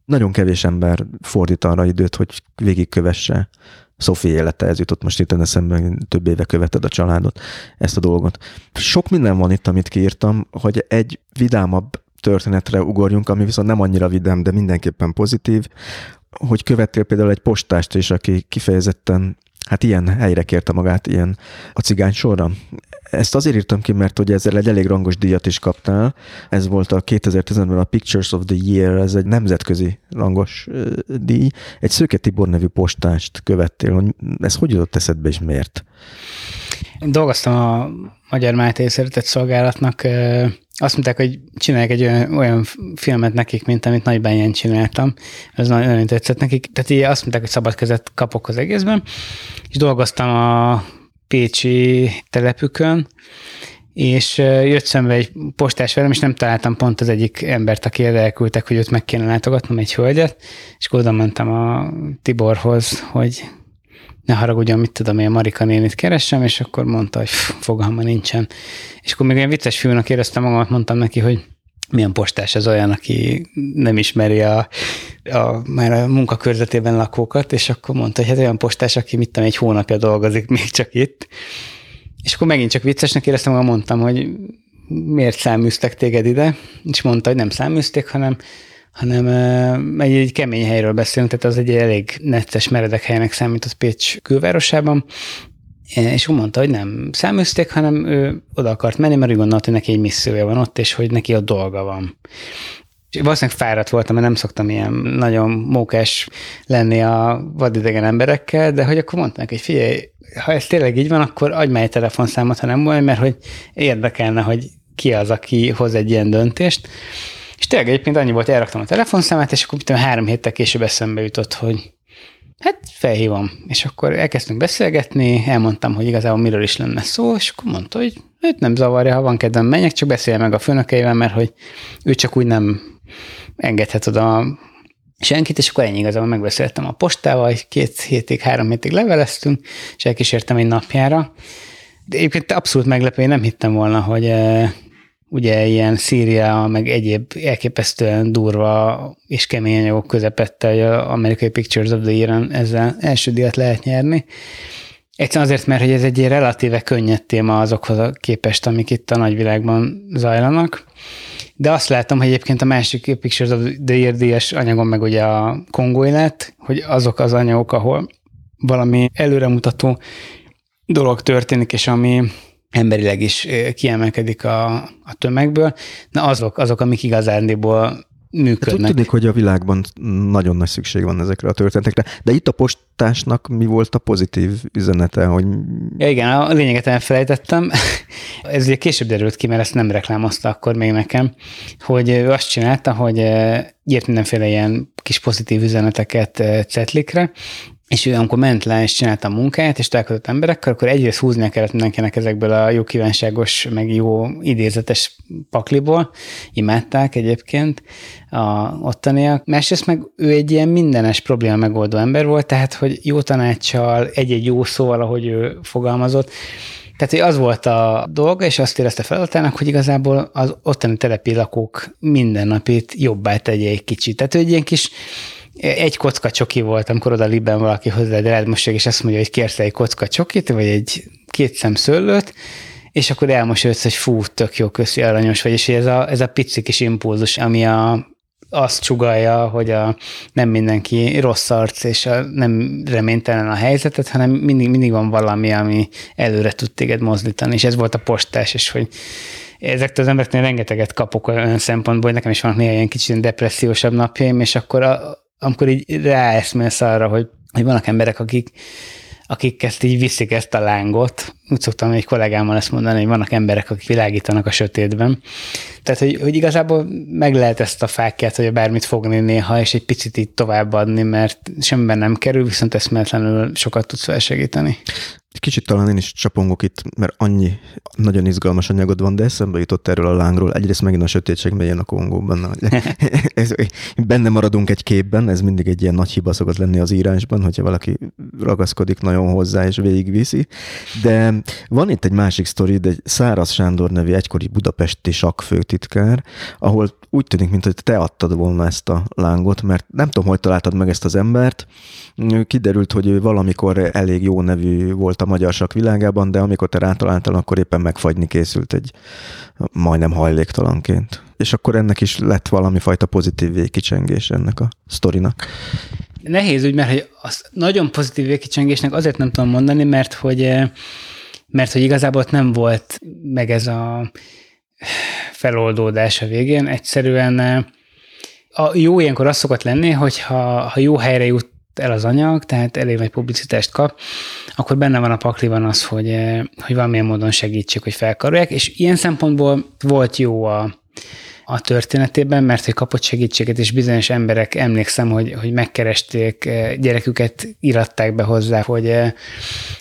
Nagyon kevés ember fordít arra időt, hogy végigkövesse Szofi élete, ez jutott most itt eszembe, több éve követed a családot, ezt a dolgot. Sok minden van itt, amit kiírtam, hogy egy vidámabb történetre ugorjunk, ami viszont nem annyira vidám, de mindenképpen pozitív, hogy követtél például egy postást is, aki kifejezetten hát ilyen helyre kérte magát, ilyen a cigány sorra. Ezt azért írtam ki, mert hogy ezzel egy elég rangos díjat is kaptál. Ez volt a 2010-ben a Pictures of the Year, ez egy nemzetközi rangos díj. Egy Szőke Tibor nevű postást követtél, hogy ez hogy jutott eszedbe és miért? Én dolgoztam a Magyar Máté Szeretett Szolgálatnak, azt mondták, hogy csinálják egy olyan, olyan filmet nekik, mint amit Nagybányán csináltam. Ez nagyon, nagyon tetszett nekik. Tehát így azt mondták, hogy szabad kezet kapok az egészben. És dolgoztam a Pécsi telepükön, és jött szembe egy postás velem, és nem találtam pont az egyik embert, aki elküldtek, hogy őt meg kéne látogatnom, egy hölgyet, és akkor oda mentem a Tiborhoz, hogy ne haragudjon, mit tudom én, Marika nénit keresem, és akkor mondta, hogy fogalma nincsen. És akkor még olyan vicces fiúnak éreztem magamat, mondtam neki, hogy milyen postás ez olyan, aki nem ismeri a, a, már a munkakörzetében lakókat, és akkor mondta, hogy hát olyan postás, aki mit tudom, egy hónapja dolgozik még csak itt. És akkor megint csak viccesnek éreztem, hogy mondtam, hogy miért száműztek téged ide, és mondta, hogy nem száműzték, hanem hanem egy, egy kemény helyről beszélünk, tehát az egy elég necces, meredek helynek számított Pécs külvárosában, és úgy mondta, hogy nem száműzték, hanem ő oda akart menni, mert úgy gondolt, hogy neki egy missziója van ott, és hogy neki a dolga van. És valószínűleg fáradt voltam, mert nem szoktam ilyen nagyon mókás lenni a vadidegen emberekkel, de hogy akkor mondta neki, hogy figyelj, ha ez tényleg így van, akkor adj már egy telefonszámot, ha nem volt, mert hogy érdekelne, hogy ki az, aki hoz egy ilyen döntést. És tényleg egyébként annyi volt, elraktam a telefonszámát, és akkor tudom, három héttel később eszembe jutott, hogy hát felhívom. És akkor elkezdtünk beszélgetni, elmondtam, hogy igazából miről is lenne szó, és akkor mondta, hogy őt nem zavarja, ha van kedvem, menjek, csak beszélj meg a főnökeivel, mert hogy ő csak úgy nem engedhet oda senkit, és akkor ennyi igazából megbeszéltem a postával, két hétig, három hétig leveleztünk, és elkísértem egy napjára. De egyébként abszolút meglepő, én nem hittem volna, hogy, eh, ugye ilyen Szíria, meg egyéb elképesztően durva és kemény anyagok közepette, hogy a Amerikai Pictures of the Year ezzel első díjat lehet nyerni. Egyszerűen azért, mert hogy ez egy relatíve könnyed téma azokhoz a képest, amik itt a nagyvilágban zajlanak. De azt látom, hogy egyébként a másik Pictures of the Year anyagon meg ugye a kongói lett, hogy azok az anyagok, ahol valami előremutató dolog történik, és ami emberileg is kiemelkedik a, a tömegből, na azok, azok, amik igazándiból működnek. Hát tűnik, hogy a világban nagyon nagy szükség van ezekre a történetekre, de itt a postásnak mi volt a pozitív üzenete? Hogy... Ja, igen, a lényeget elfelejtettem. Ez ugye később derült ki, mert ezt nem reklámozta akkor még nekem, hogy ő azt csinálta, hogy írt mindenféle ilyen kis pozitív üzeneteket cetlikre, és ő amikor ment le és csinálta a munkáját, és találkozott emberekkel, akkor egyrészt húznia kellett mindenkinek ezekből a jó kívánságos, meg jó idézetes pakliból, imádták egyébként a ottaniak. Másrészt meg ő egy ilyen mindenes probléma megoldó ember volt, tehát hogy jó tanácssal, egy-egy jó szóval, ahogy ő fogalmazott, tehát, hogy az volt a dolga, és azt érezte feladatának, hogy igazából az ottani telepi lakók mindennapit jobbá tegye egy kicsit. Tehát, hogy egy ilyen kis egy kocka csoki volt, amikor oda liben valaki hozzá rád mosolyog, és azt mondja, hogy kérsz egy kocka csokit, vagy egy két szem szőlőt, és akkor elmosolyodsz, hogy fú, tök jó, köszi, aranyos vagy, és ez a, ez a pici kis impulzus, ami a, azt csugalja, hogy a, nem mindenki rossz arc, és a, nem reménytelen a helyzetet, hanem mindig, mindig van valami, ami előre tud téged mozdítani, és ez volt a postás, és hogy ezektől az embereknél rengeteget kapok olyan szempontból, hogy nekem is vannak néha ilyen kicsit depressziósabb napjaim, és akkor a, amikor így ráeszmélsz arra, hogy, hogy vannak emberek, akik, akik ezt így viszik ezt a lángot. Úgy szoktam egy kollégámmal ezt mondani, hogy vannak emberek, akik világítanak a sötétben. Tehát, hogy, hogy igazából meg lehet ezt a fákját, hogy bármit fogni néha, és egy picit így továbbadni, mert semmiben nem kerül, viszont eszméletlenül sokat tudsz felsegíteni. Kicsit talán én is csapongok itt, mert annyi nagyon izgalmas anyagod van, de eszembe jutott erről a lángról. Egyrészt megint a sötétség megyén a Kongóban. ez, benne maradunk egy képben, ez mindig egy ilyen nagy hiba szokott lenni az írásban, hogyha valaki ragaszkodik nagyon hozzá és végigviszi. De van itt egy másik sztori, de egy Száraz Sándor nevű egykori budapesti sakfőtitkár, ahol úgy tűnik, mintha te adtad volna ezt a lángot, mert nem tudom, hogy találtad meg ezt az embert. Kiderült, hogy ő valamikor elég jó nevű volt a magyar sak világában, de amikor te rátaláltál, akkor éppen megfagyni készült egy majdnem hajléktalanként. És akkor ennek is lett valami fajta pozitív végkicsengés ennek a sztorinak. Nehéz úgy, mert hogy az nagyon pozitív végkicsengésnek azért nem tudom mondani, mert hogy, mert hogy igazából ott nem volt meg ez a feloldódás a végén. Egyszerűen a jó ilyenkor az szokott lenni, hogy ha, ha jó helyre jut el az anyag, tehát elég nagy publicitást kap, akkor benne van a pakliban az, hogy, hogy valamilyen módon segítsük, hogy felkarolják, és ilyen szempontból volt jó a, a történetében, mert hogy kapott segítséget, és bizonyos emberek, emlékszem, hogy, hogy megkeresték, eh, gyereküket iratták be hozzá, hogy, eh,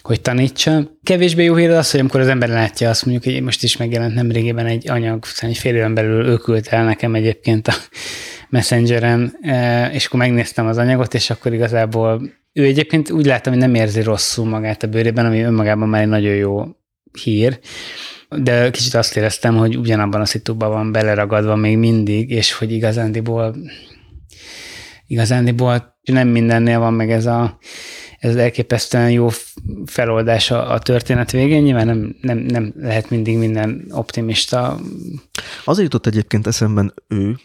hogy tanítsa. Kevésbé jó hír az, hogy amikor az ember látja azt mondjuk, hogy most is megjelent nem régében egy anyag, szóval egy fél éven belül ő küldte el nekem egyébként a Messengeren, eh, és akkor megnéztem az anyagot, és akkor igazából ő egyébként úgy láttam, hogy nem érzi rosszul magát a bőrében, ami önmagában már egy nagyon jó hír, de kicsit azt éreztem, hogy ugyanabban a szituban van beleragadva még mindig, és hogy igazándiból igazándiból nem mindennél van meg ez a ez elképesztően jó feloldás a, a történet végén. Nyilván nem, nem, nem lehet mindig minden optimista. Azért jutott egyébként eszemben ő,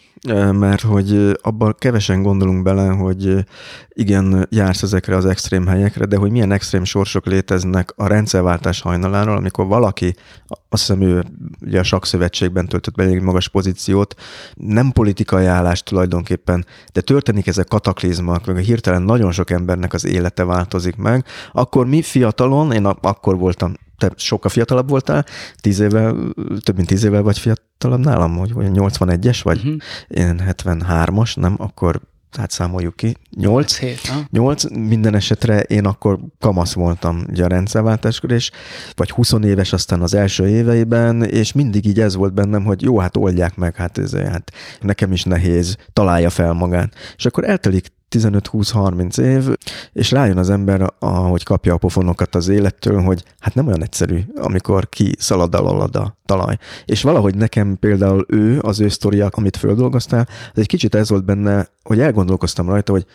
mert hogy abban kevesen gondolunk bele, hogy igen, jársz ezekre az extrém helyekre, de hogy milyen extrém sorsok léteznek a rendszerváltás hajnaláról, amikor valaki, azt hiszem ő ugye a sakszövetségben töltött be elég magas pozíciót, nem politikai állás tulajdonképpen, de történik ezek kataklizmak, meg a hirtelen nagyon sok embernek az élete változik meg, akkor mi fiatalon, én akkor voltam te sokkal fiatalabb voltál, tíz évvel, több mint tíz évvel vagy fiatalabb nálam, hogy 81-es vagy, uh-huh. én 73-as, nem, akkor hát számoljuk ki, 8, 7, 8, minden esetre én akkor kamasz voltam ugye a rendszerváltáskor, és vagy 20 éves aztán az első éveiben, és mindig így ez volt bennem, hogy jó, hát oldják meg, hát ez hát nekem is nehéz, találja fel magát. És akkor eltelik 15-20-30 év, és rájön az ember, ahogy kapja a pofonokat az élettől, hogy hát nem olyan egyszerű, amikor ki szalad alad a talaj. És valahogy nekem például ő, az ő sztoria, amit földolgoztál, az egy kicsit ez volt benne, hogy elgondolkoztam rajta, hogy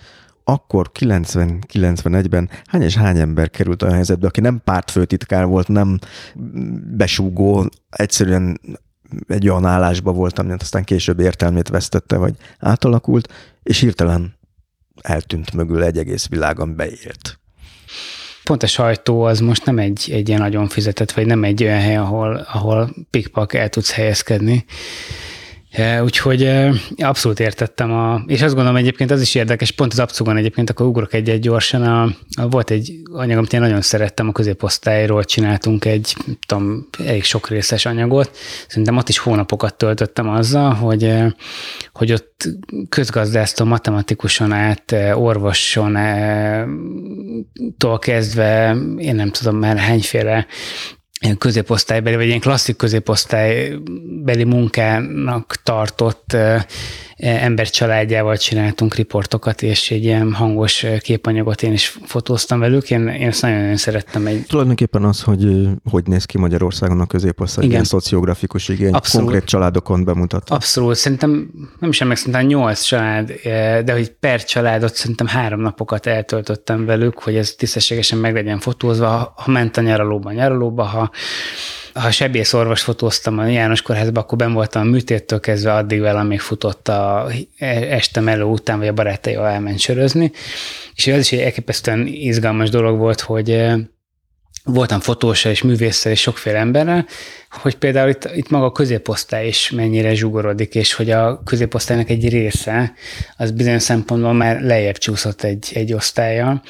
akkor 90-91-ben hány és hány ember került a helyzetbe, aki nem pártfőtitkár volt, nem besúgó, egyszerűen egy olyan állásba volt, amit aztán később értelmét vesztette, vagy átalakult, és hirtelen eltűnt mögül egy egész világon beélt. Pont a sajtó az most nem egy, egy ilyen nagyon fizetett, vagy nem egy olyan hely, ahol, ahol pikpak el tudsz helyezkedni. Úgyhogy abszolút értettem, a, és azt gondolom egyébként az is érdekes, pont az abcugon egyébként, akkor ugrok egy-egy gyorsan, a, a, volt egy anyag, amit én nagyon szerettem, a középosztályról csináltunk egy, tudom, elég sok részes anyagot, szerintem ott is hónapokat töltöttem azzal, hogy, hogy ott közgazdásztól matematikusan át, orvoson, tól kezdve, én nem tudom már hányféle középosztálybeli, vagy ilyen klasszik középosztálybeli munkának tartott ember családjával csináltunk riportokat, és egy ilyen hangos képanyagot én is fotóztam velük. Én, én ezt nagyon-nagyon szerettem. Egy... Tulajdonképpen az, hogy hogy néz ki Magyarországon a középosztály, Igen. ilyen szociografikus igény, Abszolút. konkrét családokon bemutat. Abszolút. Szerintem, nem is emlékszem, szerintem nyolc család, de hogy per családot szerintem három napokat eltöltöttem velük, hogy ez tisztességesen meg legyen fotózva, ha ment a nyaralóba, nyaralóba, ha ha sebész orvos fotóztam a János kórházban, akkor ben voltam a műtéttől kezdve addig vele, amíg futott a este melő után, vagy a barátaival elment sörözni. És az is egy elképesztően izgalmas dolog volt, hogy voltam fotóssal és művésszel és sokféle emberrel, hogy például itt, itt maga a középosztály is mennyire zsugorodik, és hogy a középosztálynak egy része az bizonyos szempontból már lejjebb csúszott egy, egy osztálya,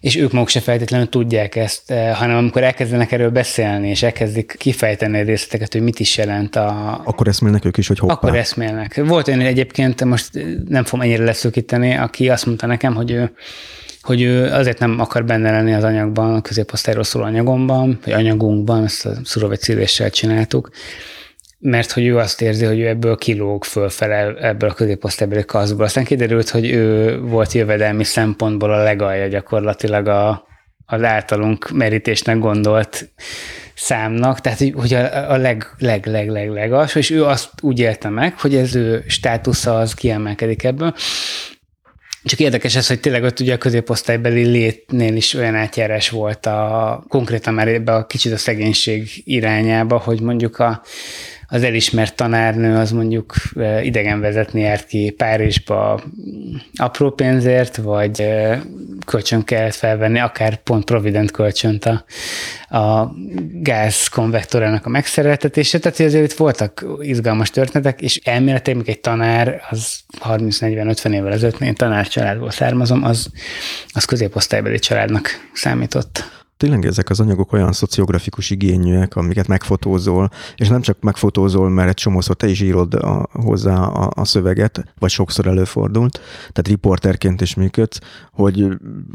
és ők maguk se feltétlenül tudják ezt, eh, hanem amikor elkezdenek erről beszélni, és elkezdik kifejteni a részleteket, hogy mit is jelent a... Akkor eszmélnek ők is, hogy hoppá. Akkor eszmélnek. Volt olyan egyébként, most nem fogom ennyire leszűkíteni, aki azt mondta nekem, hogy ő hogy ő azért nem akar benne lenni az anyagban, a középosztályról szóló anyagomban, vagy anyagunkban, ezt a Szurovic szívéssel csináltuk, mert hogy ő azt érzi, hogy ő ebből kilóg fölfele ebből a középosztálybeli kaszból. Aztán kiderült, hogy ő volt jövedelmi szempontból a legalja gyakorlatilag a, az általunk merítésnek gondolt számnak, tehát hogy a, a leg, leg, leg, leg, leg alsó, és ő azt úgy élte meg, hogy ez ő státusza az kiemelkedik ebből, csak érdekes ez, hogy tényleg ott ugye a középosztálybeli létnél is olyan átjárás volt a, konkrétan már ebbe a kicsit a szegénység irányába, hogy mondjuk a, az elismert tanárnő az mondjuk idegen vezetni járt ki Párizsba apró pénzért, vagy kölcsön kellett felvenni, akár pont Provident kölcsönt a, a gáz konvektorának a megszereltetése, tehát azért itt voltak izgalmas történetek, és elméletileg egy tanár, az 30-40-50 évvel ezelőtt, én tanárcsaládból származom, az, az középosztálybeli családnak számított tényleg ezek az anyagok olyan szociografikus igényűek, amiket megfotózol, és nem csak megfotózol, mert egy csomószor te is írod a, hozzá a, a szöveget, vagy sokszor előfordult, tehát riporterként is működsz, hogy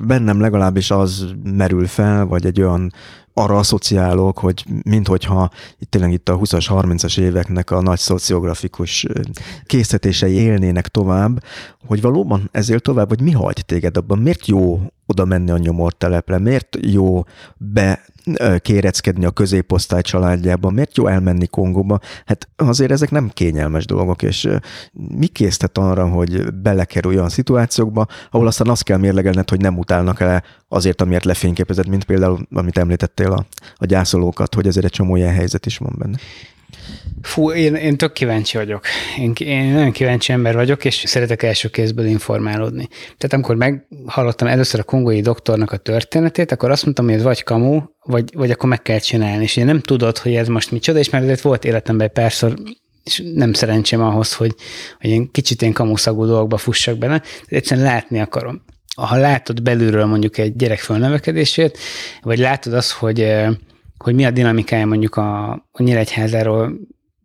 bennem legalábbis az merül fel, vagy egy olyan arra asszociálok, hogy minthogyha itt tényleg itt a 20-as, 30-as éveknek a nagy szociografikus készítései élnének tovább, hogy valóban ezért tovább, hogy mi hagy téged abban, miért jó oda menni a nyomortelepre, miért jó be kéreckedni a középosztály családjában, miért jó elmenni Kongóba? Hát azért ezek nem kényelmes dolgok, és mi késztet arra, hogy belekerülj olyan szituációkba, ahol aztán azt kell mérlegelned, hogy nem utálnak el azért, amiért lefényképezed, mint például, amit említettél a, a gyászolókat, hogy ezért egy csomó ilyen helyzet is van benne. Fú, én, én tök kíváncsi vagyok. Én, én nagyon kíváncsi ember vagyok, és szeretek első kézből informálódni. Tehát amikor meghallottam először a kongói doktornak a történetét, akkor azt mondtam, hogy ez vagy kamu, vagy, vagy akkor meg kell csinálni. És én nem tudod, hogy ez most micsoda, és már volt életemben párszor és nem szerencsém ahhoz, hogy, hogy én kicsit én kamuszagú dolgokba fussak bele, egyszerűen látni akarom. Ha látod belülről mondjuk egy gyerek fölnövekedését, vagy látod azt, hogy hogy mi a dinamikája mondjuk a, a Nyíregyházáról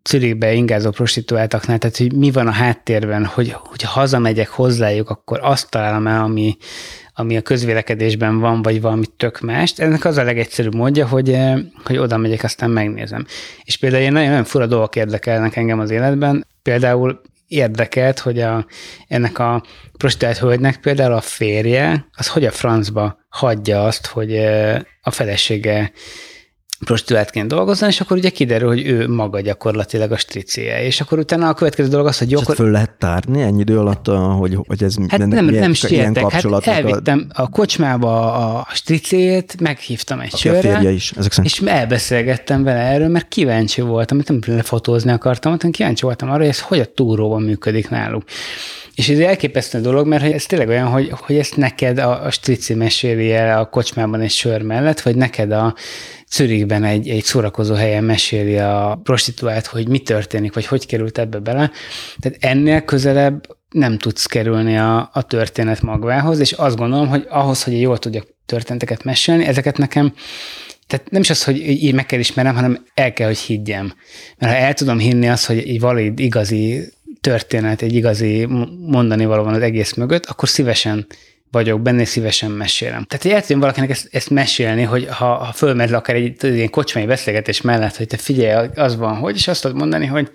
Zürichbe ingázó prostituáltaknál, tehát hogy mi van a háttérben, hogy, hogy hazamegyek hozzájuk, akkor azt találom el, ami, ami a közvélekedésben van, vagy valami tök mást. Ennek az a legegyszerűbb módja, hogy, hogy oda megyek, aztán megnézem. És például ilyen nagyon, nagyon fura dolgok érdekelnek engem az életben. Például érdekelt, hogy a, ennek a prostituált hölgynek például a férje, az hogy a francba hagyja azt, hogy a felesége prostituáltként dolgozzon, és akkor ugye kiderül, hogy ő maga gyakorlatilag a stricéje. És akkor utána a következő dolog az, hogy akkor... föl lehet tárni ennyi idő alatt, hogy, hogy ez hát nem, milyen, nem sietek, hát elvittem a kocsmába a stricéjét, meghívtam egy sörre, a is, ezek szerint. és elbeszélgettem vele erről, mert kíváncsi voltam, nem lefotózni akartam, hanem kíváncsi voltam arra, hogy ez hogy a túróban működik náluk. És ez elképesztő dolog, mert ez tényleg olyan, hogy, hogy ezt neked a, a strici meséli el a kocsmában egy sör mellett, vagy neked a Zürichben egy, egy szórakozó helyen meséli a prostituált, hogy mi történik, vagy hogy került ebbe bele. Tehát ennél közelebb nem tudsz kerülni a, a történet magvához, és azt gondolom, hogy ahhoz, hogy jól tudjak történeteket mesélni, ezeket nekem tehát nem is az, hogy így meg kell ismernem, hanem el kell, hogy higgyem. Mert ha el tudom hinni azt, hogy egy valid, igazi történet, egy igazi mondani való van az egész mögött, akkor szívesen vagyok benne, szívesen mesélem. Tehát, el tudom valakinek ezt, ezt mesélni, hogy ha, ha fölmerül akár egy, egy ilyen kocsmai beszélgetés mellett, hogy te figyelj, az van, hogy, és azt tudod mondani, hogy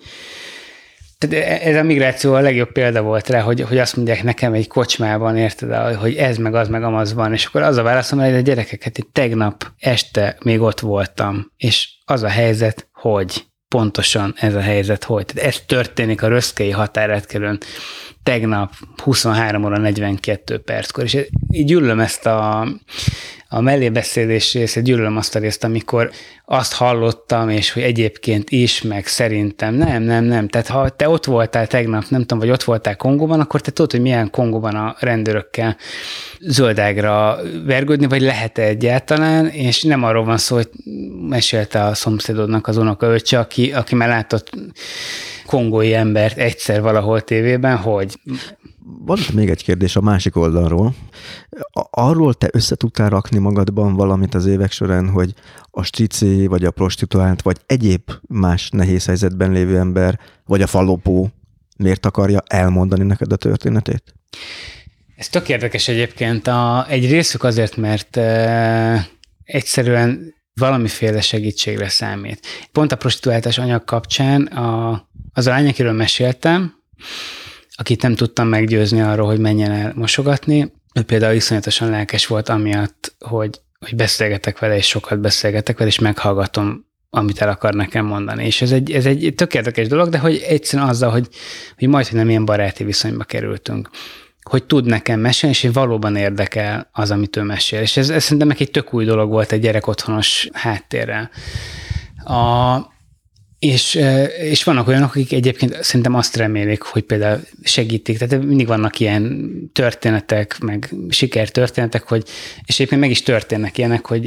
tehát e, ez a migráció a legjobb példa volt rá, hogy, hogy azt mondják nekem egy kocsmában, érted, hogy ez meg az meg amaz van, és akkor az a válaszom, hogy a gyerekeket itt tegnap este még ott voltam, és az a helyzet, hogy pontosan ez a helyzet, hogy. Tehát ez történik a röszkei határátkelőn tegnap 23 óra 42 perckor, és így gyűlöm ezt a, a mellébeszélés részét, gyűlöm azt a részt, amikor azt hallottam, és hogy egyébként is, meg szerintem nem, nem, nem. Tehát ha te ott voltál tegnap, nem tudom, vagy ott voltál Kongóban, akkor te tudod, hogy milyen Kongóban a rendőrökkel zöldágra vergődni, vagy lehet-e egyáltalán, és nem arról van szó, hogy mesélte a szomszédodnak az unokaöccse, aki, aki már látott kongói embert egyszer valahol tévében, hogy van itt még egy kérdés a másik oldalról. Arról te össze tudtál rakni magadban valamit az évek során, hogy a stricé, vagy a prostituált, vagy egyéb más nehéz helyzetben lévő ember, vagy a falopó miért akarja elmondani neked a történetét? Ez tök érdekes egyébként. A, egy részük azért, mert e, egyszerűen valamiféle segítségre számít. Pont a prostituáltás anyag kapcsán a, az a lány, akiről meséltem, akit nem tudtam meggyőzni arról, hogy menjen el mosogatni, ő például iszonyatosan lelkes volt amiatt, hogy, hogy beszélgetek vele, és sokat beszélgetek vele, és meghallgatom, amit el akar nekem mondani. És ez egy, ez egy tök érdekes dolog, de hogy egyszerűen azzal, hogy, hogy majd, hogy nem ilyen baráti viszonyba kerültünk hogy tud nekem mesélni, és valóban érdekel az, amit ő mesél. És ez, ez szerintem egy tök új dolog volt egy gyerek otthonos háttérrel. A, és, és vannak olyanok, akik egyébként szerintem azt remélik, hogy például segítik. Tehát mindig vannak ilyen történetek, meg sikertörténetek, hogy, és egyébként meg is történnek ilyenek, hogy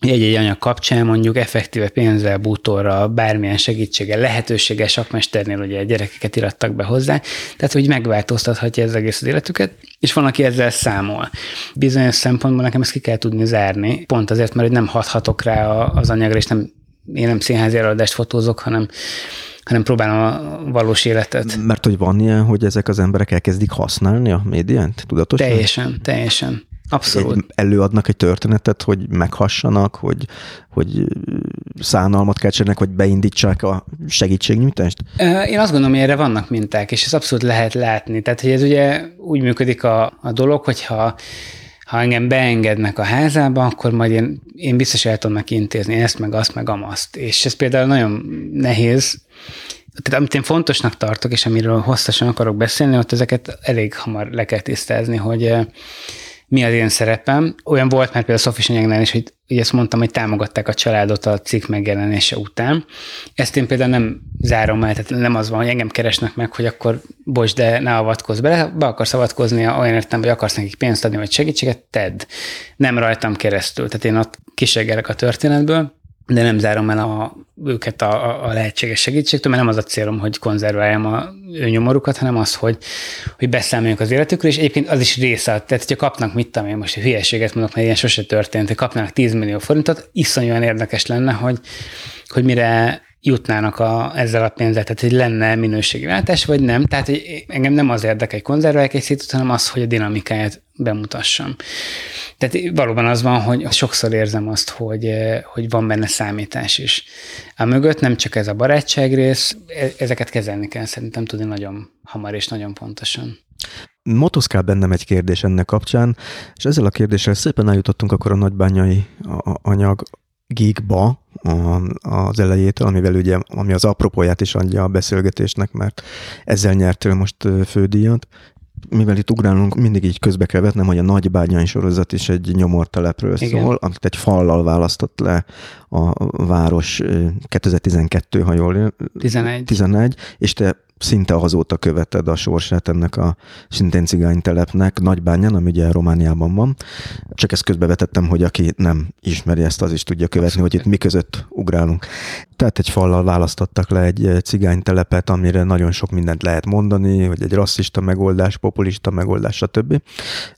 egy-egy anyag kapcsán mondjuk effektíve pénzzel, bútorra, bármilyen segítséggel, lehetőséggel sakmesternél ugye gyerekeket irattak be hozzá, tehát hogy megváltoztathatja ez egész az életüket, és van, aki ezzel számol. Bizonyos szempontból nekem ezt ki kell tudni zárni, pont azért, mert hogy nem hathatok rá az anyagra, és nem én nem színházi előadást fotózok, hanem hanem próbálom a valós életet. Mert hogy van ilyen, hogy ezek az emberek elkezdik használni a médiát tudatosan? Teljesen, teljesen. Abszolút. Egy, előadnak egy történetet, hogy meghassanak, hogy, hogy szánalmat keltsenek, hogy beindítsák a segítségnyújtást? Én azt gondolom, hogy erre vannak minták, és ez abszolút lehet látni. Tehát, hogy ez ugye úgy működik a, a dolog, hogyha ha engem beengednek a házába, akkor majd én, én biztos el tudom neki intézni ezt, meg azt, meg amaszt. És ez például nagyon nehéz, tehát amit én fontosnak tartok, és amiről hosszasan akarok beszélni, ott ezeket elég hamar le kell tisztázni, hogy mi az én szerepem. Olyan volt már például Szofis anyagnál is, hogy ugye ezt mondtam, hogy támogatták a családot a cikk megjelenése után. Ezt én például nem zárom el, tehát nem az van, hogy engem keresnek meg, hogy akkor bocs, de ne avatkozz bele, be akarsz avatkozni, olyan értem, hogy akarsz nekik pénzt adni, vagy segítséget, tedd. Nem rajtam keresztül, tehát én ott kiseggelek a történetből, de nem zárom el a, őket a, a lehetséges segítségtől, mert nem az a célom, hogy konzerváljam a nyomorukat, hanem az, hogy, hogy beszámoljunk az életükről, és egyébként az is része, tehát hogyha kapnak, mit tudom én most egy hülyeséget mondok, mert ilyen sose történt, hogy kapnának 10 millió forintot, iszonyúan érdekes lenne, hogy, hogy mire jutnának a, ezzel a pénzzel, tehát hogy lenne minőségi váltás, vagy nem. Tehát hogy engem nem az érdekel, egy szitot, hanem az, hogy a dinamikáját bemutassam. Tehát valóban az van, hogy sokszor érzem azt, hogy, hogy van benne számítás is. A mögött nem csak ez a barátság rész, e, ezeket kezelni kell szerintem tudni nagyon hamar és nagyon pontosan. Motoszkál bennem egy kérdés ennek kapcsán, és ezzel a kérdéssel szépen eljutottunk akkor a nagybányai anyag gigba az elejétől, amivel ugye, ami az apropóját is adja a beszélgetésnek, mert ezzel nyertél most fődíjat. Mivel itt ugrálunk, mindig így közbe kell vetnem, hogy a nagybányai sorozat is egy nyomortelepről Igen. szól, amit egy fallal választott le a város 2012, ha jól 11. 11, és te szinte azóta követed a sorsát ennek a szintén cigánytelepnek, Nagybányán, ami ugye Romániában van. Csak ezt közbevetettem, hogy aki nem ismeri ezt, az is tudja követni, hogy itt mi között ugrálunk. Tehát egy fallal választottak le egy cigánytelepet, amire nagyon sok mindent lehet mondani, hogy egy rasszista megoldás, populista megoldás, stb.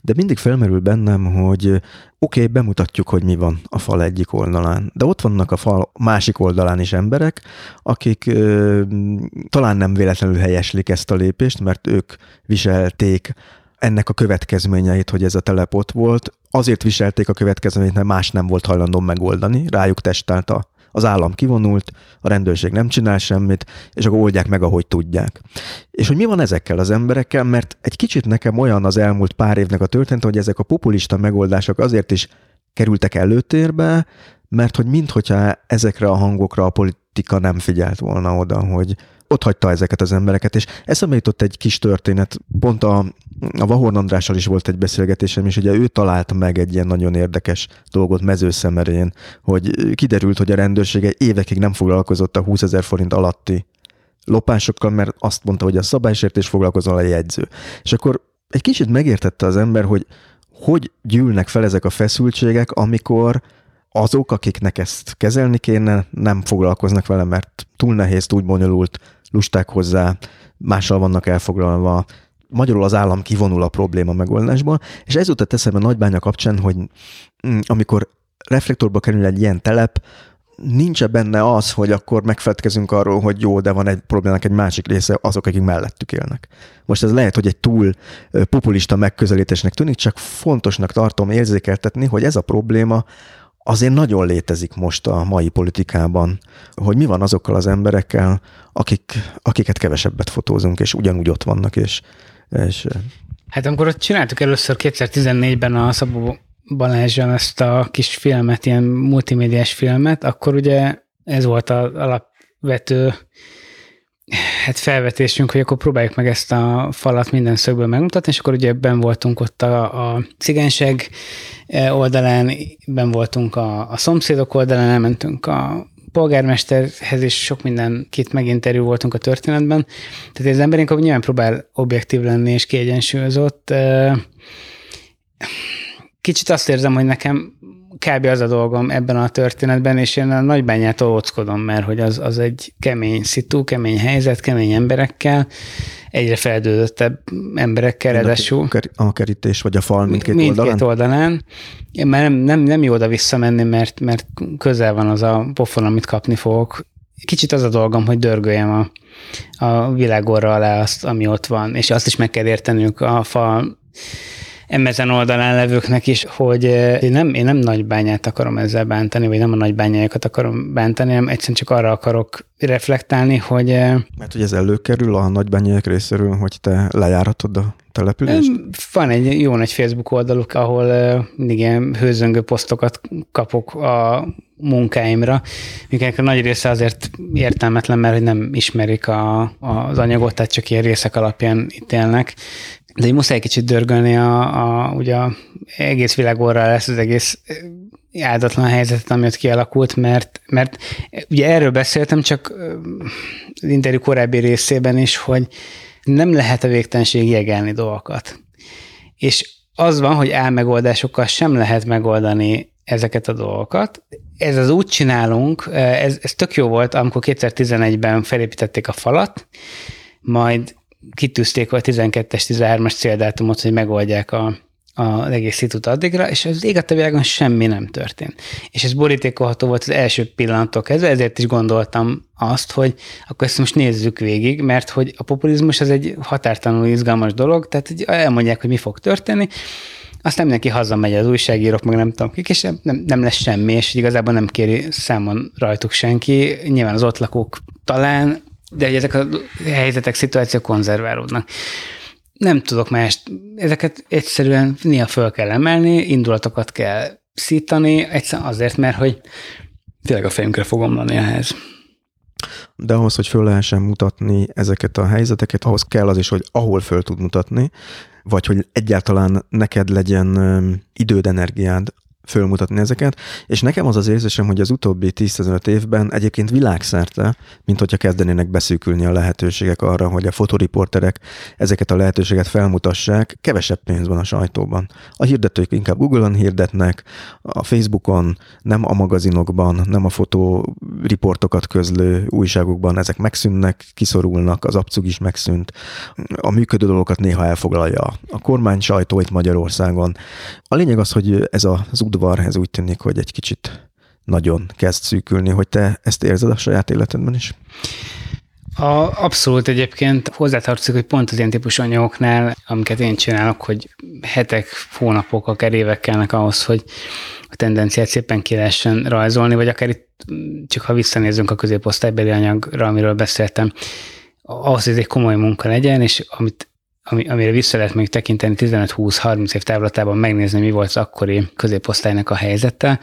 De mindig felmerül bennem, hogy oké, okay, bemutatjuk, hogy mi van a fal egyik oldalán, de ott vannak a fal másik oldalán is emberek, akik ö, talán nem véletlenül helyeslik ezt a lépést, mert ők viselték ennek a következményeit, hogy ez a telep volt. Azért viselték a következményeit, mert más nem volt hajlandó megoldani, rájuk testelt a az állam kivonult, a rendőrség nem csinál semmit, és akkor oldják meg, ahogy tudják. És hogy mi van ezekkel az emberekkel, mert egy kicsit nekem olyan az elmúlt pár évnek a történet, hogy ezek a populista megoldások azért is kerültek előtérbe, mert hogy minthogyha ezekre a hangokra a politika nem figyelt volna oda, hogy ott hagyta ezeket az embereket, és eszembe jutott egy kis történet, pont a a Vahorn Andrással is volt egy beszélgetésem, és ugye ő talált meg egy ilyen nagyon érdekes dolgot mezőszemerén, hogy kiderült, hogy a rendőrsége évekig nem foglalkozott a 20 ezer forint alatti lopásokkal, mert azt mondta, hogy a szabálysértés foglalkozol a jegyző. És akkor egy kicsit megértette az ember, hogy hogy gyűlnek fel ezek a feszültségek, amikor azok, akiknek ezt kezelni kéne, nem foglalkoznak vele, mert túl nehéz, túl bonyolult, lusták hozzá, mással vannak elfoglalva, magyarul az állam kivonul a probléma megoldásból, és ez jutott eszembe Nagybánya kapcsán, hogy mm, amikor reflektorba kerül egy ilyen telep, nincs benne az, hogy akkor megfelelkezünk arról, hogy jó, de van egy problémának egy másik része, azok, akik mellettük élnek. Most ez lehet, hogy egy túl populista megközelítésnek tűnik, csak fontosnak tartom érzékeltetni, hogy ez a probléma azért nagyon létezik most a mai politikában, hogy mi van azokkal az emberekkel, akik, akiket kevesebbet fotózunk, és ugyanúgy ott vannak, és és, hát amikor ott csináltuk először 2014-ben a Szabó Balázsjal ezt a kis filmet, ilyen multimédiás filmet, akkor ugye ez volt az alapvető hát felvetésünk, hogy akkor próbáljuk meg ezt a falat minden szögből megmutatni, és akkor ugye ebben voltunk ott a, a cigányság oldalán, ben voltunk a, a szomszédok oldalán, elmentünk a polgármesterhez is sok mindenkit meginterjú voltunk a történetben. Tehát az ember inkább nyilván próbál objektív lenni és kiegyensúlyozott. Kicsit azt érzem, hogy nekem kb. az a dolgom ebben a történetben, és én a nagybányától óckodom, mert hogy az, az egy kemény szitu, kemény helyzet, kemény emberekkel, egyre feldődöttebb emberekkel, ráadásul. A kerítés vagy a fal mindkét, mindkét oldalán? oldalán. Én már nem, nem, nem jó oda visszamenni, mert, mert közel van az a pofon, amit kapni fogok. Kicsit az a dolgom, hogy dörgöljem a, a világorra alá azt, ami ott van, és azt is meg kell értenünk a fal emezen oldalán levőknek is, hogy én nem, én nem nagy bányát akarom ezzel bántani, vagy nem a nagy bányájukat akarom bántani, hanem egyszerűen csak arra akarok reflektálni, hogy... Mert hogy ez előkerül a nagybányák részéről, hogy te lejáratod a települést? Van egy jó nagy Facebook oldaluk, ahol mindig ilyen hőzöngő posztokat kapok a munkáimra, mikor nagy része azért értelmetlen, mert hogy nem ismerik a, az anyagot, tehát csak ilyen részek alapján ítélnek, de így muszáj kicsit dörgölni a, a, ugye egész világorra lesz az egész áldatlan helyzetet, ami ott kialakult, mert, mert ugye erről beszéltem csak az interjú korábbi részében is, hogy nem lehet a végtelenség jegelni dolgokat. És az van, hogy álmegoldásokkal sem lehet megoldani ezeket a dolgokat. Ez az úgy csinálunk, ez, ez tök jó volt, amikor 2011-ben felépítették a falat, majd kitűzték a 12-es, 13-as céldátumot, hogy megoldják a, az egész szitut addigra, és az ég a világon semmi nem történt. És ez borítékolható volt az első pillanattól kezdve, ezért is gondoltam azt, hogy akkor ezt most nézzük végig, mert hogy a populizmus az egy határtalanul izgalmas dolog, tehát elmondják, hogy mi fog történni, aztán mindenki hazamegy az újságírók, meg nem tudom kik, és nem, nem lesz semmi, és igazából nem kéri számon rajtuk senki. Nyilván az ott lakók talán, de ezek a helyzetek, szituációk konzerválódnak. Nem tudok mást. Ezeket egyszerűen néha föl kell emelni, indulatokat kell szítani, egyszerűen azért, mert hogy tényleg a fejünkre fog omlani ehhez. De ahhoz, hogy föl lehessen mutatni ezeket a helyzeteket, ahhoz kell az is, hogy ahol föl tud mutatni, vagy hogy egyáltalán neked legyen időd, energiád fölmutatni ezeket, és nekem az az érzésem, hogy az utóbbi 10-15 évben egyébként világszerte, mint hogyha kezdenének beszűkülni a lehetőségek arra, hogy a fotoriporterek ezeket a lehetőséget felmutassák, kevesebb pénz van a sajtóban. A hirdetők inkább Google-on hirdetnek, a Facebookon, nem a magazinokban, nem a fotóriportokat közlő újságokban, ezek megszűnnek, kiszorulnak, az abcug is megszűnt. A működő dolgokat néha elfoglalja a kormány sajtó itt Magyarországon. A lényeg az, hogy ez az udvar, ez úgy tűnik, hogy egy kicsit nagyon kezd szűkülni, hogy te ezt érzed a saját életedben is? A, abszolút egyébként hozzátartozik, hogy pont az ilyen típusú anyagoknál, amiket én csinálok, hogy hetek, hónapok, akár évek kellnek ahhoz, hogy a tendenciát szépen ki lehessen rajzolni, vagy akár itt csak ha visszanézzünk a középosztálybeli anyagra, amiről beszéltem, ahhoz, hogy ez egy komoly munka legyen, és amit ami, amire vissza lehet még tekinteni 15-20-30 év távlatában megnézni, mi volt az akkori középosztálynak a helyzete.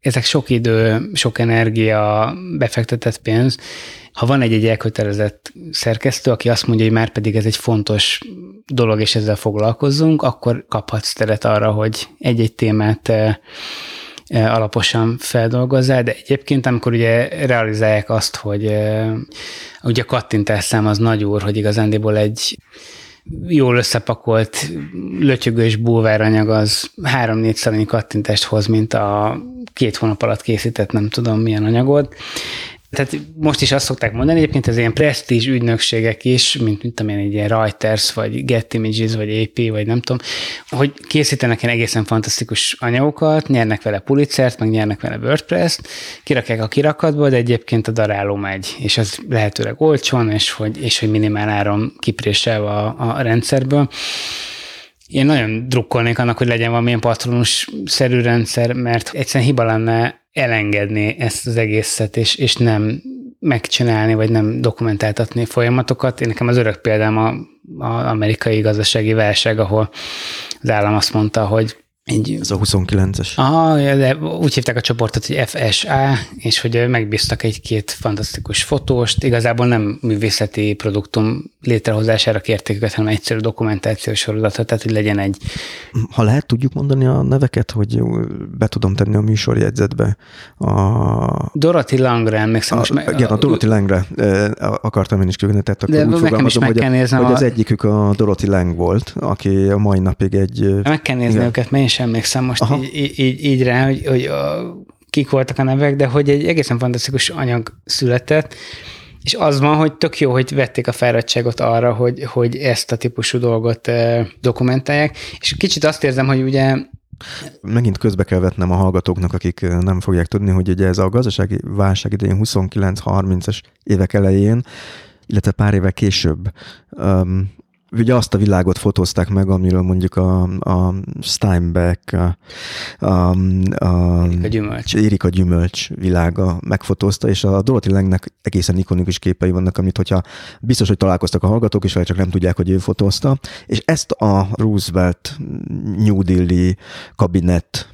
Ezek sok idő, sok energia, befektetett pénz. Ha van egy-egy elkötelezett szerkesztő, aki azt mondja, hogy már pedig ez egy fontos dolog, és ezzel foglalkozzunk, akkor kaphatsz teret arra, hogy egy-egy témát eh, eh, alaposan feldolgozzál, de egyébként, amikor ugye realizálják azt, hogy eh, ugye a kattintás az nagy úr, hogy igazándiból egy jól összepakolt lötyögős búváranyag az három-négy szalannyi kattintást hoz, mint a két hónap alatt készített nem tudom milyen anyagot. Tehát most is azt szokták mondani, egyébként az ilyen presztízs ügynökségek is, mint, mint amilyen egy ilyen Reuters, vagy Get Images, vagy AP, vagy nem tudom, hogy készítenek ilyen egészen fantasztikus anyagokat, nyernek vele Pulitzert, meg nyernek vele WordPress-t, kirakják a kirakatba, de egyébként a daráló megy, és az lehetőleg olcsón, és hogy, és hogy minimál áron kipréselve a, a rendszerből. Én nagyon drukkolnék annak, hogy legyen valamilyen patronus-szerű rendszer, mert egyszerűen hiba lenne elengedni ezt az egészet, és, és nem megcsinálni, vagy nem dokumentáltatni folyamatokat. Én nekem az örök példám a, a amerikai gazdasági válság, ahol az állam azt mondta, hogy egy, Ez a 29-es. Aha, de úgy hívták a csoportot, hogy FSA, és hogy megbíztak egy-két fantasztikus fotóst. Igazából nem művészeti produktum létrehozására kérték őket, hanem egyszerű dokumentációs sorozatot, tehát hogy legyen egy... Ha lehet, tudjuk mondani a neveket, hogy be tudom tenni a műsorjegyzetbe. A... Dorothy Langre, emlékszem. A, most igen, a Dorothy Langre akartam én is küldeni, tehát akkor de úgy meg hogy, néznem hogy a... az egyikük a Dorothy Lang volt, aki a mai napig egy... Meg kell nézni igen. őket, mert sem emlékszem most így, így, így rá, hogy, hogy a, kik voltak a nevek, de hogy egy egészen fantasztikus anyag született, és az van, hogy tök jó, hogy vették a fáradtságot arra, hogy, hogy ezt a típusú dolgot dokumentálják, és kicsit azt érzem, hogy ugye Megint közbe kell vetnem a hallgatóknak, akik nem fogják tudni, hogy ugye ez a gazdasági válság idején 29-30-es évek elején, illetve pár évek később um, ugye azt a világot fotózták meg, amiről mondjuk a, a Steinbeck, a, a, a, Erika Gyümölcs. Erika Gyümölcs világa megfotózta, és a Dorothy Langnek egészen ikonikus képei vannak, amit hogyha biztos, hogy találkoztak a hallgatók, és csak nem tudják, hogy ő fotózta, és ezt a Roosevelt New Deal-i kabinet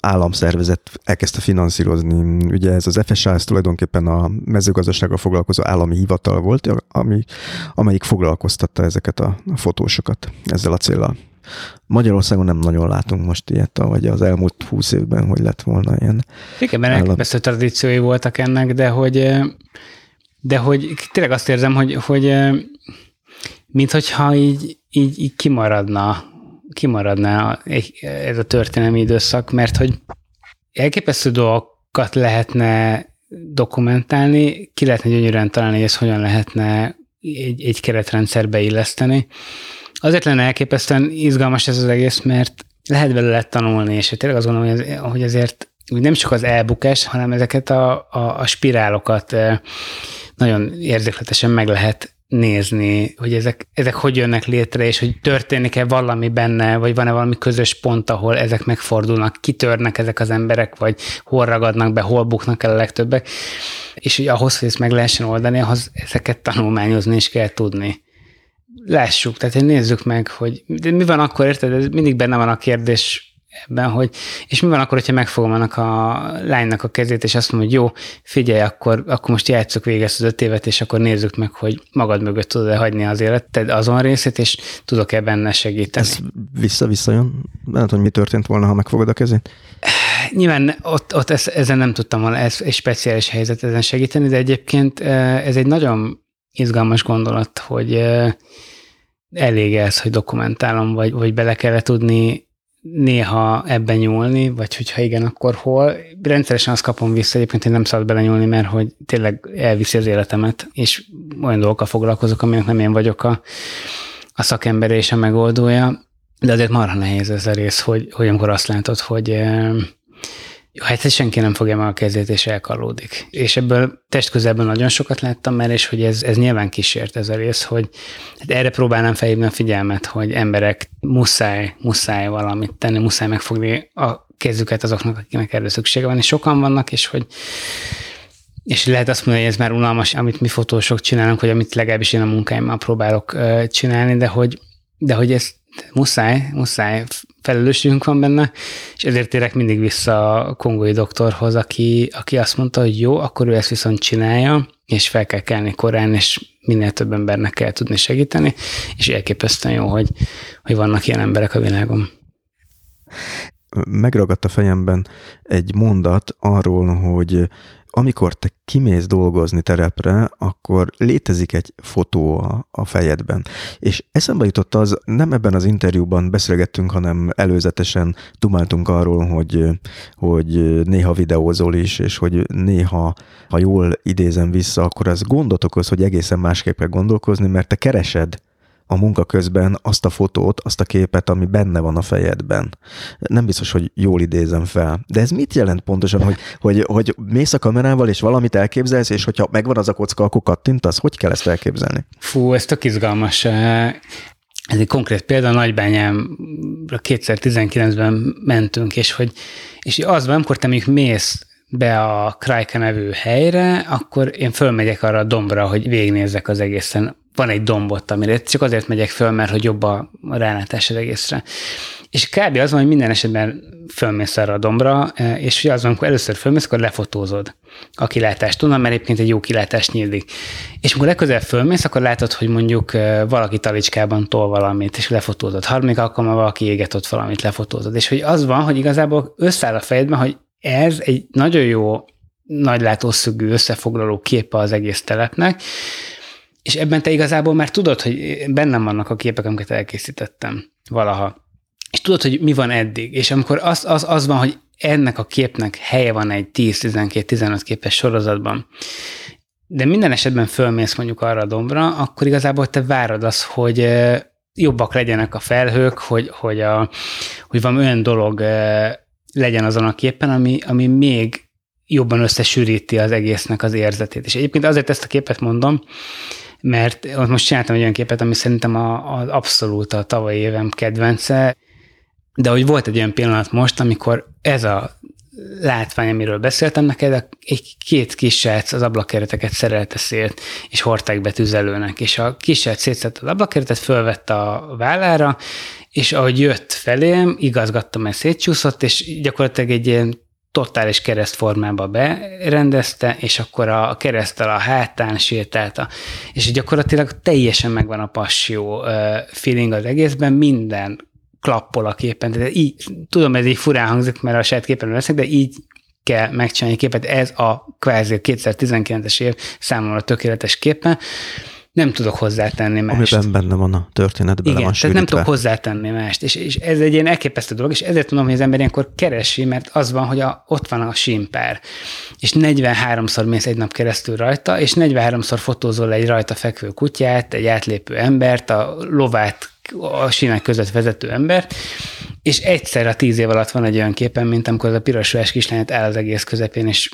államszervezet elkezdte finanszírozni. Ugye ez az FSA, ez tulajdonképpen a mezőgazdasággal foglalkozó állami hivatal volt, ami, amelyik foglalkoztatta csinálta ezeket a, a fotósokat ezzel a célral. Magyarországon nem nagyon látunk most ilyet, vagy az elmúlt húsz évben, hogy lett volna ilyen. Igen, mert elképesztő tradíciói voltak ennek, de hogy, de hogy tényleg azt érzem, hogy, hogy minthogyha így, így, így kimaradna, kimaradna ez a történelmi időszak, mert hogy elképesztő dolgokat lehetne dokumentálni, ki lehetne gyönyörűen találni, hogy ezt hogyan lehetne egy, egy keretrendszerbe illeszteni. Azért lenne elképesztően izgalmas ez az egész, mert lehet belőle tanulni, és tényleg azt gondolom, hogy, ez, hogy nem csak az elbukás, hanem ezeket a, a, a spirálokat nagyon érzékletesen meg lehet nézni, hogy ezek, ezek hogy jönnek létre, és hogy történik-e valami benne, vagy van-e valami közös pont, ahol ezek megfordulnak, kitörnek ezek az emberek, vagy hol ragadnak be, hol buknak el a legtöbbek. És hogy ahhoz, hogy ezt meg lehessen oldani, ahhoz ezeket tanulmányozni is kell tudni. Lássuk, tehát nézzük meg, hogy mi van akkor, érted? Ez mindig benne van a kérdés ebben, hogy és mi van akkor, hogyha megfogom annak a lánynak a kezét, és azt mondom, hogy jó, figyelj, akkor, akkor most játsszuk végig az öt évet, és akkor nézzük meg, hogy magad mögött tudod-e hagyni az életed azon részét, és tudok-e benne segíteni. Ez vissza-vissza jön? Nem hogy mi történt volna, ha megfogod a kezét? Nyilván ott, ott ez, ezen nem tudtam volna, ez egy speciális helyzet ezen segíteni, de egyébként ez egy nagyon izgalmas gondolat, hogy elég ez, hogy dokumentálom, vagy, vagy bele kell tudni néha ebben nyúlni, vagy hogyha igen, akkor hol. Rendszeresen azt kapom vissza egyébként, hogy nem szabad belenyúlni, mert hogy tényleg elviszi az életemet, és olyan dolgokkal foglalkozok, aminek nem én vagyok a, a szakember és a megoldója. De azért marha nehéz ez a rész, hogy, hogy amikor azt látod, hogy hát senki nem fogja meg a kezét, és elkalódik. És ebből testközelben nagyon sokat láttam már, és hogy ez, ez nyilván kísért ez a rész, hogy hát erre próbálnám felhívni a figyelmet, hogy emberek muszáj, muszáj valamit tenni, muszáj megfogni a kezüket azoknak, akiknek erre szüksége van, és sokan vannak, és hogy és lehet azt mondani, hogy ez már unalmas, amit mi fotósok csinálunk, vagy amit legalábbis én a munkáimmal próbálok csinálni, de hogy, de hogy ez muszáj, muszáj felelősségünk van benne, és ezért térek mindig vissza a kongói doktorhoz, aki, aki azt mondta, hogy jó, akkor ő ezt viszont csinálja, és fel kell kelni korán, és minél több embernek kell tudni segíteni, és elképesztően jó, hogy, hogy vannak ilyen emberek a világon. Megragadt a fejemben egy mondat arról, hogy amikor te kimész dolgozni terepre, akkor létezik egy fotó a, a fejedben. És eszembe jutott az, nem ebben az interjúban beszélgettünk, hanem előzetesen dumáltunk arról, hogy, hogy néha videózol is, és hogy néha, ha jól idézem vissza, akkor az gondot okoz, hogy egészen másképp kell gondolkozni, mert te keresed a munka közben azt a fotót, azt a képet, ami benne van a fejedben. Nem biztos, hogy jól idézem fel. De ez mit jelent pontosan, hogy, hogy, hogy mész a kamerával, és valamit elképzelsz, és hogyha megvan az a kocka, akkor kattintasz? Hogy kell ezt elképzelni? Fú, ez tök izgalmas. Ez egy konkrét példa, Nagybányámra 2019-ben mentünk, és hogy és az amikor te mondjuk mész be a Krajka nevű helyre, akkor én fölmegyek arra a dombra, hogy végignézzek az egészen van egy dombot, amire csak azért megyek föl, mert hogy jobb a rálátás az egészre. És kb. az van, hogy minden esetben fölmész arra a dombra, e, és ugye az van, amikor először fölmész, akkor lefotózod a kilátást onnan, mert egyébként egy jó kilátás nyílik. És amikor legközelebb fölmész, akkor látod, hogy mondjuk e, valaki talicskában tol valamit, és lefotózod. Harmadik alkalommal valaki éget ott valamit, lefotózod. És hogy az van, hogy igazából összeáll a fejedben, hogy ez egy nagyon jó nagy látószögű összefoglaló képe az egész telepnek, és ebben te igazából már tudod, hogy bennem vannak a képek, amiket elkészítettem valaha. És tudod, hogy mi van eddig. És amikor az, az, az van, hogy ennek a képnek helye van egy 10-12-15 képes sorozatban, de minden esetben fölmész mondjuk arra a dombra, akkor igazából te várod az, hogy jobbak legyenek a felhők, hogy, hogy, a, hogy van olyan dolog legyen azon a képen, ami, ami még jobban összesűríti az egésznek az érzetét. És egyébként azért ezt a képet mondom, mert most csináltam egy olyan képet, ami szerintem az abszolút a tavalyi évem kedvence, de hogy volt egy olyan pillanat most, amikor ez a látvány, amiről beszéltem neked, egy két kis srác az ablakkereteket szerelte szét, és hordták be tüzelőnek, és a kis srác szétszett az ablakkeretet, fölvette a vállára, és ahogy jött felém, igazgattam, mert szétcsúszott, és gyakorlatilag egy ilyen totális keresztformába berendezte, és akkor a keresztel a hátán sétálta. És gyakorlatilag teljesen megvan a passió feeling az egészben, minden klappol a képen. De így, tudom, ez így furán hangzik, mert a saját képen leszek, de így kell megcsinálni képet. Ez a kvázi 2019-es év számomra tökéletes képen. Nem tudok hozzátenni mást. Amiben benne van a történet, bele Igen, van tehát nem tudok hozzátenni mást. És, és ez egy ilyen elképesztő dolog, és ezért mondom, hogy az ember ilyenkor keresi, mert az van, hogy a, ott van a simpár, és 43-szor mész egy nap keresztül rajta, és 43-szor fotózol egy rajta fekvő kutyát, egy átlépő embert, a lovát a sínek között vezető embert, és egyszer a tíz év alatt van egy olyan képen, mint amikor az a piros ruhás kislányát el az egész közepén, és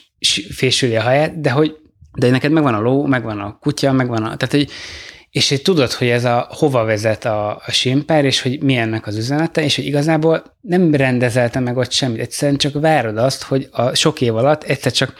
fésüli a haját, de hogy de neked megvan a ló, megvan a kutya, megvan a... Tehát, hogy és hogy tudod, hogy ez a hova vezet a, a simpár, és hogy mi ennek az üzenete, és hogy igazából nem rendezelte meg ott semmit, egyszerűen csak várod azt, hogy a sok év alatt egyszer csak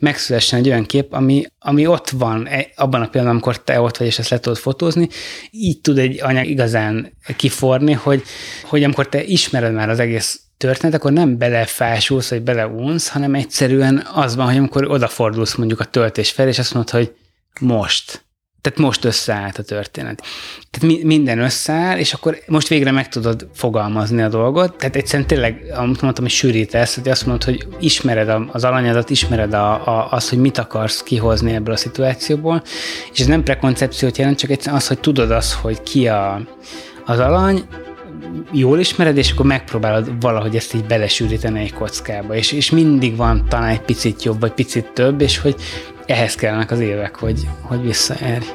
megszülessen egy olyan kép, ami, ami ott van e- abban a pillanatban, amikor te ott vagy, és ezt le tudod fotózni, így tud egy anyag igazán kiforni, hogy, hogy amikor te ismered már az egész történet, akkor nem belefásulsz, vagy beleunsz, hanem egyszerűen az van, hogy amikor odafordulsz mondjuk a töltés felé, és azt mondod, hogy most. Tehát most összeállt a történet. Tehát mi, minden összeáll, és akkor most végre meg tudod fogalmazni a dolgot. Tehát egyszerűen tényleg, amit mondtam, hogy sűrítesz, hogy azt mondod, hogy ismered az alanyadat, ismered a, a, azt, hogy mit akarsz kihozni ebből a szituációból, és ez nem prekoncepciót jelent, csak egyszerűen az, hogy tudod azt, hogy ki a, az alany, jól ismered, és akkor megpróbálod valahogy ezt így belesűríteni egy kockába, és, és mindig van talán egy picit jobb, vagy picit több, és hogy ehhez kellenek az évek, hogy, hogy visszaérj.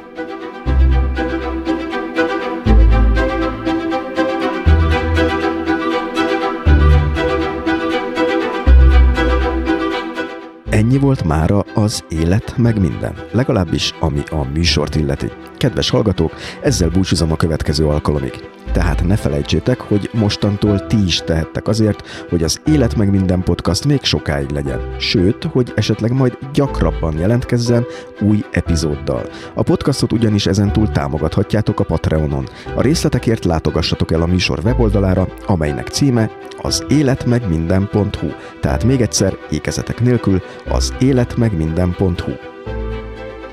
Ennyi volt mára az élet meg minden, legalábbis ami a műsort illeti. Kedves hallgatók, ezzel búcsúzom a következő alkalomig. Tehát ne felejtsétek, hogy mostantól ti is tehettek azért, hogy az Élet meg minden podcast még sokáig legyen. Sőt, hogy esetleg majd gyakrabban jelentkezzen új epizóddal. A podcastot ugyanis ezentúl támogathatjátok a Patreonon. A részletekért látogassatok el a műsor weboldalára, amelynek címe az életmegminden.hu. Tehát még egyszer, ékezetek nélkül, az életmegminden.hu.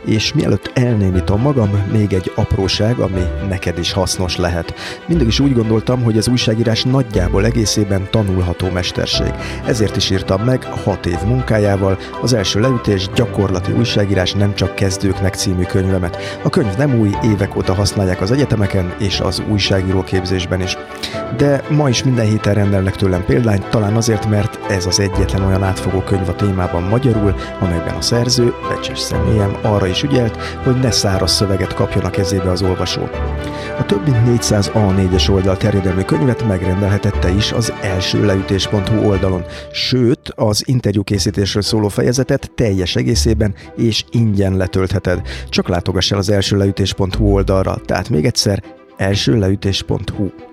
És mielőtt elnémítom magam, még egy apróság, ami neked is hasznos lehet. Mindig is úgy gondoltam, hogy az újságírás nagyjából egészében tanulható mesterség. Ezért is írtam meg hat év munkájával az első leütés gyakorlati újságírás nem csak kezdőknek című könyvemet. A könyv nem új, évek óta használják az egyetemeken és az újságíró képzésben is. De ma is minden héten rendelnek tőlem példányt, talán azért, mert ez az egyetlen olyan átfogó könyv a témában magyarul, amelyben a szerző, becses személyem arra is ügyelt, hogy ne száraz szöveget kapjon a kezébe az olvasó. A több mint 400 A4-es oldal terjedelmű könyvet megrendelhetette is az első leütés.hu oldalon, sőt, az interjúkészítésről szóló fejezetet teljes egészében és ingyen letöltheted. Csak látogass el az első leütés.hu oldalra, tehát még egyszer elsőleütés.hu.